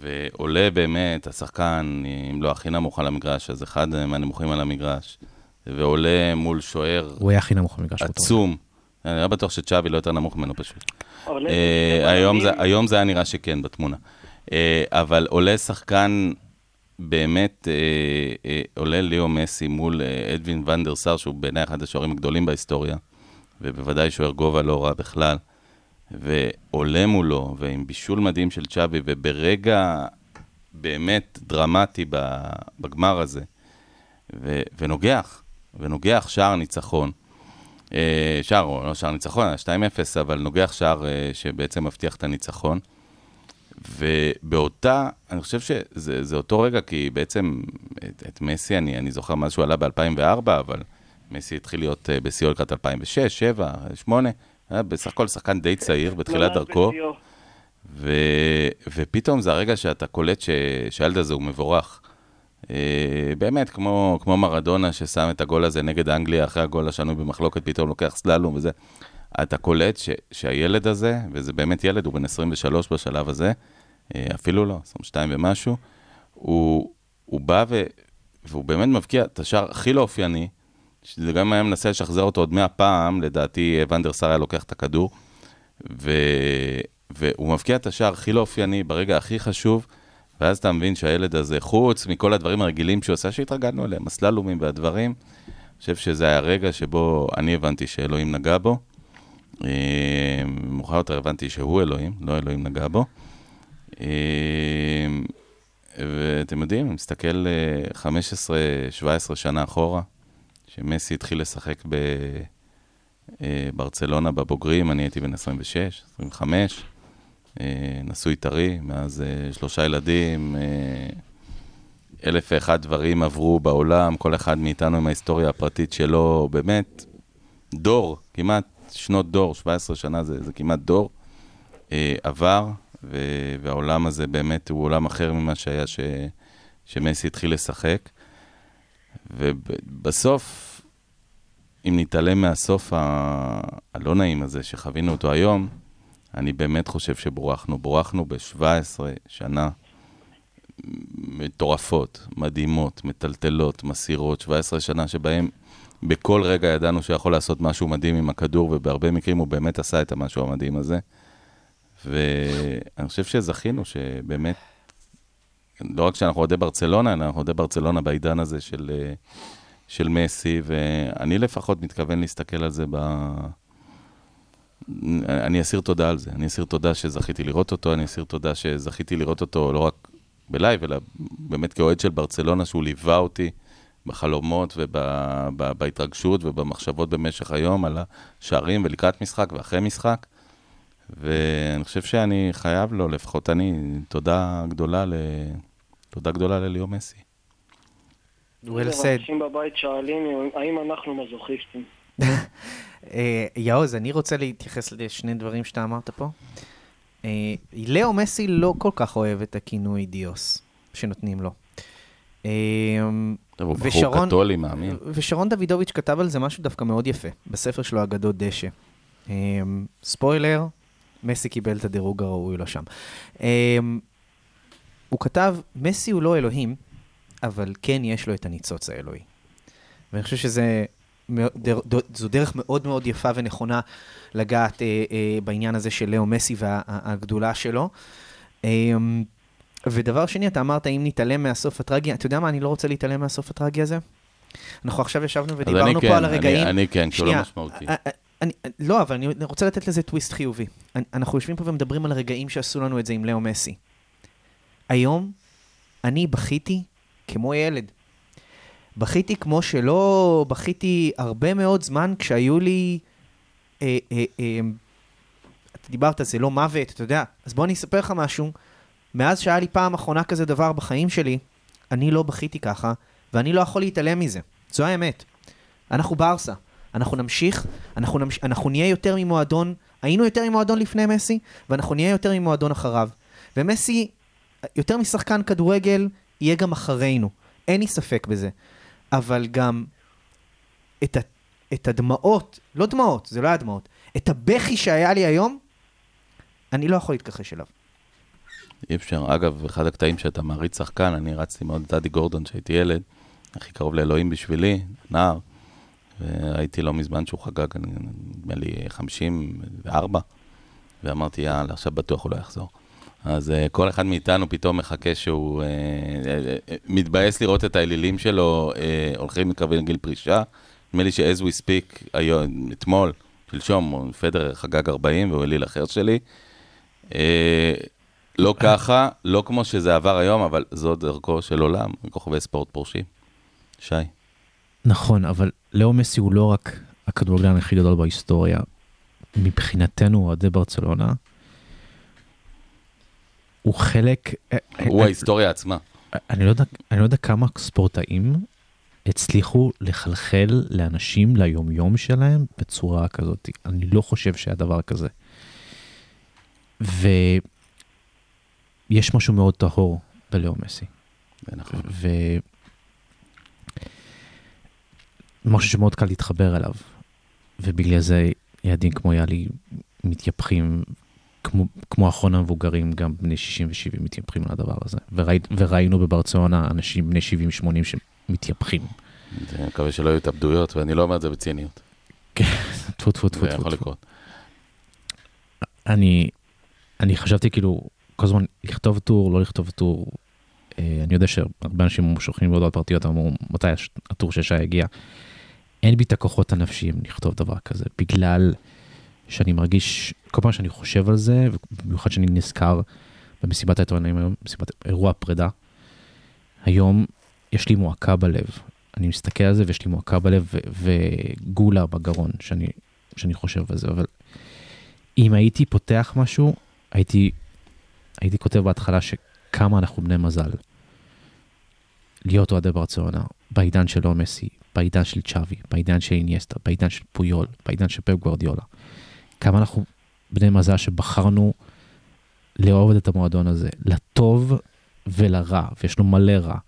Speaker 3: ועולה באמת, השחקן, אם לא הכי נמוך על המגרש, אז אחד מהנמוכים על המגרש, ועולה מול שוער
Speaker 4: הוא היה הכי נמוך במגרש.
Speaker 3: עצום. אני לא בטוח שצ'אבי לא יותר נמוך ממנו פשוט. אה, היום זה-
Speaker 6: מדהים.
Speaker 3: היום זה היה נראה שכן בתמונה. אה, אבל עולה שחקן, באמת, אה, עולה ליאו מסי מול אדווין ונדר סאר, שהוא בעיניי אחד השוערים הגדולים בהיסטוריה, ובוודאי שוער גובה לא רע בכלל, ועולה מולו, ועם בישול מדהים של צ'אבי, וברגע באמת דרמטי בגמר הזה, ו- ונוגח, ונוגח שער ניצחון. אה, שער, לא שער ניצחון, היה 2-0, אבל נוגח שער אה, שבעצם מבטיח את הניצחון. ובאותה, אני חושב שזה זה אותו רגע, כי בעצם את, את מסי, אני, אני זוכר מאז שהוא עלה ב-2004, אבל מסי התחיל להיות אה, בשיאו לקראת 2006, 2007, 2008, היה בסך הכל שחקן די צעיר בתחילת
Speaker 6: נולד
Speaker 3: דרכו. ו... ופתאום זה הרגע שאתה קולט ש... שהילד הזה הוא מבורך. אה, באמת, כמו, כמו מרדונה ששם את הגול הזה נגד אנגליה אחרי הגול השנוי במחלוקת, פתאום לוקח סללום וזה. אתה קולט ש... שהילד הזה, וזה באמת ילד, הוא בן 23 בשלב הזה, אה, אפילו לא, 22 ומשהו, הוא, הוא בא ו... והוא באמת מבקיע את השער הכי לא אופייני, שזה גם היה מנסה לשחזר אותו עוד מאה פעם, לדעתי ונדר סאר היה לוקח את הכדור, ו... והוא מבקיע את השער הכי לא אופייני ברגע הכי חשוב, ואז אתה מבין שהילד הזה, חוץ מכל הדברים הרגילים שהוא עושה, שהתרגלנו אליהם, הסללומים והדברים, אני חושב שזה היה הרגע שבו אני הבנתי שאלוהים נגע בו. אה, מאוחר יותר הבנתי שהוא אלוהים, לא אלוהים נגע בו. אה, ואתם יודעים, אני מסתכל אה, 15-17 שנה אחורה, שמסי התחיל לשחק בברצלונה בבוגרים, אני הייתי בן 26, 25, אה, נשוי טרי, מאז אה, שלושה ילדים, אה, אלף ואחד דברים עברו בעולם, כל אחד מאיתנו עם ההיסטוריה הפרטית שלו, באמת, דור, כמעט שנות דור, 17 שנה זה, זה כמעט דור, אה, עבר, והעולם הזה באמת הוא עולם אחר ממה שהיה ש, שמסי התחיל לשחק. ובסוף, אם נתעלם מהסוף ה- הלא נעים הזה שחווינו אותו היום, אני באמת חושב שבורחנו. בורחנו ב-17 שנה מטורפות, מדהימות, מטלטלות, מסירות, 17 שנה שבהם בכל רגע ידענו שיכול לעשות משהו מדהים עם הכדור, ובהרבה מקרים הוא באמת עשה את המשהו המדהים הזה. ואני חושב שזכינו שבאמת, לא רק שאנחנו אוהדי ברצלונה, אנחנו אוהדי ברצלונה בעידן הזה של, אה, של מסי, ואני לפחות מתכוון להסתכל על זה ב... אני אסיר תודה על זה, אני אסיר תודה שזכיתי לראות אותו, אני אסיר תודה שזכיתי לראות אותו לא רק בלייב, אלא באמת כאוהד של ברצלונה, שהוא ליווה אותי בחלומות ובהתרגשות ובמחשבות במשך היום על השערים ולקראת משחק ואחרי משחק. ואני חושב שאני חייב לו, לפחות אני, תודה גדולה, ל... תודה גדולה לליאו מסי.
Speaker 5: well said.
Speaker 6: אנשים בבית שואלים האם אנחנו מזוכיסטים.
Speaker 5: אה, יעוז, אני רוצה להתייחס לשני דברים שאתה אמרת פה. אה, לאו מסי לא כל כך אוהב את הכינוי דיוס שנותנים לו. אה,
Speaker 3: טוב, הוא
Speaker 5: ושרון-
Speaker 3: בחור קתולי, מאמין.
Speaker 5: ושרון דוידוביץ' כתב על זה משהו דווקא מאוד יפה, בספר שלו, אגדות דשא. ספוילר, מסי קיבל את הדירוג הראוי לו שם. אה, הוא כתב, מסי הוא לא אלוהים, אבל כן יש לו את הניצוץ האלוהי. ואני חושב שזה... זו דרך מאוד מאוד יפה ונכונה לגעת אה, אה, בעניין הזה של לאו מסי והגדולה שלו. אה, ודבר שני, אתה אמרת, אם נתעלם מהסוף הטרגי, אתה יודע מה, אני לא רוצה להתעלם מהסוף הטרגי הזה. אנחנו עכשיו ישבנו ודיברנו פה
Speaker 3: כן,
Speaker 5: על הרגעים...
Speaker 3: אני, אני כן, כי הוא
Speaker 5: שנייה,
Speaker 3: לא משמעותי.
Speaker 5: אני, לא, אבל אני רוצה לתת לזה טוויסט חיובי. אני- אנחנו יושבים פה ומדברים על הרגעים שעשו לנו את זה עם לאו מסי. היום, אני בכיתי כמו ילד. בכיתי כמו שלא בכיתי הרבה מאוד זמן כשהיו לי... אה, אה, אה, אתה דיברת, זה לא מוות, אתה יודע. אז בוא אני אספר לך משהו. מאז שהיה לי פעם אחרונה כזה דבר בחיים שלי, אני לא בכיתי ככה, ואני לא יכול להתעלם מזה. זו האמת. אנחנו ברסה. אנחנו נמשיך, אנחנו, נמש... אנחנו נהיה יותר ממועדון, היינו יותר ממועדון לפני מסי, ואנחנו נהיה יותר ממועדון אחריו. ומסי, יותר משחקן כדורגל, יהיה גם אחרינו. אין לי ספק בזה. אבל גם את, ה... את הדמעות, לא דמעות, זה לא היה דמעות, את הבכי שהיה לי היום, אני לא יכול להתכחש אליו.
Speaker 3: אי אפשר. אגב, אחד הקטעים שאתה מעריץ שחקן, אני רצתי מאוד את אדי גורדון כשהייתי ילד, הכי קרוב לאלוהים בשבילי, נער, וראיתי לא מזמן שהוא חגג, נדמה לי 54, ואמרתי, יאללה, עכשיו בטוח הוא לא יחזור. אז uh, כל אחד מאיתנו פתאום מחכה שהוא uh, uh, uh, מתבאס לראות את האלילים שלו uh, הולכים לקבל גיל פרישה. נדמה לי ש-as we speak, היום, אתמול, שלשום, פדר חגג 40 והוא אליל אחר שלי. Uh, לא ככה, לא כמו שזה עבר היום, אבל זו דרכו של עולם, כוכבי ספורט פורשים. שי.
Speaker 4: נכון, אבל לאו מסי הוא לא רק הכדורגלן הכי גדול בהיסטוריה. מבחינתנו, אוהדי ברצלונה, הוא חלק... אה,
Speaker 3: הוא
Speaker 4: אה,
Speaker 3: ההיסטוריה עצמה.
Speaker 4: אני לא יודע, אני לא יודע כמה ספורטאים הצליחו לחלחל לאנשים ליומיום שלהם בצורה כזאת. אני לא חושב שהיה דבר כזה. ויש משהו מאוד טהור בלאו מסי.
Speaker 3: נכון.
Speaker 4: ו... משהו שמאוד קל להתחבר אליו. ובגלל זה ילדים כמו יאלי מתייפחים, כמו, כמו אחרון המבוגרים, גם בני 60 ו-70 מתייפחים על הדבר הזה. וראי, וראינו בברצלונה אנשים בני 70-80 שמתייפחים.
Speaker 3: אני מקווה שלא יהיו התאבדויות, ואני לא אומר את זה בציניות.
Speaker 4: טפו טפו טפו
Speaker 3: זה. יכול. לקרות.
Speaker 4: אני, אני חשבתי כאילו, כל הזמן לכתוב טור, לא לכתוב טור. אה, אני יודע שהרבה אנשים שולחים בהודעות פרטיות, אמרו, מתי הטור של שי הגיע. אין בי את הכוחות הנפשיים לכתוב דבר כזה, בגלל שאני מרגיש, כל פעם שאני חושב על זה, ובמיוחד שאני נזכר במסיבת העיתונאים היום, מסיבת אירוע פרידה, היום יש לי מועקה בלב. אני מסתכל על זה ויש לי מועקה בלב וגולה בגרון שאני, שאני חושב על זה, אבל אם הייתי פותח משהו, הייתי, הייתי כותב בהתחלה שכמה אנחנו בני מזל. להיות אוהדי ברצלונה, בעידן של לא מסי, בעידן של צ'אבי, בעידן של אינייסטה, בעידן של פויול, בעידן של פפ גוורדיולה. כמה אנחנו בני מזל שבחרנו לאהוב את המועדון הזה, לטוב ולרע, ויש לו מלא רע.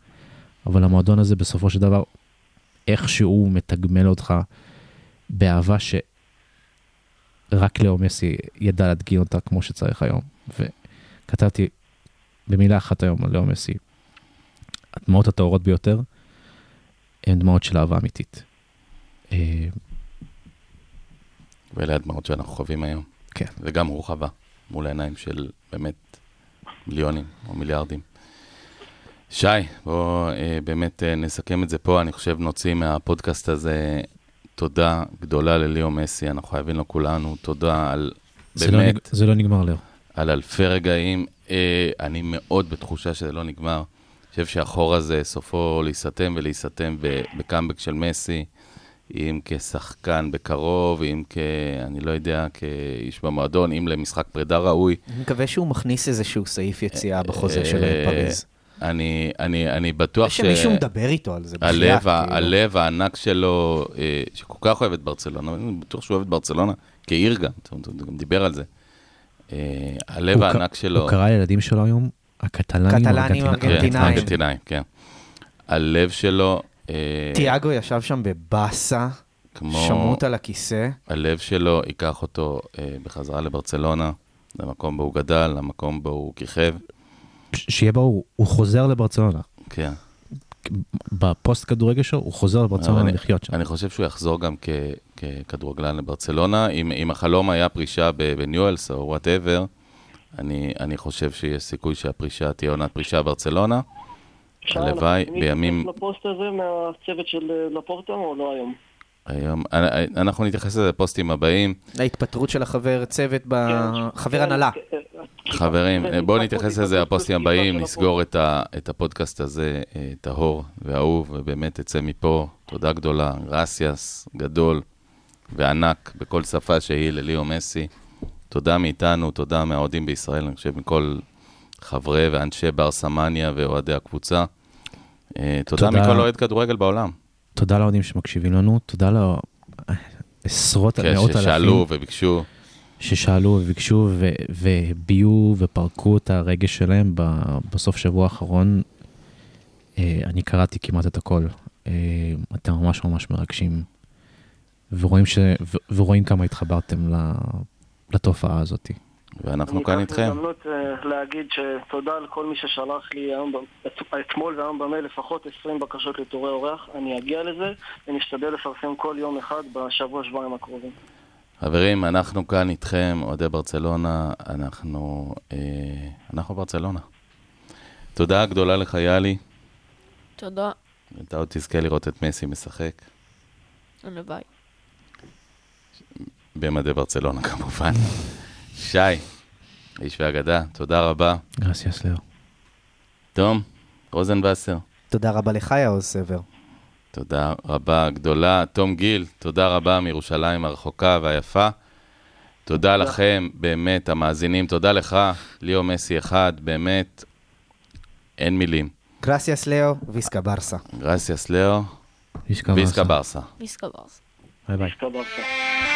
Speaker 4: אבל המועדון הזה בסופו של דבר, איכשהו מתגמל אותך באהבה שרק לאו מסי ידע להדגים אותה כמו שצריך היום. וכתבתי במילה אחת היום על לאו מסי, הדמעות הטהורות ביותר הן דמעות של אהבה אמיתית. אה,
Speaker 3: ואלה הדמעות שאנחנו חווים היום.
Speaker 4: כן.
Speaker 3: וגם חווה, מול העיניים של באמת מיליונים או מיליארדים. שי, בואו אה, באמת אה, נסכם את זה פה. אני חושב נוציא מהפודקאסט הזה תודה גדולה לליאו מסי, אנחנו חייבים לו כולנו תודה על
Speaker 4: זה, לא
Speaker 3: באמת,
Speaker 4: נג... זה לא נגמר לאו.
Speaker 3: על אלפי רגעים. אה, אני מאוד בתחושה שזה לא נגמר. חושב שהחור הזה סופו להיסתם ולהיסתם בקאמבק של מסי, אם כשחקן בקרוב, אם כ... אני לא יודע, כאיש במועדון, אם למשחק פרידה ראוי.
Speaker 5: אני מקווה שהוא מכניס איזשהו סעיף יציאה בחוזה של
Speaker 3: אה,
Speaker 5: פריז.
Speaker 3: אני, אני, אני בטוח ש...
Speaker 5: שמישהו מדבר איתו על זה.
Speaker 3: הלב,
Speaker 5: בחייאת,
Speaker 3: ה-
Speaker 5: כאילו.
Speaker 3: הלב הענק שלו, אה, שכל כך אוהב את ברצלונה, אני בטוח שהוא אוהב את ברצלונה כעיר גם, הוא גם דיבר על זה. אה, הלב הענק שלו...
Speaker 4: הוא קרא לילדים שלו היום, הקטלנים.
Speaker 3: כן,
Speaker 5: ארגנטינאים.
Speaker 3: ארגנטינאים, כן. הלב שלו, אה,
Speaker 5: תיאגו ישב שם בבאסה,
Speaker 3: כמו...
Speaker 5: שמוט על הכיסא.
Speaker 3: הלב שלו ייקח אותו אה, בחזרה לברצלונה, למקום בו הוא גדל, למקום בו הוא כיכב.
Speaker 4: שיהיה ברור, הוא חוזר לברצלונה.
Speaker 3: כן.
Speaker 4: בפוסט כדורגל שלו, הוא חוזר לברצלונה
Speaker 3: אני-
Speaker 4: לחיות שם.
Speaker 3: אני חושב שהוא יחזור גם ככדורגלן לברצלונה. אם, אם החלום היה פרישה בניוולס או whatever, אני, אני חושב שיש סיכוי שהפרישה תהיה עונת פרישה ברצלונה.
Speaker 6: אפשר
Speaker 3: הלוואי, בימים-
Speaker 6: לפוסט הזה מהצוות של אה, לפורטה או לא היום?
Speaker 3: היום, אנ- אנחנו נתייחס לזה בפוסטים הבאים.
Speaker 5: ההתפטרות של החבר צוות, ב-
Speaker 6: כן,
Speaker 5: חבר
Speaker 6: כן,
Speaker 5: הנהלה.
Speaker 6: אה,
Speaker 3: חברים,
Speaker 6: כן,
Speaker 3: בואו נתייחס לזה
Speaker 6: וסגירה
Speaker 3: הבאים, נסגור את, ה, את הפודקאסט הזה אה, טהור ואהוב, ובאמת תצא מפה תודה גדולה, רסיאס גדול וענק בכל שפה שהיא לליאו מסי. תודה מאיתנו, תודה מהאוהדים בישראל, אני חושב מכל חברי ואנשי בר סמניה ואוהדי הקבוצה. אה, תודה,
Speaker 4: תודה.
Speaker 3: מכל אוהד כדורגל בעולם.
Speaker 4: תודה לאוהדים שמקשיבים לנו, תודה לעשרות,
Speaker 3: כן,
Speaker 4: מאות
Speaker 3: ששאלו
Speaker 4: אלפים
Speaker 3: וביקשו.
Speaker 4: ששאלו וביקשו ו- והביעו ופרקו את הרגש שלהם ב- בסוף שבוע האחרון. אה, אני קראתי כמעט את הכל. אה, אתם ממש ממש מרגשים. ורואים, ש... ו- ורואים כמה התחברתם. לתופעה הזאת.
Speaker 3: ואנחנו כאן
Speaker 6: אני
Speaker 3: איתכם.
Speaker 6: אקח הזדמנות אה, להגיד שתודה לכל מי ששלח לי היום, אתמול והיום במייל לפחות 20 בקשות לתורי אורח. אני אגיע לזה ונשתדל לפרסם כל יום אחד בשבוע, שבועיים הקרובים.
Speaker 3: חברים, אנחנו כאן איתכם, אוהדי ברצלונה, אנחנו, אה, אנחנו ברצלונה. תודה גדולה לך, יאלי.
Speaker 7: תודה.
Speaker 3: אתה עוד תזכה לראות את מסי משחק.
Speaker 7: הלוואי.
Speaker 3: במדי ברצלונה כמובן. שי, איש ואגדה, תודה רבה.
Speaker 4: גרסיאס לאו.
Speaker 3: תום, רוזנבסר,
Speaker 5: תודה רבה לך, יעוז סבר.
Speaker 3: תודה רבה גדולה. תום גיל, תודה רבה מירושלים הרחוקה והיפה. תודה לכם, באמת, המאזינים. תודה לך, ליאו מסי אחד, באמת, אין מילים.
Speaker 5: Gracias Leo, Visca
Speaker 3: Barça. Gracias
Speaker 4: Leo,
Speaker 3: Visca
Speaker 4: Barça.
Speaker 3: Barça.
Speaker 7: Visca Barça.
Speaker 4: ביי ביי.